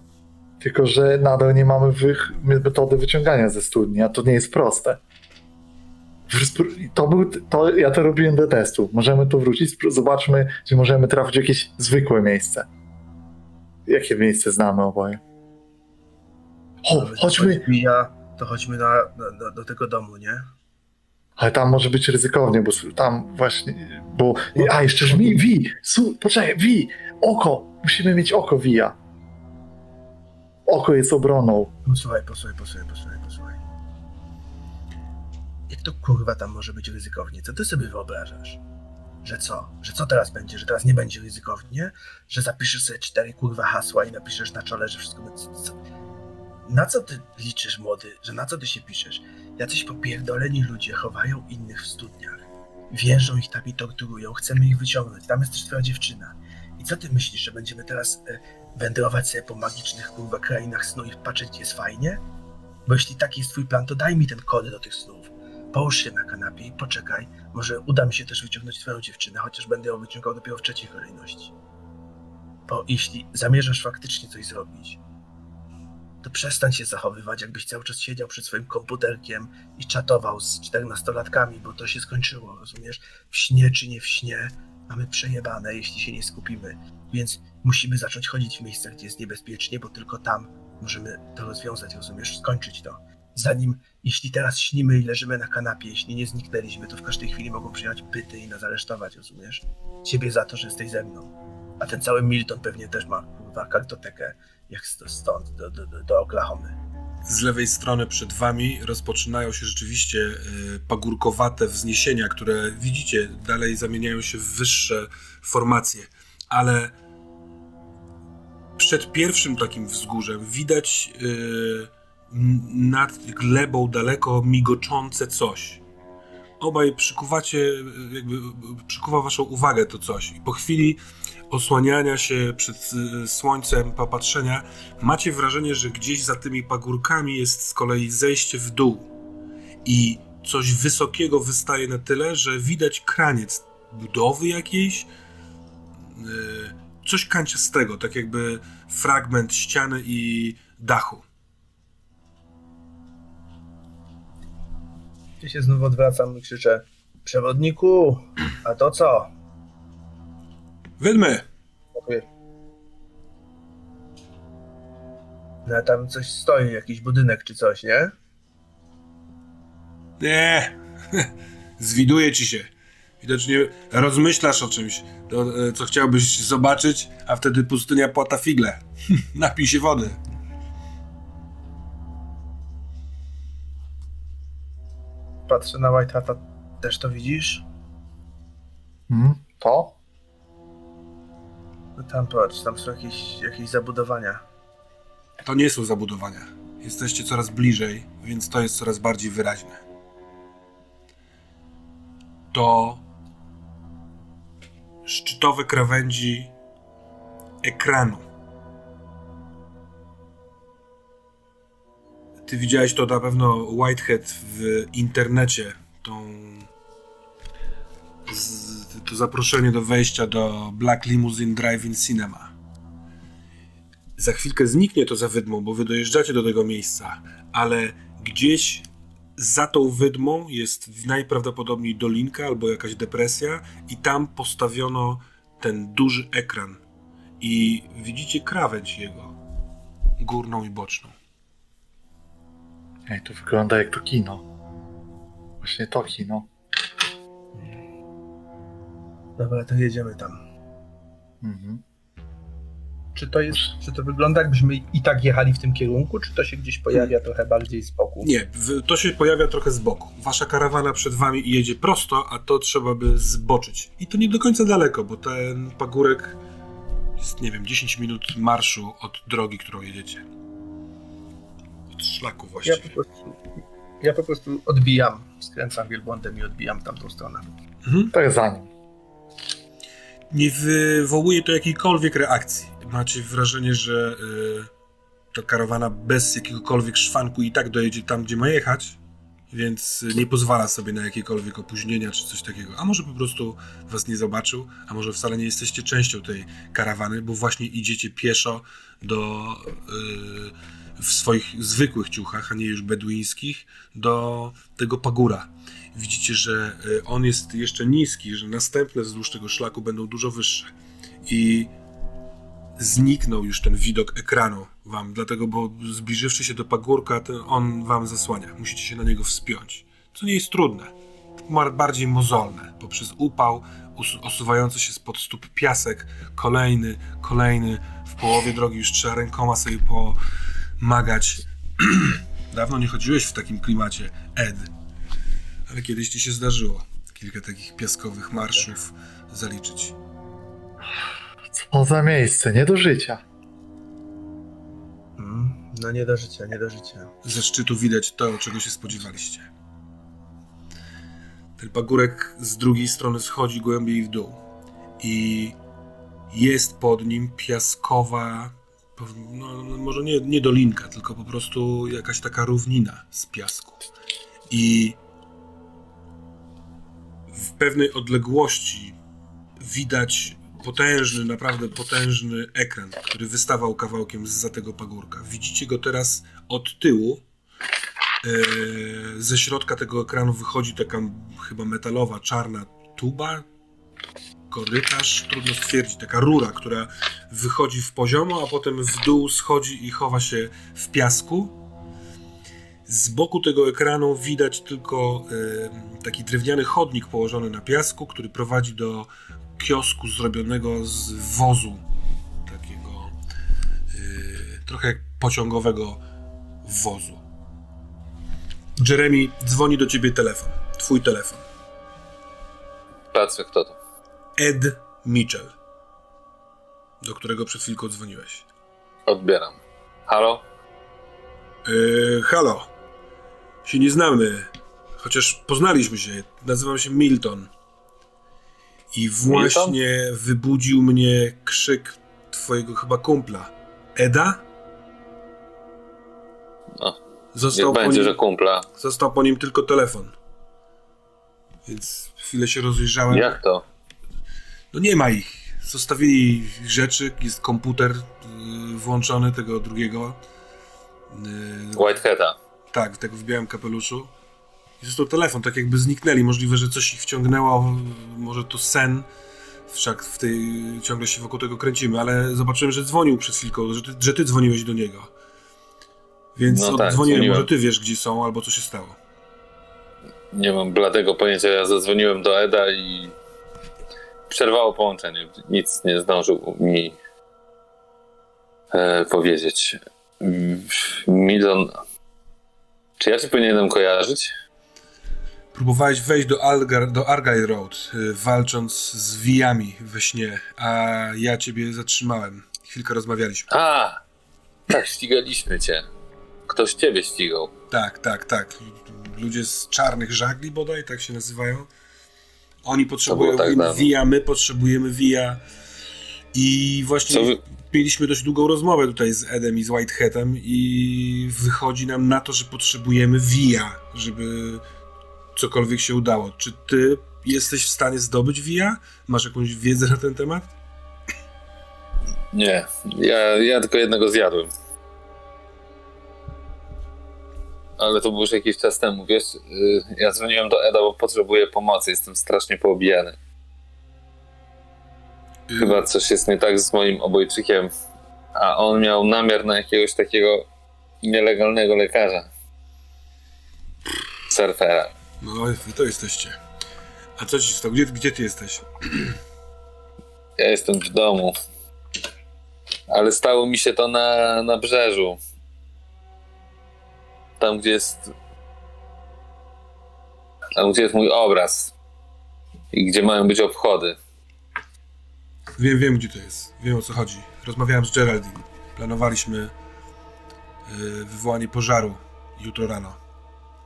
tylko że nadal nie mamy wych, metody wyciągania ze studni, a to nie jest proste. To był, to, ja to robiłem do testu. Możemy tu wrócić, zobaczmy, czy możemy trafić w jakieś zwykłe miejsce. Jakie miejsce znamy oboje? O, chodźmy, Ja, to chodźmy na, na, na, do tego domu, nie? Ale tam może być ryzykownie, bo tam właśnie, bo... A, jeszcze żmi, wi, su, poczekaj, wi, oko, musimy mieć oko wija. Oko jest obroną. Posłuchaj, posłuchaj, posłuchaj, posłuchaj, posłuchaj. Jak to kurwa tam może być ryzykownie? Co ty sobie wyobrażasz? Że co? Że co teraz będzie? Że teraz nie będzie ryzykownie? Że zapiszesz sobie cztery kurwa hasła i napiszesz na czole, że wszystko będzie... Na co ty liczysz, młody? Że na co ty się piszesz? Jacyś popierdoleni ludzie chowają innych w studniach. Więżą ich tam i torturują. Chcemy ich wyciągnąć. Tam jest też twoja dziewczyna. I co ty myślisz, że będziemy teraz e, wędrować sobie po magicznych kurwa krainach snu i patrzeć, gdzie jest fajnie? Bo jeśli taki jest twój plan, to daj mi ten kod do tych snów. Połóż się na kanapie i poczekaj. Może uda mi się też wyciągnąć twoją dziewczynę, chociaż będę ją wyciągał dopiero w trzeciej kolejności. Bo jeśli zamierzasz faktycznie coś zrobić, to przestań się zachowywać, jakbyś cały czas siedział przed swoim komputerkiem i czatował z czternastolatkami, bo to się skończyło, rozumiesz? W śnie czy nie w śnie mamy przejebane, jeśli się nie skupimy. Więc musimy zacząć chodzić w miejscach, gdzie jest niebezpiecznie, bo tylko tam możemy to rozwiązać, rozumiesz? Skończyć to. zanim, jeśli teraz śnimy i leżymy na kanapie, jeśli nie zniknęliśmy, to w każdej chwili mogą przyjechać pyty i nas aresztować, rozumiesz? Ciebie za to, że jesteś ze mną. A ten cały Milton pewnie też ma, kurwa, kartotekę, jak st- stąd do, do, do, Oklahomy. Z lewej strony przed wami rozpoczynają się rzeczywiście y, pagórkowate wzniesienia, które widzicie, dalej zamieniają się w wyższe formacje, ale przed pierwszym takim wzgórzem widać n- nad glebą daleko migoczące coś. Obaj przykuwacie, y, jakby przykuwa waszą uwagę to coś i po chwili osłaniania się przed y, słońcem, popatrzenia, macie wrażenie, że gdzieś za tymi pagórkami jest z kolei zejście w dół i coś wysokiego wystaje na tyle, że widać kraniec budowy jakiejś, yy, coś kanciastego, tak jakby fragment ściany i dachu. Ja się znów odwracam i krzyczę, przewodniku, a to co? Wydmy! Mówię. No tam coś stoi, jakiś budynek czy coś, nie? Nie, [laughs] zwiduje ci się. Widocznie rozmyślasz o czymś, to, e, co chciałbyś zobaczyć, a wtedy pustynia płata figle. [laughs] Napij się wody. Patrzę na White Hata, też to widzisz? Hmm? To? No tam patrz, tam są jakieś, jakieś zabudowania. To nie są zabudowania. Jesteście coraz bliżej, więc to jest coraz bardziej wyraźne. To szczytowe krawędzi ekranu. Ty widziałeś to na pewno Whitehead w internecie, tą z, to zaproszenie do wejścia do Black Limousine Drive-In Cinema. Za chwilkę zniknie to za wydmą, bo wy dojeżdżacie do tego miejsca, ale gdzieś za tą wydmą jest najprawdopodobniej dolinka albo jakaś depresja i tam postawiono ten duży ekran i widzicie krawędź jego, górną i boczną. Ej, to wygląda jak to kino. Właśnie to kino. Dobra, to jedziemy tam. Mhm. Czy to jest, czy to wygląda jakbyśmy i tak jechali w tym kierunku, czy to się gdzieś pojawia trochę bardziej z boku? Nie, to się pojawia trochę z boku. Wasza karawana przed wami jedzie prosto, a to trzeba by zboczyć. I to nie do końca daleko, bo ten pagórek jest, nie wiem, 10 minut marszu od drogi, którą jedziecie. Od szlaku Ja właściwie. po prostu, ja po prostu odbijam, skręcam wielbłądem i odbijam tamtą stronę. Mhm. Tak za nim. Nie wywołuje to jakiejkolwiek reakcji. Macie wrażenie, że y, ta karawana bez jakiegokolwiek szwanku i tak dojedzie tam, gdzie ma jechać, więc nie pozwala sobie na jakiekolwiek opóźnienia czy coś takiego. A może po prostu was nie zobaczył, a może wcale nie jesteście częścią tej karawany, bo właśnie idziecie pieszo do y, w swoich zwykłych ciuchach, a nie już beduińskich, do tego pagóra. Widzicie, że y, on jest jeszcze niski, że następne wzdłuż tego szlaku będą dużo wyższe. I zniknął już ten widok ekranu wam, dlatego, bo zbliżywszy się do pagórka, on wam zasłania. Musicie się na niego wspiąć. Co nie jest trudne. Bardziej mozolne. Poprzez upał, osuwający się spod stóp piasek, kolejny, kolejny. W połowie drogi już trzeba rękoma sobie pomagać. [clears throat] Dawno nie chodziłeś w takim klimacie, Ed. Ale kiedyś ci się zdarzyło kilka takich piaskowych marszów zaliczyć. Co za miejsce, nie do życia. Mm, no nie do życia, nie do życia. Ze szczytu widać to, czego się spodziewaliście. Ten pagórek z drugiej strony schodzi głębiej w dół i jest pod nim piaskowa, no, no może nie, nie dolinka, tylko po prostu jakaś taka równina z piasku. I w pewnej odległości widać potężny, naprawdę potężny ekran, który wystawał kawałkiem za tego pagórka. Widzicie go teraz od tyłu. E, Ze środka tego ekranu wychodzi taka chyba metalowa, czarna tuba, korytarz, trudno stwierdzić, taka rura, która wychodzi w poziomo, a potem w dół schodzi i chowa się w piasku. Z boku tego ekranu widać tylko e, taki drewniany chodnik położony na piasku, który prowadzi do kiosku zrobionego z wozu takiego e, trochę jak pociągowego wozu. Jeremy, dzwoni do ciebie telefon. Twój telefon. Patrzę, kto to. Ed Mitchell, do którego przed chwilką dzwoniłeś. Odbieram. Halo? Yy, halo. Się nie znamy, chociaż poznaliśmy się. Nazywam się Milton. I właśnie wybudził mnie krzyk twojego chyba kumpla. Eda? No, Został po, będzie, nim, że kumpla. został po nim tylko telefon. Więc chwilę się rozejrzałem. Jak to? No nie ma ich. Zostawili rzeczy, jest komputer yy, włączony tego drugiego. Yy, Whiteheada. Tak, tego w białym kapeluszu. I został telefon, tak jakby zniknęli. Możliwe, że coś ich wciągnęło, może to sen. Wszak w tej, ciągle się wokół tego kręcimy, ale zobaczyłem, że dzwonił przed chwilką, że ty, że ty dzwoniłeś do niego. Więc No tak, dzwoniłem. może ty wiesz, gdzie są, albo co się stało. Nie mam bladego pojęcia. Ja zadzwoniłem do Eda i przerwało połączenie. Nic nie zdążył mi e, powiedzieć. Milton, czy ja cię powinienem kojarzyć? Próbowałeś wejść do, Algar, do Argyle Road, y, walcząc z wijami we śnie, a ja ciebie zatrzymałem. Chwilkę rozmawialiśmy. A, tak, ścigaliśmy cię. Ktoś ciebie ścigał. Tak, tak, tak. Ludzie z czarnych żagli bodaj, tak się nazywają. Oni potrzebują tak via, my potrzebujemy via. I właśnie wy- mieliśmy dość długą rozmowę tutaj z Edem i z Whiteheadem i wychodzi nam na to, że potrzebujemy via, żeby cokolwiek się udało. Czy ty jesteś w stanie zdobyć via? Masz jakąś wiedzę na ten temat? Nie, ja, ja tylko jednego zjadłem. Ale to było już jakiś czas temu, wiesz? y, Ja dzwoniłem do Eda, bo potrzebuję pomocy. Jestem strasznie poobijany. Chyba coś jest nie tak z moim obojczykiem. A on miał namiar na jakiegoś takiego nielegalnego lekarza. Surfera. No, wy to jesteście. A co ci stało? Gdzie, gdzie ty jesteś? Ja jestem w domu. Ale stało mi się to na, na brzeżu. Tam, gdzie jest. Tam, gdzie jest mój obraz. I gdzie mają być obchody. Wiem, wiem gdzie to jest. Wiem o co chodzi. Rozmawiałem z Geraldine. Planowaliśmy yy, wywołanie pożaru jutro rano.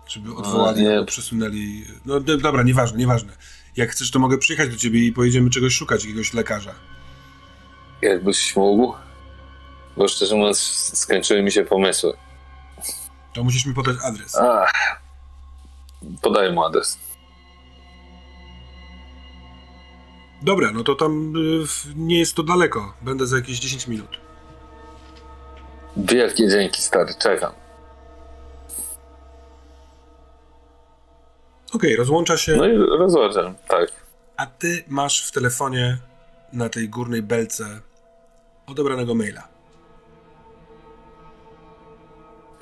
Żeby odwołali albo przesunęli. No dobra, nieważne, nieważne. Jak chcesz, to mogę przyjechać do ciebie i pojedziemy czegoś szukać, jakiegoś lekarza. Jakbyś mógł. Bo szczerze mówiąc, skończyły mi się pomysły. To musisz mi podać adres. Ach. Podaj mu adres. Dobra, no to tam y, nie jest to daleko. Będę za jakieś 10 minut. Wielkie dzięki, stary. Czekam. Okej, rozłącza się. No i rozważam. Tak. A ty masz w telefonie na tej górnej belce odebranego maila.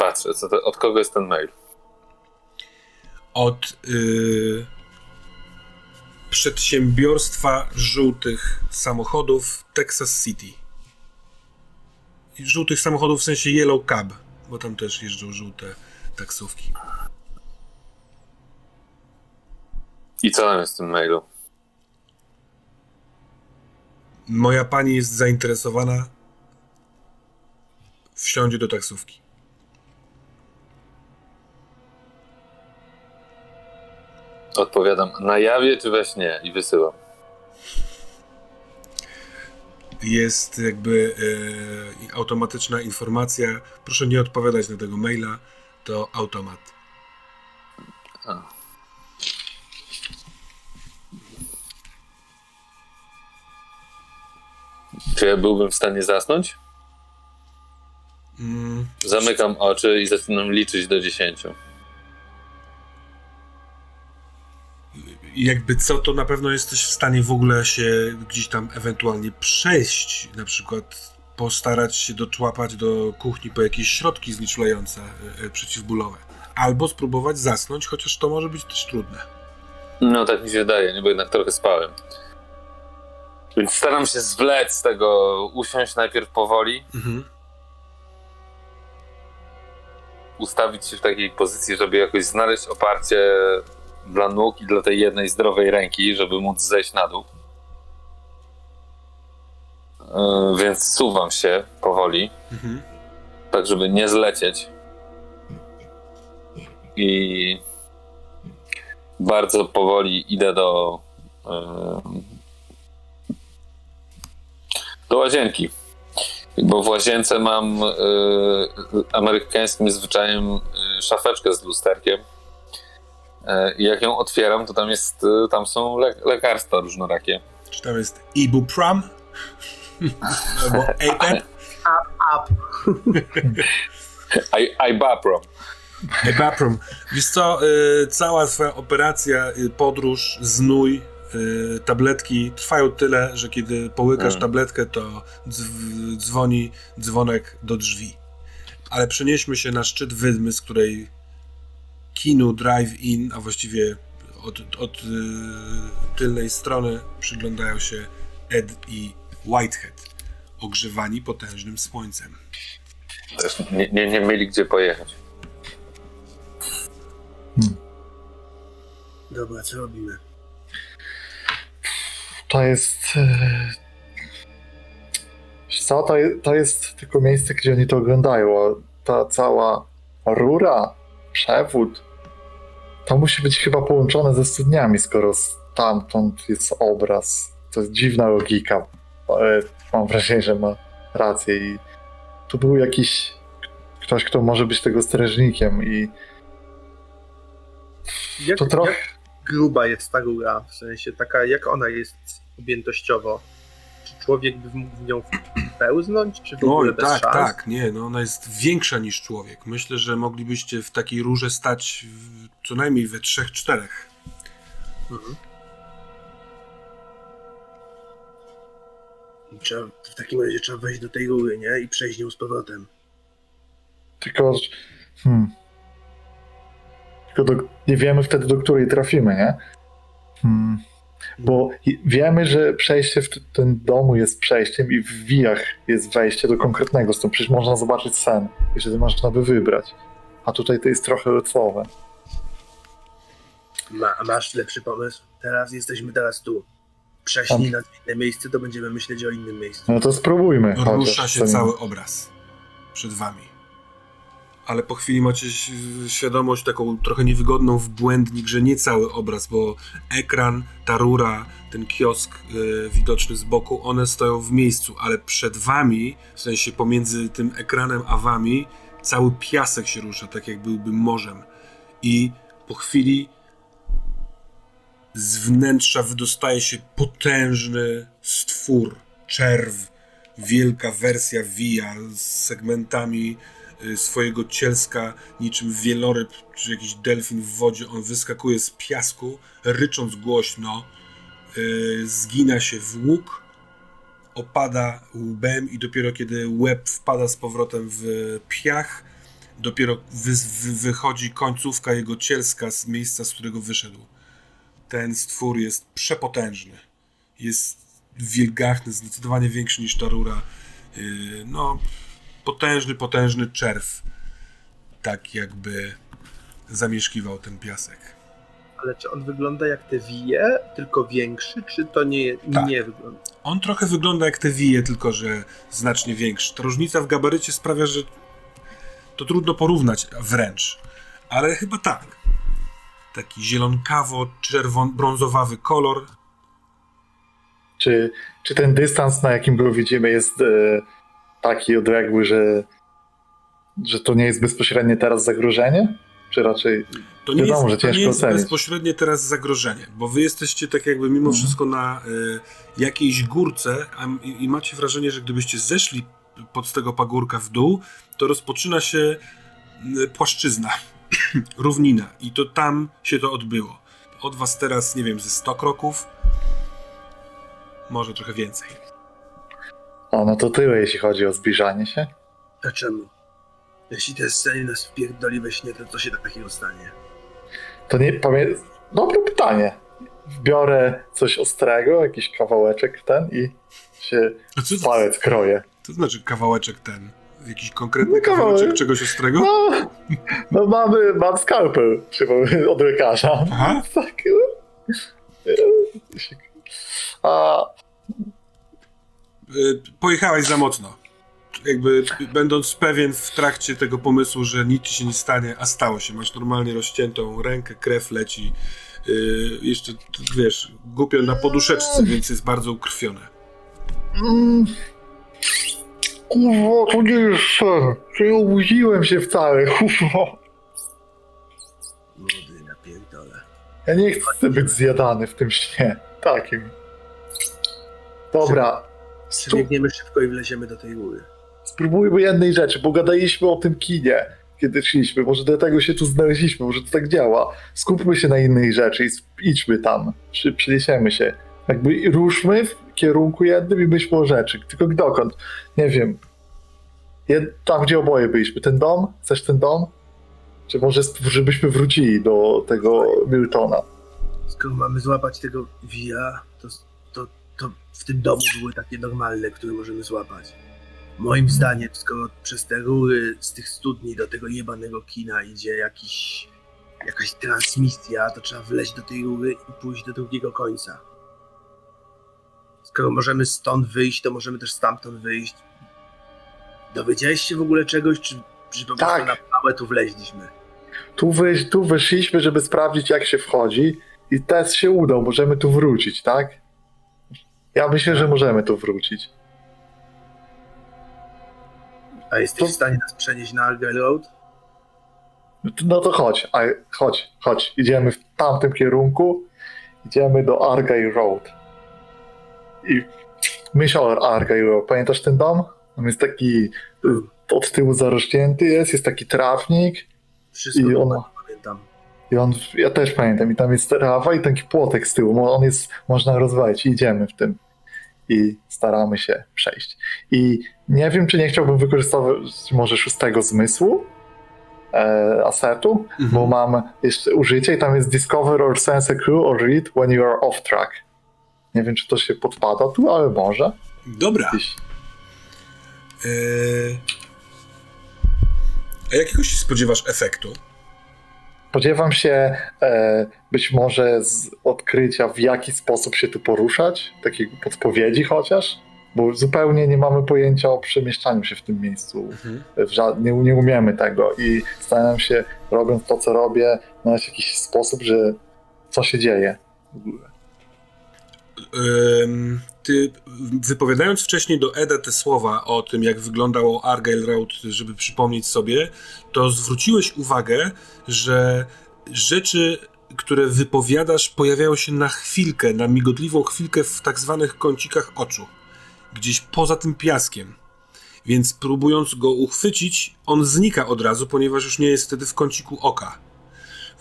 Patrzę, co to, od kogo jest ten mail. od y, przedsiębiorstwa żółtych samochodów Texas City. Żółtych samochodów w sensie Yellow Cab, bo tam też jeżdżą żółte taksówki. I co tam jest w tym mailu? Moja pani jest zainteresowana. Wsiądzie do taksówki. Odpowiadam, na jawie czy we śnie? I wysyłam. Jest jakby e, automatyczna informacja. Proszę nie odpowiadać na tego maila. To automat. A. Czy ja byłbym w stanie zasnąć? Mm, Zamykam oczy i zaczynam liczyć do 10. jakby co, to na pewno jesteś w stanie w ogóle się gdzieś tam ewentualnie przejść, na przykład postarać się doczłapać do kuchni po jakieś środki znieczulające, e, e, przeciwbólowe. albo spróbować zasnąć, chociaż to może być też trudne. No tak mi się wydaje, nie, bo jednak trochę spałem. Więc staram się zwlec z tego, usiąść najpierw powoli, Mhm. ustawić się w takiej pozycji, żeby jakoś znaleźć oparcie dla nóg i dla tej jednej zdrowej ręki, żeby móc zejść na dół. Yy, Więc suwam się powoli, Mhm. tak żeby nie zlecieć. I bardzo powoli idę do yy, do łazienki. Bo w łazience mam yy, amerykańskim zwyczajem szafeczkę z lusterkiem. Yy, I jak ją otwieram, to tam jest, yy, tam są le- lekarstwa różnorakie. Czy tam jest Ibupram? [laughs] albo APEP? Up. I, Ibaprom. Ebaprom. Wiesz co, y, cała twoja operacja, y, podróż, znój, y, tabletki trwają tyle, że kiedy połykasz Mm. tabletkę, to dzw- dzwoni dzwonek do drzwi. Ale przenieśmy się na szczyt wydmy, z której kinu drive-in, a właściwie od, od y, tylnej strony przyglądają się Ed i Whitehead, ogrzewani potężnym słońcem. Nie, nie, nie mieli gdzie pojechać. Dobra, co robimy? To jest. Wiesz co, to, to jest tylko miejsce, gdzie oni to oglądają. A ta cała rura, przewód, to musi być chyba połączone ze studniami, skoro stamtąd jest obraz. To jest dziwna logika. Mam wrażenie, że ma rację. I tu był jakiś ktoś, kto może być tego strażnikiem i Jak, to trochę... jak gruba jest ta rura? W sensie taka, jak ona jest objętościowo? Człowiek by mógł w nią pełznąć, czy w ogóle Oj, bez tak, szans? tak, nie, no ona jest większa niż człowiek. Myślę, że moglibyście w takiej rurze stać w, co najmniej we trzech, czterech. Mhm. Trzeba, w takim razie trzeba wejść do tej rury, nie? I przejść nią z powrotem. Tylko, hmm. Tylko do, nie wiemy wtedy, do której trafimy, nie? Hmm. Bo wiemy, że przejście w t- ten domu jest przejściem i w wijach jest wejście do konkretnego, stąd przecież można zobaczyć sen i wtedy można by wybrać. A tutaj to jest trochę łatwowe. Ma, masz lepszy pomysł? Teraz jesteśmy teraz tu. Prześnij na inne miejsce, to będziemy myśleć o innym miejscu. No to spróbujmy. Rusza się cały obraz przed wami. Ale po chwili macie świadomość taką trochę niewygodną w błędnik, że nie cały obraz, bo ekran, ta rura, ten kiosk y, widoczny z boku, one stoją w miejscu, ale przed wami, w sensie pomiędzy tym ekranem a wami, cały piasek się rusza, tak jak byłby morzem. I po chwili z wnętrza wydostaje się potężny stwór, czerw, wielka wersja Via z segmentami swojego cielska, niczym wieloryb czy jakiś delfin w wodzie. On wyskakuje z piasku, rycząc głośno, y, zgina się w łuk, opada łbem i dopiero kiedy łeb wpada z powrotem w piach, dopiero wy, wy, wychodzi końcówka jego cielska z miejsca, z którego wyszedł. Ten stwór jest przepotężny. Jest wielgachny, zdecydowanie większy niż ta rura. Yy, No, potężny, potężny czerw. Tak jakby zamieszkiwał ten piasek. Ale czy on wygląda jak te wije, tylko większy, czy to nie, Tak. nie wygląda? On trochę wygląda jak te wije, tylko że znacznie większy. Ta różnica w gabarycie sprawia, że to trudno porównać wręcz. Ale chyba tak. Taki zielonkawo-czerwon-brązowawy kolor. Czy, czy ten dystans, na jakim go widzimy, jest e, taki odległy, że, że to nie jest bezpośrednie teraz zagrożenie? Czy raczej To nie Wiadomo, jest, że to nie jest ocenić. bezpośrednie teraz zagrożenie, bo wy jesteście tak jakby mimo Mhm. wszystko na y, jakiejś górce a, i, i macie wrażenie, że gdybyście zeszli pod tego pagórka w dół, to rozpoczyna się y, płaszczyzna, [clears throat] równina i to tam się to odbyło. Od was teraz, nie wiem, ze 100 kroków, może trochę więcej. O, no to tyle, jeśli chodzi o zbliżanie się. A czemu? Jeśli ten scenie nas wpierdoli we śnie, to co się takiego stanie? To nie pamiętam. Dobre pytanie. Biorę coś ostrego, jakiś kawałeczek ten i się A co to, palec kroję. to znaczy kawałeczek ten? Jakiś konkretny No, kawałek. kawałeczek czegoś ostrego? No, no mamy, mam skalpel przypomnę, od lekarza. Aha. Tak. A, Y, Pojechałeś za mocno. Jakby będąc pewien w trakcie tego pomysłu, że nic ci się nie stanie, a stało się. Masz normalnie rozciętą rękę, krew leci. Y, jeszcze, wiesz, głupio na poduszeczce, więc jest bardzo ukrwione. mm, kurwa, to nie jest. Że nie obudziłem się wcale, [laughs] kurwa. Młody, na pierdole. Ja nie chcę być zjadany w tym śnie. Takim. Dobra. Przebiegniemy szybko i wleziemy do tej góry. spróbujmy jednej rzeczy, bo gadaliśmy o tym kinie, kiedy szliśmy. Może dlatego się tu znaleźliśmy, może to tak działa. Skupmy się na innej rzeczy i idźmy tam. Przy, przyniesiemy się. Jakby ruszmy w kierunku jednym i myślmy o rzeczy. Tylko dokąd? Nie wiem. Jed- tam, gdzie oboje byliśmy. Ten dom? Chcesz ten dom? Czy może żebyśmy wrócili do tego Miltona? Skoro mamy złapać tego wija, to, to, w tym domu były takie normalne, które możemy złapać. Moim zdaniem, skoro przez te rury z tych studni do tego jebanego kina idzie jakiś, jakaś transmisja, to trzeba wleźć do tej rury i pójść do drugiego końca. Skoro możemy stąd wyjść, to możemy też stamtąd wyjść. Dowiedziałeś się w ogóle czegoś, czy, czy po Tak. na pałę tu wleźliśmy? Tu, wyś, tu wyszliśmy, żeby sprawdzić, jak się wchodzi, i test się udał. Możemy tu wrócić, tak? Ja myślę, że możemy tu wrócić. A jesteś w stanie nas przenieść na Argyle Road? No to- No to chodź, a, chodź, chodź. Idziemy w tamtym kierunku. Idziemy do Argyle Road. I myśl o Argyle Road. Pamiętasz ten dom? On jest taki y, od tyłu zarośnięty jest, jest taki trawnik Wszystko I ono- pamiętam. i on, ja też pamiętam, i tam jest trawa i taki płotek z tyłu. On jest, można rozwalić. Idziemy w tym. I staramy się przejść. I nie wiem, czy nie chciałbym wykorzystywać może szóstego zmysłu, e, asetu, bo mam jeszcze użycie i tam jest discover or sense a clue or read when you are off track. Nie wiem, czy to się podpada tu, ale może. Dobra. Gdzieś. Eee, a jakiego się spodziewasz efektu? Spodziewam się e, być może z odkrycia, w jaki sposób się tu poruszać, takiej podpowiedzi chociaż, bo zupełnie nie mamy pojęcia o przemieszczaniu się w tym miejscu. W ża- nie, nie umiemy tego i staram się, robiąc to, co robię, znaleźć jakiś sposób, że co się dzieje w ogóle. Ty, wypowiadając wcześniej do Eda te słowa o tym, jak wyglądało Argyle Road, żeby przypomnieć sobie, to zwróciłeś uwagę, że rzeczy, które wypowiadasz, pojawiają się na chwilkę, na migotliwą chwilkę w tak zwanych kącikach oczu, gdzieś poza tym piaskiem. Więc próbując go uchwycić, on znika od razu, ponieważ już nie jest wtedy w kąciku oka.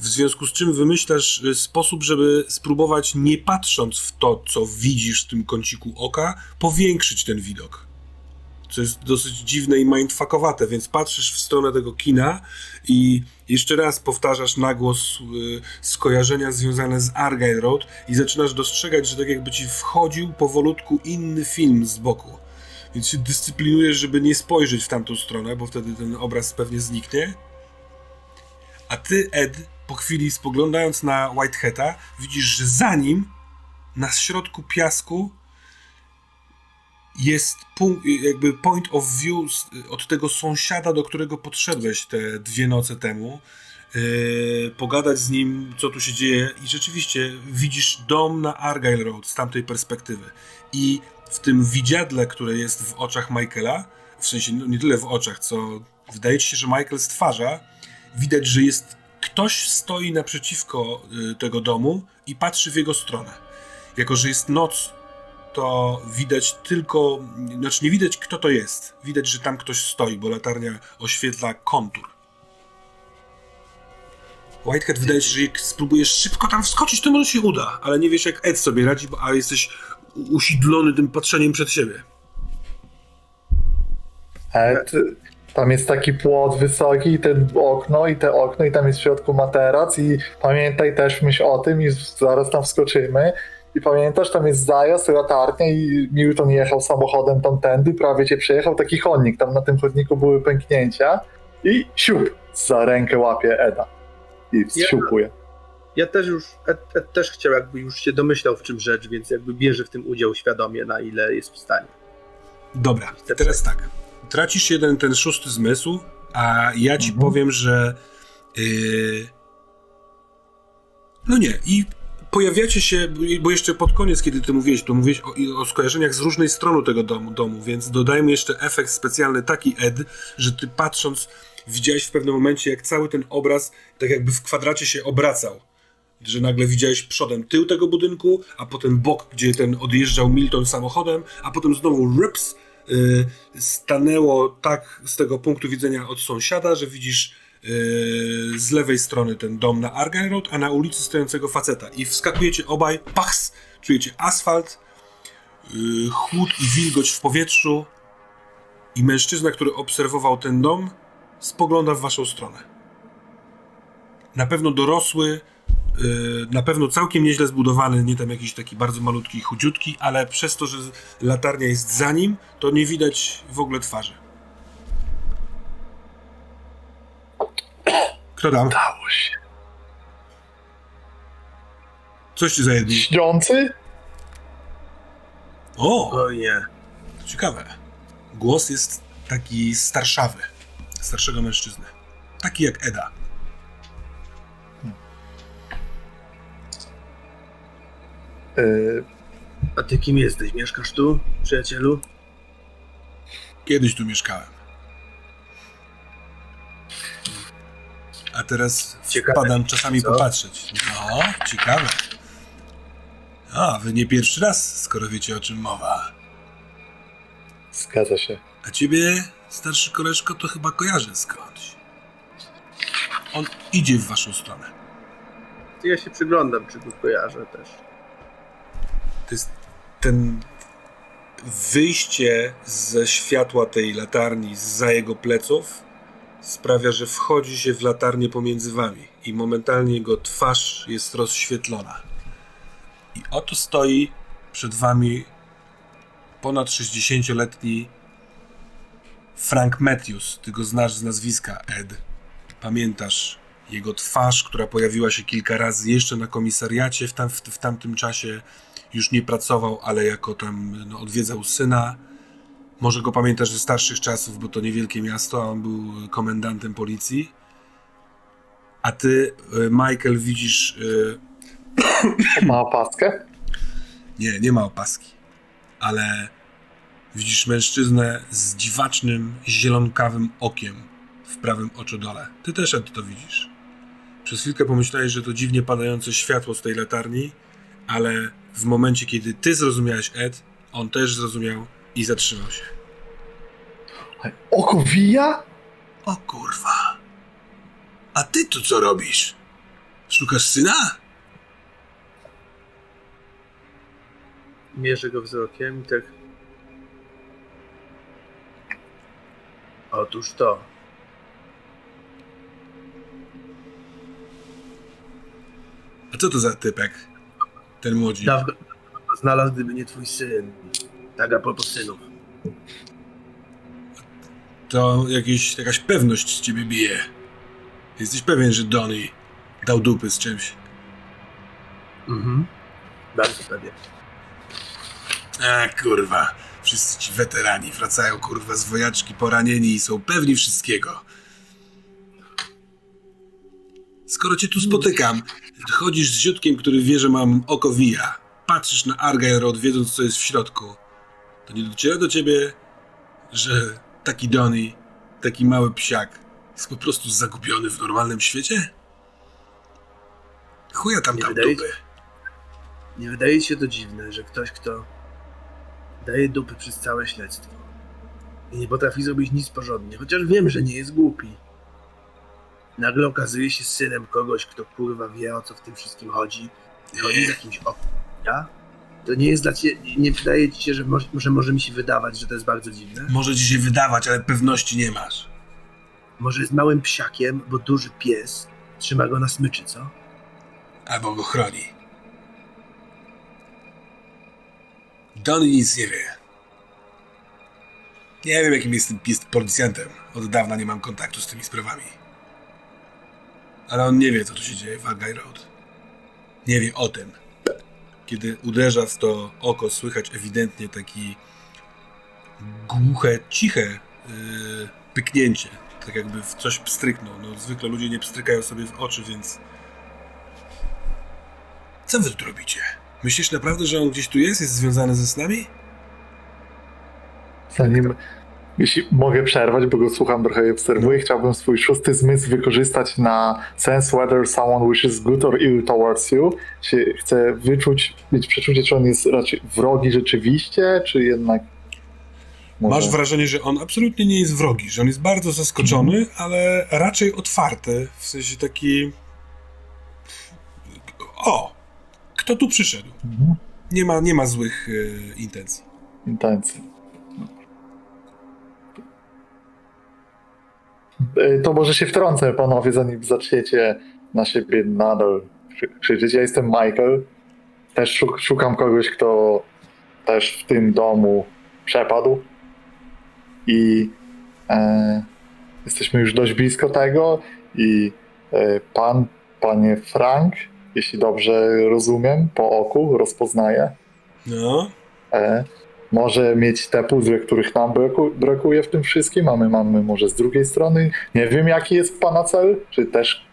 W związku z czym wymyślasz y, sposób, żeby spróbować, nie patrząc w to, co widzisz w tym kąciku oka, powiększyć ten widok. Co jest dosyć dziwne i mindfuckowate, więc patrzysz w stronę tego kina i jeszcze raz powtarzasz na głos y, skojarzenia związane z Argyle Road i zaczynasz dostrzegać, że tak jakby ci wchodził powolutku inny film z boku. Więc się dyscyplinujesz, żeby nie spojrzeć w tamtą stronę, bo wtedy ten obraz pewnie zniknie. A ty, Ed, po chwili spoglądając na Whiteheada, widzisz, że za nim, na środku piasku, jest punkt, jakby point of view od tego sąsiada, do którego podszedłeś te dwie noce temu. Yy, pogadać z nim, co tu się dzieje, i rzeczywiście widzisz dom na Argyle Road z tamtej perspektywy. I w tym widziadle, które jest w oczach Michaela, w sensie no, nie tyle w oczach, co wydaje ci się, że Michael stwarza, widać, że jest ktoś stoi naprzeciwko y, tego domu i patrzy w jego stronę. Jako, że jest noc, to widać tylko, znaczy nie widać kto to jest. Widać, że tam ktoś stoi, bo latarnia oświetla kontur. Whitehead wydaje się, że jak spróbujesz szybko tam wskoczyć, to może się uda, ale nie wiesz jak Ed sobie radzi, a jesteś usidlony tym patrzeniem przed siebie. Ed, Tam jest taki płot wysoki i ten okno i te okno i tam jest w środku materac i pamiętaj też myśl o tym i zaraz tam wskoczymy. I pamiętasz, tam jest zajazd, latarnia i Milton jechał samochodem tamtędy, prawie cię przejechał, taki chodnik, tam na tym chodniku były pęknięcia i siup, za rękę łapie Eda i wsiupuje. Ja też już, Ed, Ed też chciał, jakby już się domyślał w czym rzecz, więc jakby bierze w tym udział świadomie, na ile jest w stanie. Dobra, teraz tak. Tracisz jeden ten szósty zmysł, a ja ci powiem, że. Yy... No nie, i pojawiacie się, bo jeszcze pod koniec, kiedy ty mówiłeś, to mówiłeś o, o skojarzeniach z różnej strony tego domu, domu, więc dodajmy jeszcze efekt specjalny taki, Ed, że ty patrząc, widziałeś w pewnym momencie, jak cały ten obraz tak jakby w kwadracie się obracał. Że nagle widziałeś przodem tył tego budynku, a potem bok, gdzie ten odjeżdżał Milton samochodem, a potem znowu ryps y, stanęło tak z tego punktu widzenia od sąsiada, że widzisz y, z lewej strony ten dom na Argyle Road, a na ulicy stojącego faceta. I wskakujecie obaj, pachs, czujecie asfalt, y, chłód i wilgoć w powietrzu i mężczyzna, który obserwował ten dom, spogląda w waszą stronę. Na pewno dorosły, na pewno całkiem nieźle zbudowany, nie tam jakiś taki bardzo malutki i chudziutki, ale przez to, że latarnia jest za nim, to nie widać w ogóle twarzy. Kto tam? Dało się. Coś ci za jedni. Śniący? O, O nie. to ciekawe. Głos jest taki starszawy, starszego mężczyzny. Taki jak Eda. Yy, A ty kim jesteś? Mieszkasz tu, przyjacielu? Kiedyś tu mieszkałem. A teraz Ciekawe. wpadam czasami Co? popatrzeć. No, ciekawe. A, wy nie pierwszy raz, skoro wiecie o czym mowa. zgadza się. A ciebie, starszy koleżko, to chyba kojarzę skądś. On idzie w waszą stronę. Ja się przyglądam, czy go kojarzę też. To jest ten wyjście ze światła tej latarni za jego pleców sprawia, że wchodzi się w latarnię pomiędzy wami i momentalnie jego twarz jest rozświetlona. I oto stoi przed wami ponad 60-letni Frank Matthews. Ty go znasz z nazwiska Ed. Pamiętasz jego twarz, która pojawiła się kilka razy jeszcze na komisariacie w, tam, w, w tamtym czasie. Już nie pracował, ale jako tam no, odwiedzał syna. Może go pamiętasz ze starszych czasów, bo to niewielkie miasto, a on był komendantem policji. A ty, y, Michael, widzisz. y, Ma opaskę? Nie, nie ma opaski. Ale widzisz mężczyznę z dziwacznym, zielonkawym okiem w prawym oczodole. Ty też Ed, to widzisz. Przez chwilkę pomyślałeś, że to dziwnie padające światło z tej latarni, ale w momencie, kiedy ty zrozumiałeś Ed, on też zrozumiał i zatrzymał się. Oko wija? O kurwa. A ty tu co robisz? Szukasz syna? Mierzę go wzrokiem i tak... Otóż to. A co to za typek? Ten młodzi. Dawno go znalazł, gdyby nie twój syn. Tak a propos synów. To jakieś, jakaś pewność z ciebie bije. Jesteś pewien, że Donny dał dupy z czymś. Mhm. Bardzo pewnie. A kurwa, wszyscy ci weterani wracają kurwa z wojaczki poranieni i są pewni wszystkiego. Skoro cię tu spotykam, chodzisz z ziutkiem, który wie, że mam oko wija, patrzysz na Argyle Road, wiedząc co jest w środku, to nie dociera do ciebie, że taki Donny, taki mały psiak jest po prostu zagubiony w normalnym świecie? Chuja tam Nie tam wydaje- dupy. Nie wydaje się to dziwne, że ktoś, kto daje dupy przez całe śledztwo i nie potrafi zrobić nic porządnie, chociaż wiem, że nie jest głupi. Nagle okazuje się synem kogoś, kto kurwa wie o co w tym wszystkim chodzi i chodzi z jakimś okiem. Ja? To nie jest dla ciebie, nie wydaje ci się, że może, że może mi się wydawać, że to jest bardzo dziwne? Może ci się wydawać, ale pewności nie masz. Może jest małym psiakiem, bo duży pies trzyma go na smyczy, co? Albo go chroni. Don nic nie wie. Nie wiem, jakim jest, jest policjantem. Od dawna nie mam kontaktu z tymi sprawami. Ale on nie wie, co tu się dzieje w Argyle Road. Nie wie o tym. Kiedy uderza w to oko, słychać ewidentnie taki głuche, ciche yy, pyknięcie. Tak jakby w coś pstryknął. No, zwykle ludzie nie pstrykają sobie w oczy, więc co wy tu robicie? Myślisz naprawdę, że on gdzieś tu jest? Jest związany ze snami? Zanim, jeśli mogę przerwać, bo go słucham trochę i obserwuję, chciałbym swój szósty zmysł wykorzystać na sense whether someone wishes good or ill towards you. Czy chcę wyczuć, mieć przeczucie, czy on jest raczej wrogi rzeczywiście, czy jednak... może- Masz wrażenie, że on absolutnie nie jest wrogi, że on jest bardzo zaskoczony, ale raczej otwarty, w sensie taki... O! Kto tu przyszedł? Mhm. Nie ma, nie ma złych e, intencji. intencji. To może się wtrącę, panowie, zanim zaczniecie na siebie nadal krzy- krzyczeć. Ja jestem Michael. Też szuk- szukam kogoś, kto też w tym domu przepadł. I e, jesteśmy już dość blisko tego. I e, pan, panie Frank, jeśli dobrze rozumiem, po oku rozpoznaję No, e, może mieć te puzzle, których nam braku, brakuje w tym wszystkim, a my mamy może z drugiej strony. Nie wiem, jaki jest pana cel, czy też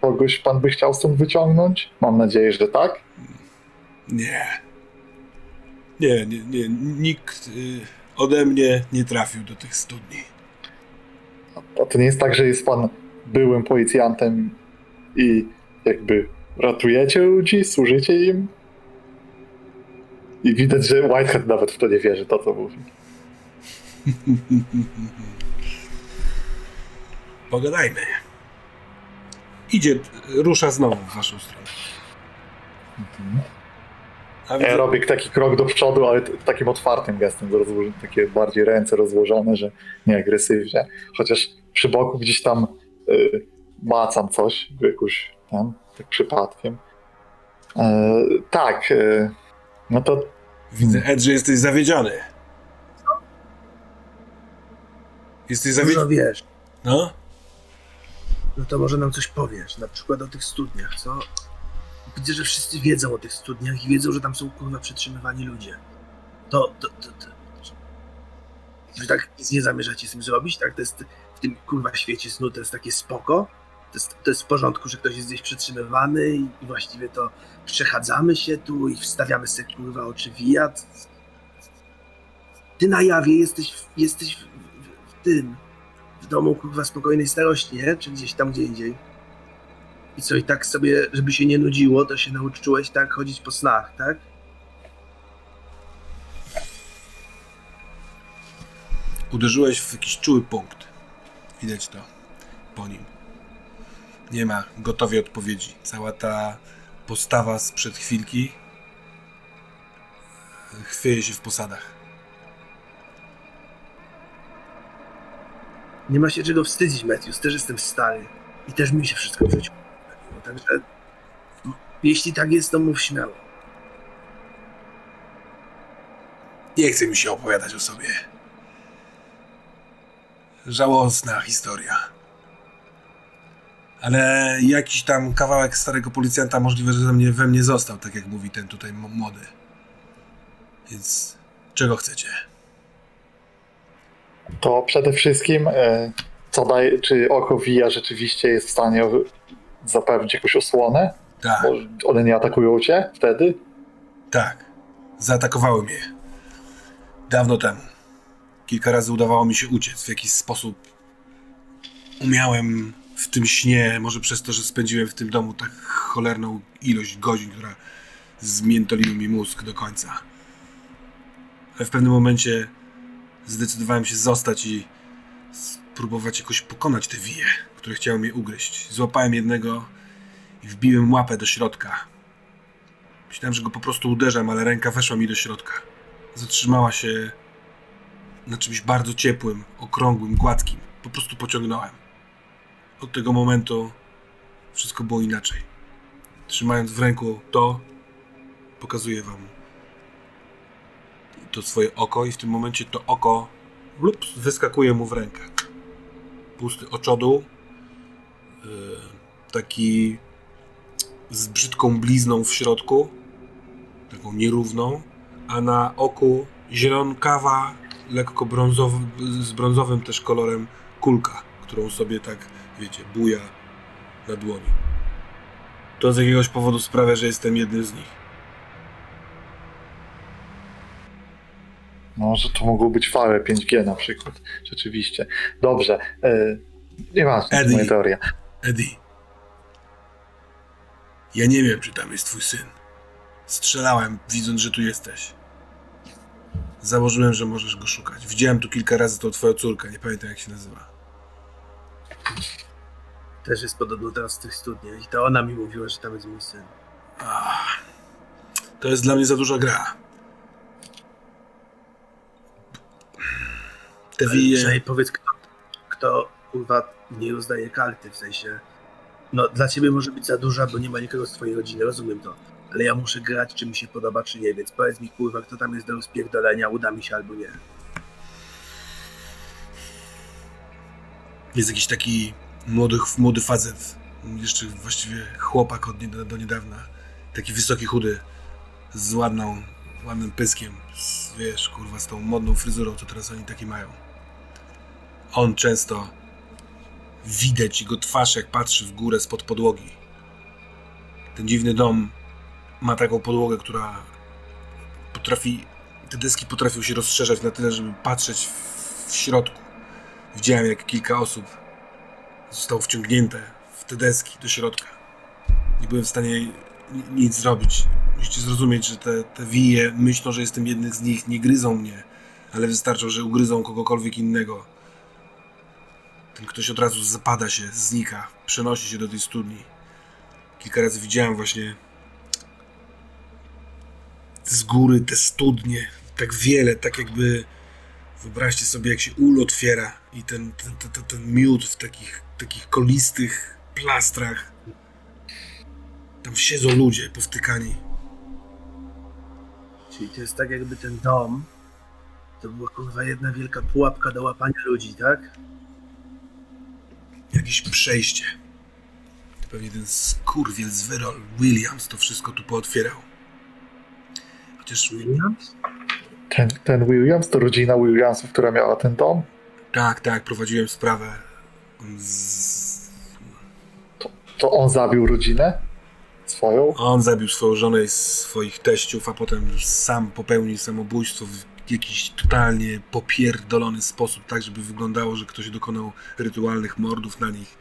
kogoś pan by chciał stąd wyciągnąć? Mam nadzieję, że tak. nie. Nie, nie, nie. Nikt y, ode mnie nie trafił do tych studni. A to nie jest tak, że jest pan byłym policjantem i jakby ratujecie ludzi, służycie im? I widać, że Whitehead nawet w to nie wierzy, to co mówi. Pogadajmy. Idzie, rusza znowu w waszą stronę. A Ja widzę, robię taki krok do przodu, ale takim otwartym gestem, takie bardziej ręce rozłożone, że nie agresywnie. Chociaż przy boku gdzieś tam y, macam coś, jakoś tam, tak przypadkiem. E, tak, y, no to widzę Ed, że jesteś zawiedziony. Jesteś Dużo zawiedziony. wiesz. No? No to może nam coś powiesz, na przykład o tych studniach, co? Widzę, że wszyscy wiedzą o tych studniach i wiedzą, że tam są kurwa przetrzymywani ludzie. To, to, to, to. Wy tak nic nie zamierzacie z tym zrobić, tak? To jest w tym kurwa świecie snu, to jest takie spoko. To jest, to jest w porządku, że ktoś jest gdzieś przetrzymywany i, i właściwie to przechadzamy się tu i wstawiamy sobie kurwa oczy wijat. Ty na jawie jesteś, w- jesteś w, w, w tym, w domu kurwa spokojnej starości, nie? Czy gdzieś tam gdzie indziej. I co, i tak sobie, żeby się nie nudziło, to się nauczyłeś tak chodzić po snach, tak? Uderzyłeś w jakiś czuły punkt. Widać to po nim. Nie ma gotowej odpowiedzi. Cała ta postawa sprzed chwilki chwieje się w posadach. Nie ma się czego wstydzić, Matthews, też jestem stary. I też mi się wszystko w życiu Także m, jeśli tak jest, to mów śmiało. Nie chce mi się opowiadać o sobie. Żałosna historia. Ale jakiś tam kawałek starego policjanta możliwe, że we mnie, we mnie został, tak jak mówi ten tutaj młody. Więc czego chcecie? To przede wszystkim, e, co daje, czy oko Wija rzeczywiście jest w stanie zapewnić jakąś osłonę? Tak, Bo one nie atakują cię wtedy? tak. Zaatakowały mnie. Dawno temu. Kilka razy udawało mi się uciec. W jakiś sposób umiałem w tym śnie, może przez to, że spędziłem w tym domu tak cholerną ilość godzin, która zmiętoliła mi mózg do końca. Ale w pewnym momencie zdecydowałem się zostać i spróbować jakoś pokonać te wije, które chciały mnie ugryźć. Złapałem jednego i wbiłem łapę do środka. Myślałem, że go po prostu uderzam, ale ręka weszła mi do środka. Zatrzymała się na czymś bardzo ciepłym, okrągłym, gładkim. Po prostu pociągnąłem. Od tego momentu wszystko było inaczej. Trzymając w ręku to, pokazuję wam to swoje oko i w tym momencie to oko blups, wyskakuje mu w rękę. Pusty oczodół, yy, taki z brzydką blizną w środku, taką nierówną, a na oku zielonkawa, lekko brązowy, z brązowym też kolorem kulka, którą sobie tak, wiecie, buja na dłoni. To z jakiegoś powodu sprawia, że jestem jednym z nich. No, że to mogło być fałe 5G na przykład. Rzeczywiście. Dobrze. E, nieważne, Eddie. moja teoria. Eddie. Ja nie wiem, czy tam jest twój syn. Strzelałem, widząc, że tu jesteś. Założyłem, że możesz go szukać. Widziałem tu kilka razy tą twoją córkę, nie pamiętam jak się nazywa. Też jest podobno teraz w tych studniach i to ona mi mówiła, że tam jest mój syn. Ach, to jest dla mnie za duża gra. Te wije... Powiedz, kto, kto kurwa nie rozdaje karty, w sensie. No, dla ciebie może być za duża, bo nie ma nikogo z twojej rodziny, rozumiem to. Ale ja muszę grać, czy mi się podoba, czy nie, więc powiedz mi, kurwa, kto tam jest do rozpierdolenia, uda mi się albo nie. Jest jakiś taki młody, młody facet, jeszcze właściwie chłopak od nie, do niedawna. Taki wysoki, chudy, z ładną, ładnym pyskiem, z, wiesz, kurwa, z tą modną fryzurą, co teraz oni taki mają. On często widać jego twarz, jak patrzy w górę spod podłogi. Ten dziwny dom ma taką podłogę, która potrafi, te deski potrafią się rozszerzać na tyle, żeby patrzeć w, w środku. Widziałem, jak kilka osób zostało wciągnięte w te deski do środka. Nie byłem w stanie ni- nic zrobić. Musicie zrozumieć, że te, te wije myślą, że jestem jednym z nich, nie gryzą mnie, ale wystarczą, że ugryzą kogokolwiek innego. Ten ktoś od razu zapada się, znika, przenosi się do tej studni. Kilka razy widziałem właśnie z góry te studnie, tak wiele, tak jakby Wyobraźcie sobie, jak się ul otwiera i ten, ten, ten, ten, miód w takich, takich kolistych plastrach. Tam siedzą ludzie powtykani. Czyli to jest tak, jakby ten dom to była kurwa jedna wielka pułapka do łapania ludzi, tak? Jakieś przejście. Pewnie ten skurwiel z Wyrol Williams to wszystko tu pootwierał. Chociaż Williams? Ten, ten Williams to rodzina Williamsów, która miała ten dom. tak, tak, prowadziłem sprawę z... To on zabił rodzinę swoją. On zabił swoją żonę i swoich teściów, a potem sam popełnił samobójstwo w jakiś totalnie popierdolony sposób, tak żeby wyglądało, że ktoś dokonał rytualnych mordów na nich.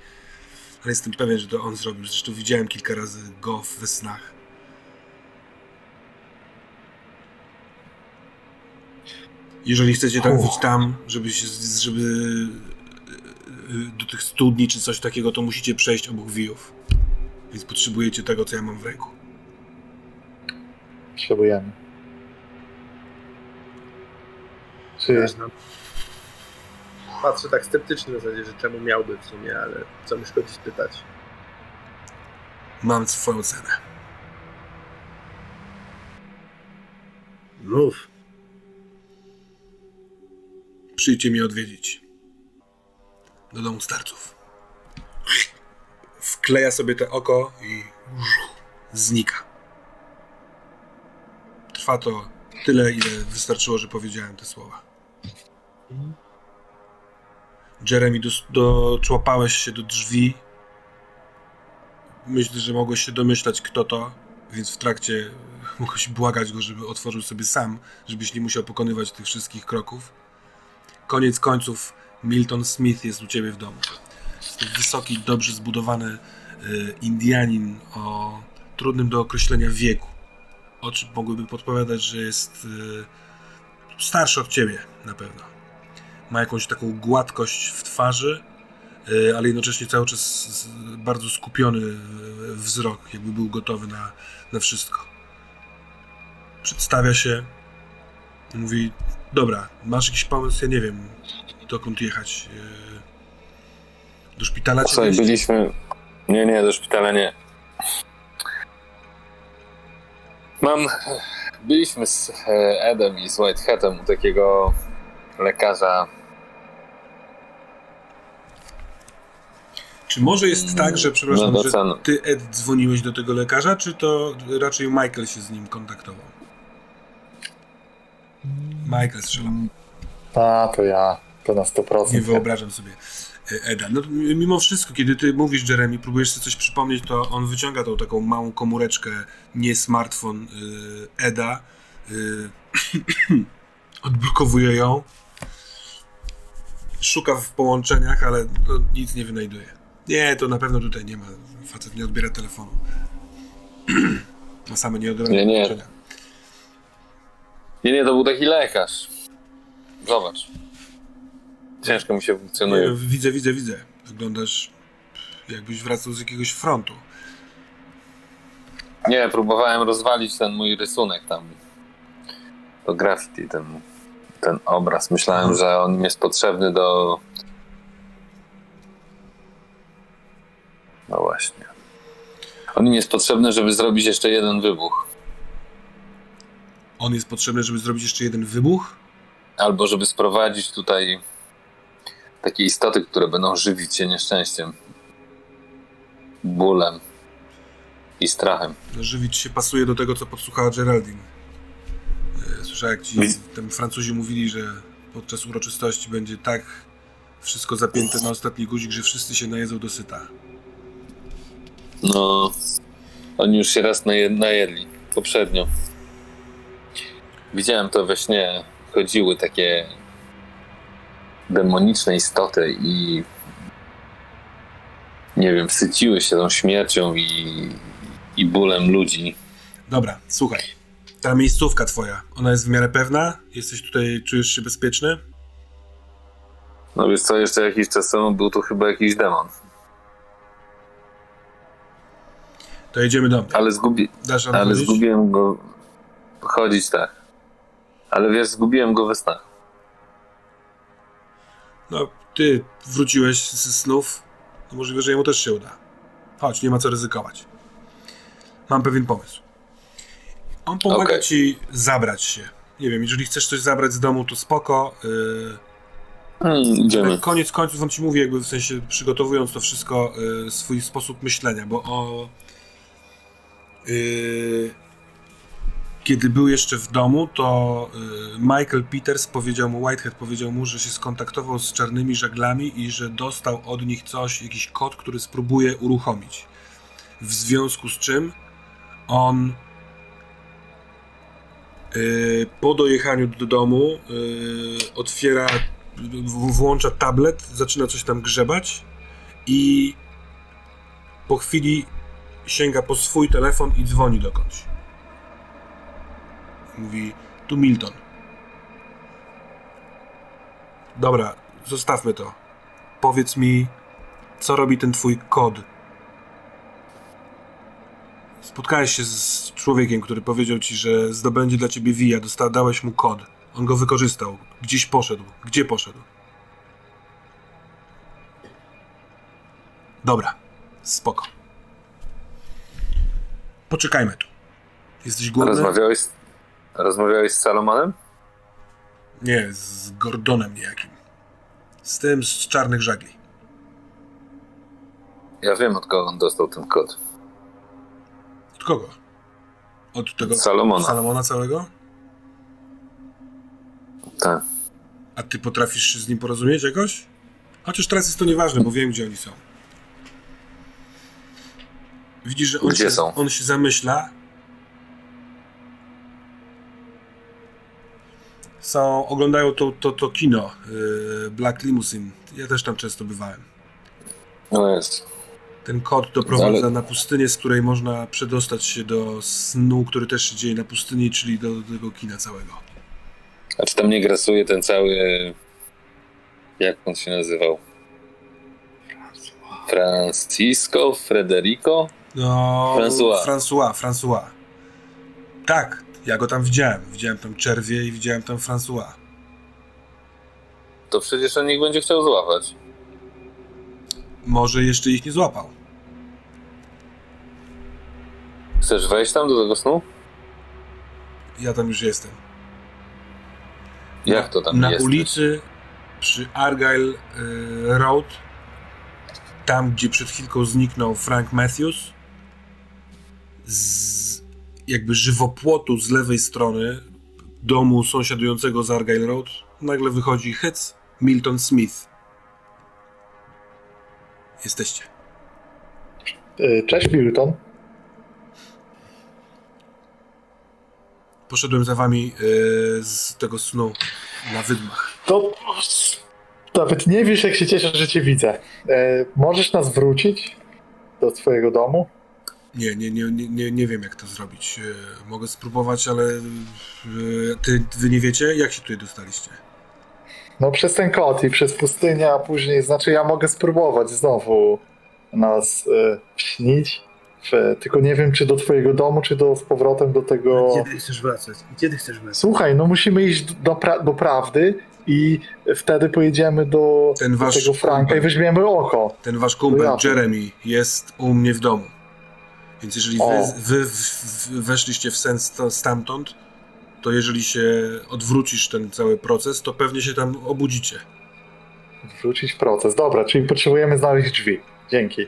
Ale jestem pewien, że to on zrobił. Zresztą widziałem kilka razy go we snach. Jeżeli chcecie trafić tam, żeby się, żeby e, do tych studni czy coś takiego, to musicie przejść obok wijów. Więc potrzebujecie tego, co ja mam w ręku. Potrzebujemy. Czy nam. Patrzę tak sceptycznie na zasadzie, że czemu miałby w sumie, ale co mi szkodzi spytać. Mam swoją cenę. Mów. Przyjdźcie mnie odwiedzić. Do domu starców. Wkleja sobie te oko i znika. Trwa to tyle, ile wystarczyło, że powiedziałem te słowa. Jeremy, doczłapałeś się do drzwi. Myślę, że mogłeś się domyślać, kto to, więc w trakcie mogłeś błagać go, żeby otworzył sobie sam, żebyś nie musiał pokonywać tych wszystkich kroków. Koniec końców, Milton Smith jest u ciebie w domu. Wysoki, dobrze zbudowany y, Indianin o trudnym do określenia wieku. Oczy mogłyby podpowiadać, że jest y, starszy od ciebie na pewno. Ma jakąś taką gładkość w twarzy, y, ale jednocześnie cały czas bardzo skupiony wzrok, jakby był gotowy na, na wszystko. Przedstawia się, mówi: Dobra, masz jakiś pomysł? Ja nie wiem, dokąd jechać. Yy, Do szpitala Słuchaj, wieźć? byliśmy... Nie, nie, do szpitala nie. Mam... Byliśmy z e, Edem i z Whiteheadem u takiego lekarza. Czy może jest tak, że, przepraszam, No, że docen- ty, Ed, dzwoniłeś do tego lekarza, czy to raczej Michael się z nim kontaktował? Michael strzelał. A, to ja. To na 100%. Nie wyobrażam sobie e, Eda. No, mimo wszystko, kiedy ty mówisz Jeremy, próbujesz sobie coś przypomnieć, to on wyciąga tą taką małą komóreczkę, nie smartfon y, Eda, y, [coughs] odblokowuje ją, szuka w połączeniach, ale no, nic nie wynajduje. Nie, to na pewno tutaj nie ma. Facet nie odbiera telefonu. [clears throat] Ma same nieodbierane Nie, nie. połączenia. Nie, nie, to był taki lekarz. Zobacz. Ciężko mi się funkcjonuje. widzę, widzę, widzę. Wyglądasz jakbyś wracał z jakiegoś frontu. Nie, próbowałem rozwalić ten mój rysunek tam. To graffiti, ten, ten obraz. Myślałem, że on jest potrzebny do. No właśnie. On mi jest potrzebny, żeby zrobić jeszcze jeden wybuch. On jest potrzebny, żeby zrobić jeszcze jeden wybuch? Albo żeby sprowadzić tutaj takie istoty, które będą żywić się nieszczęściem, bólem i strachem. Żywić się pasuje do tego, co podsłuchała Geraldine. E, Słyszałem, jak ci tam Francuzi mówili, że podczas uroczystości będzie tak wszystko zapięte na ostatni guzik, że wszyscy się najedzą do syta. No, oni już się raz naje- najedli, poprzednio. Widziałem to we śnie. Chodziły takie demoniczne istoty i nie wiem, syciły się tą śmiercią i, i bólem ludzi. Dobra, słuchaj. Ta miejscówka twoja, ona jest w miarę pewna? Jesteś tutaj, czujesz się bezpieczny? No wiesz co, jeszcze jakiś czas temu był tu chyba jakiś demon, To jedziemy do mnie. ale, zgubi, ale chodzić? zgubiłem go. Chodzić tak. Ale wiesz, zgubiłem go we snach. No, ty wróciłeś z snów. No możliwe, że jemu też się uda. Chodź, nie ma co ryzykować. Mam pewien pomysł. On pomaga Okej. ci zabrać się. Nie wiem, jeżeli chcesz coś zabrać z domu, to spoko. Yy, Hmm, koniec końców on ci mówi, jakby w sensie przygotowując to wszystko, yy, swój sposób myślenia, bo o. Yy, kiedy był jeszcze w domu, to y, Michael Peters powiedział mu, Whitehead powiedział mu, że się skontaktował z czarnymi żaglami i że dostał od nich coś, jakiś kod, który spróbuje uruchomić. W związku z czym on y, po dojechaniu do domu y, otwiera, włącza tablet, zaczyna coś tam grzebać i po chwili sięga po swój telefon i dzwoni dokądś. Mówi, tu Milton. Dobra, zostawmy to. Powiedz mi, co robi ten twój kod? Spotkałeś się z człowiekiem, który powiedział ci, że zdobędzie dla ciebie via, dałeś mu kod. On go wykorzystał. Gdzieś poszedł. Gdzie poszedł? Dobra, spoko. Poczekajmy tu. Jesteś głodny? Rozmawiałeś, rozmawiałeś z Salomonem? Nie, z Gordonem niejakim. Z tym z czarnych żagli. Ja wiem, od kogo on dostał ten kod. Od kogo? Od tego Salomona. Salomona całego? Tak. A ty potrafisz się z nim porozumieć jakoś? Chociaż teraz jest to nieważne, bo wiem, gdzie oni są. Widzisz, że on, Gdzie się, są? on się zamyśla. Są, oglądają to, to, to kino yy, Black Limousine. Ja też tam często bywałem. No jest. Ten kod doprowadza Ale- na pustynię, z której można przedostać się do snu, który też się dzieje na pustyni, czyli do, do tego kina całego. A czy tam nie grasuje ten cały. Jak on się nazywał? Francisco? Federico? No, François. François, François. Tak, ja go tam widziałem. Widziałem tam Czerwie i widziałem tam François. To przecież on ich będzie chciał złapać. może jeszcze ich nie złapał. Chcesz wejść tam do tego snu? Ja tam już jestem. Jak to tam Na jest? ulicy przy Argyle e, Road, tam gdzie przed chwilką zniknął Frank Matthews, z jakby żywopłotu z lewej strony domu sąsiadującego z Argyle Road, nagle wychodzi Hetz Milton Smith. Jesteście. Y, Cześć Milton. Poszedłem za wami e, z tego snu na wydmach. To nawet nie wiesz, jak się cieszę, że cię widzę. E, możesz nas wrócić do twojego domu? Nie, nie, nie, nie, nie, nie wiem jak to zrobić. E, Mogę spróbować, ale e, ty, wy nie wiecie, jak się tutaj dostaliście. No przez ten kot i przez pustynię, a później, znaczy ja mogę spróbować znowu nas e, śnić. W, tylko nie wiem, czy do twojego domu, czy do, z powrotem do tego... Kiedy chcesz wracać? Kiedy chcesz wracać? Słuchaj, no musimy iść do, pra- do prawdy i wtedy pojedziemy do, Ten do tego Franka kumpel. i weźmiemy oko. Ten wasz kumpel. Jeremy, jest u mnie w domu. Więc jeżeli wy, wy weszliście w sens stamtąd, to jeżeli się odwrócisz ten cały proces, to pewnie się tam obudzicie. Wrócić proces. Dobra, czyli potrzebujemy znaleźć drzwi. Dzięki.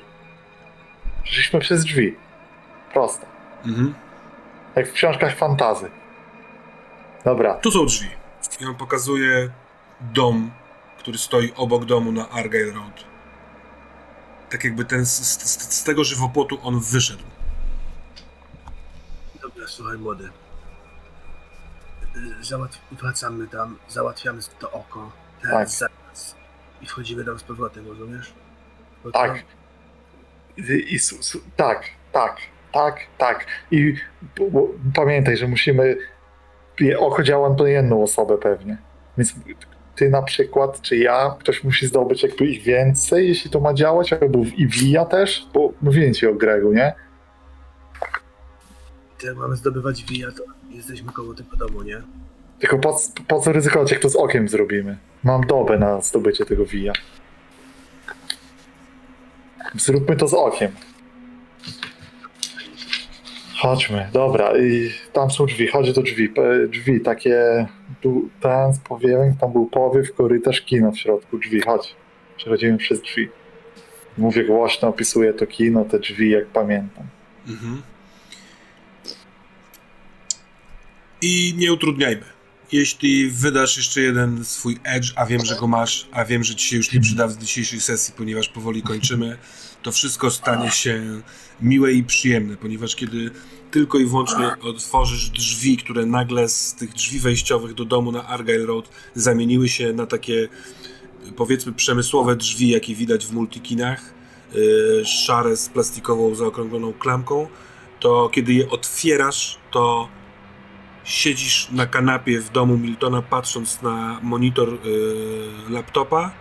Przyszliśmy przez drzwi. Prosto. Mhm. Jak w książkach fantazy. Dobra. Tu są drzwi. I on pokazuje dom, który stoi obok domu na Argyle Road. Tak jakby ten z, z, z tego żywopłotu on wyszedł. Słuchaj młody. Y, Załatw... Wracamy tam, załatwiamy to oko. Teraz, zaraz. I wchodzimy tam z powrotem, rozumiesz? Bo Tak. I, i, tak, tak, tak, tak. I pamiętaj, że musimy. Oko działa na jedną osobę pewnie. Więc ty na przykład, czy ja, ktoś musi zdobyć jakby ich więcej, jeśli to ma działać, albo i Wija też, bo mówiłem ci o Gregu, nie? Ty mamy zdobywać wija, to jesteśmy koło tego domu, nie? Tylko po, po co ryzykować, jak to z okiem zrobimy? Mam dobę na zdobycie tego Wija. Zróbmy to z okiem. Chodźmy, dobra, i tam są drzwi, chodź do drzwi, P- drzwi takie, tu ten z powiewem, tam był powiew, korytarz, kino w środku, drzwi, chodź, przechodzimy przez drzwi. Mówię głośno, opisuję to kino, te drzwi, jak pamiętam. Mhm. I nie utrudniajmy. Jeśli wydasz jeszcze jeden swój edge, a wiem, że go masz, a wiem, że ci się już nie przyda w dzisiejszej sesji, ponieważ powoli kończymy, to wszystko stanie się miłe i przyjemne, ponieważ kiedy tylko i wyłącznie otworzysz drzwi, które nagle z tych drzwi wejściowych do domu na Argyle Road zamieniły się na takie powiedzmy przemysłowe drzwi, jakie widać w multikinach, yy, szare z plastikową zaokrągloną klamką, to kiedy je otwierasz, to siedzisz na kanapie w domu Miltona, patrząc na monitor yy, laptopa.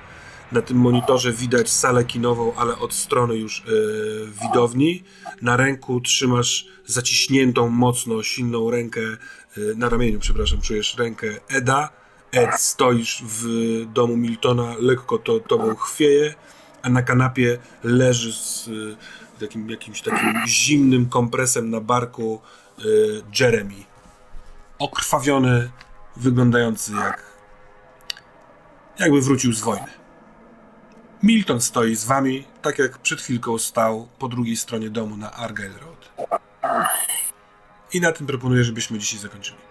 Na tym monitorze widać salę kinową, ale od strony już yy, widowni. Na ręku trzymasz zaciśniętą mocno, silną rękę, yy, na ramieniu, przepraszam, czujesz rękę Eda. Ed, stoisz w domu Miltona, lekko to tobą chwieje, a na kanapie leży z y, takim, jakimś takim zimnym kompresem na barku y, Jeremy. Okrwawiony, wyglądający jak jakby wrócił z wojny. Milton stoi z wami, tak jak przed chwilką stał po drugiej stronie domu na Argyle Road. I na tym proponuję, żebyśmy dzisiaj zakończyli.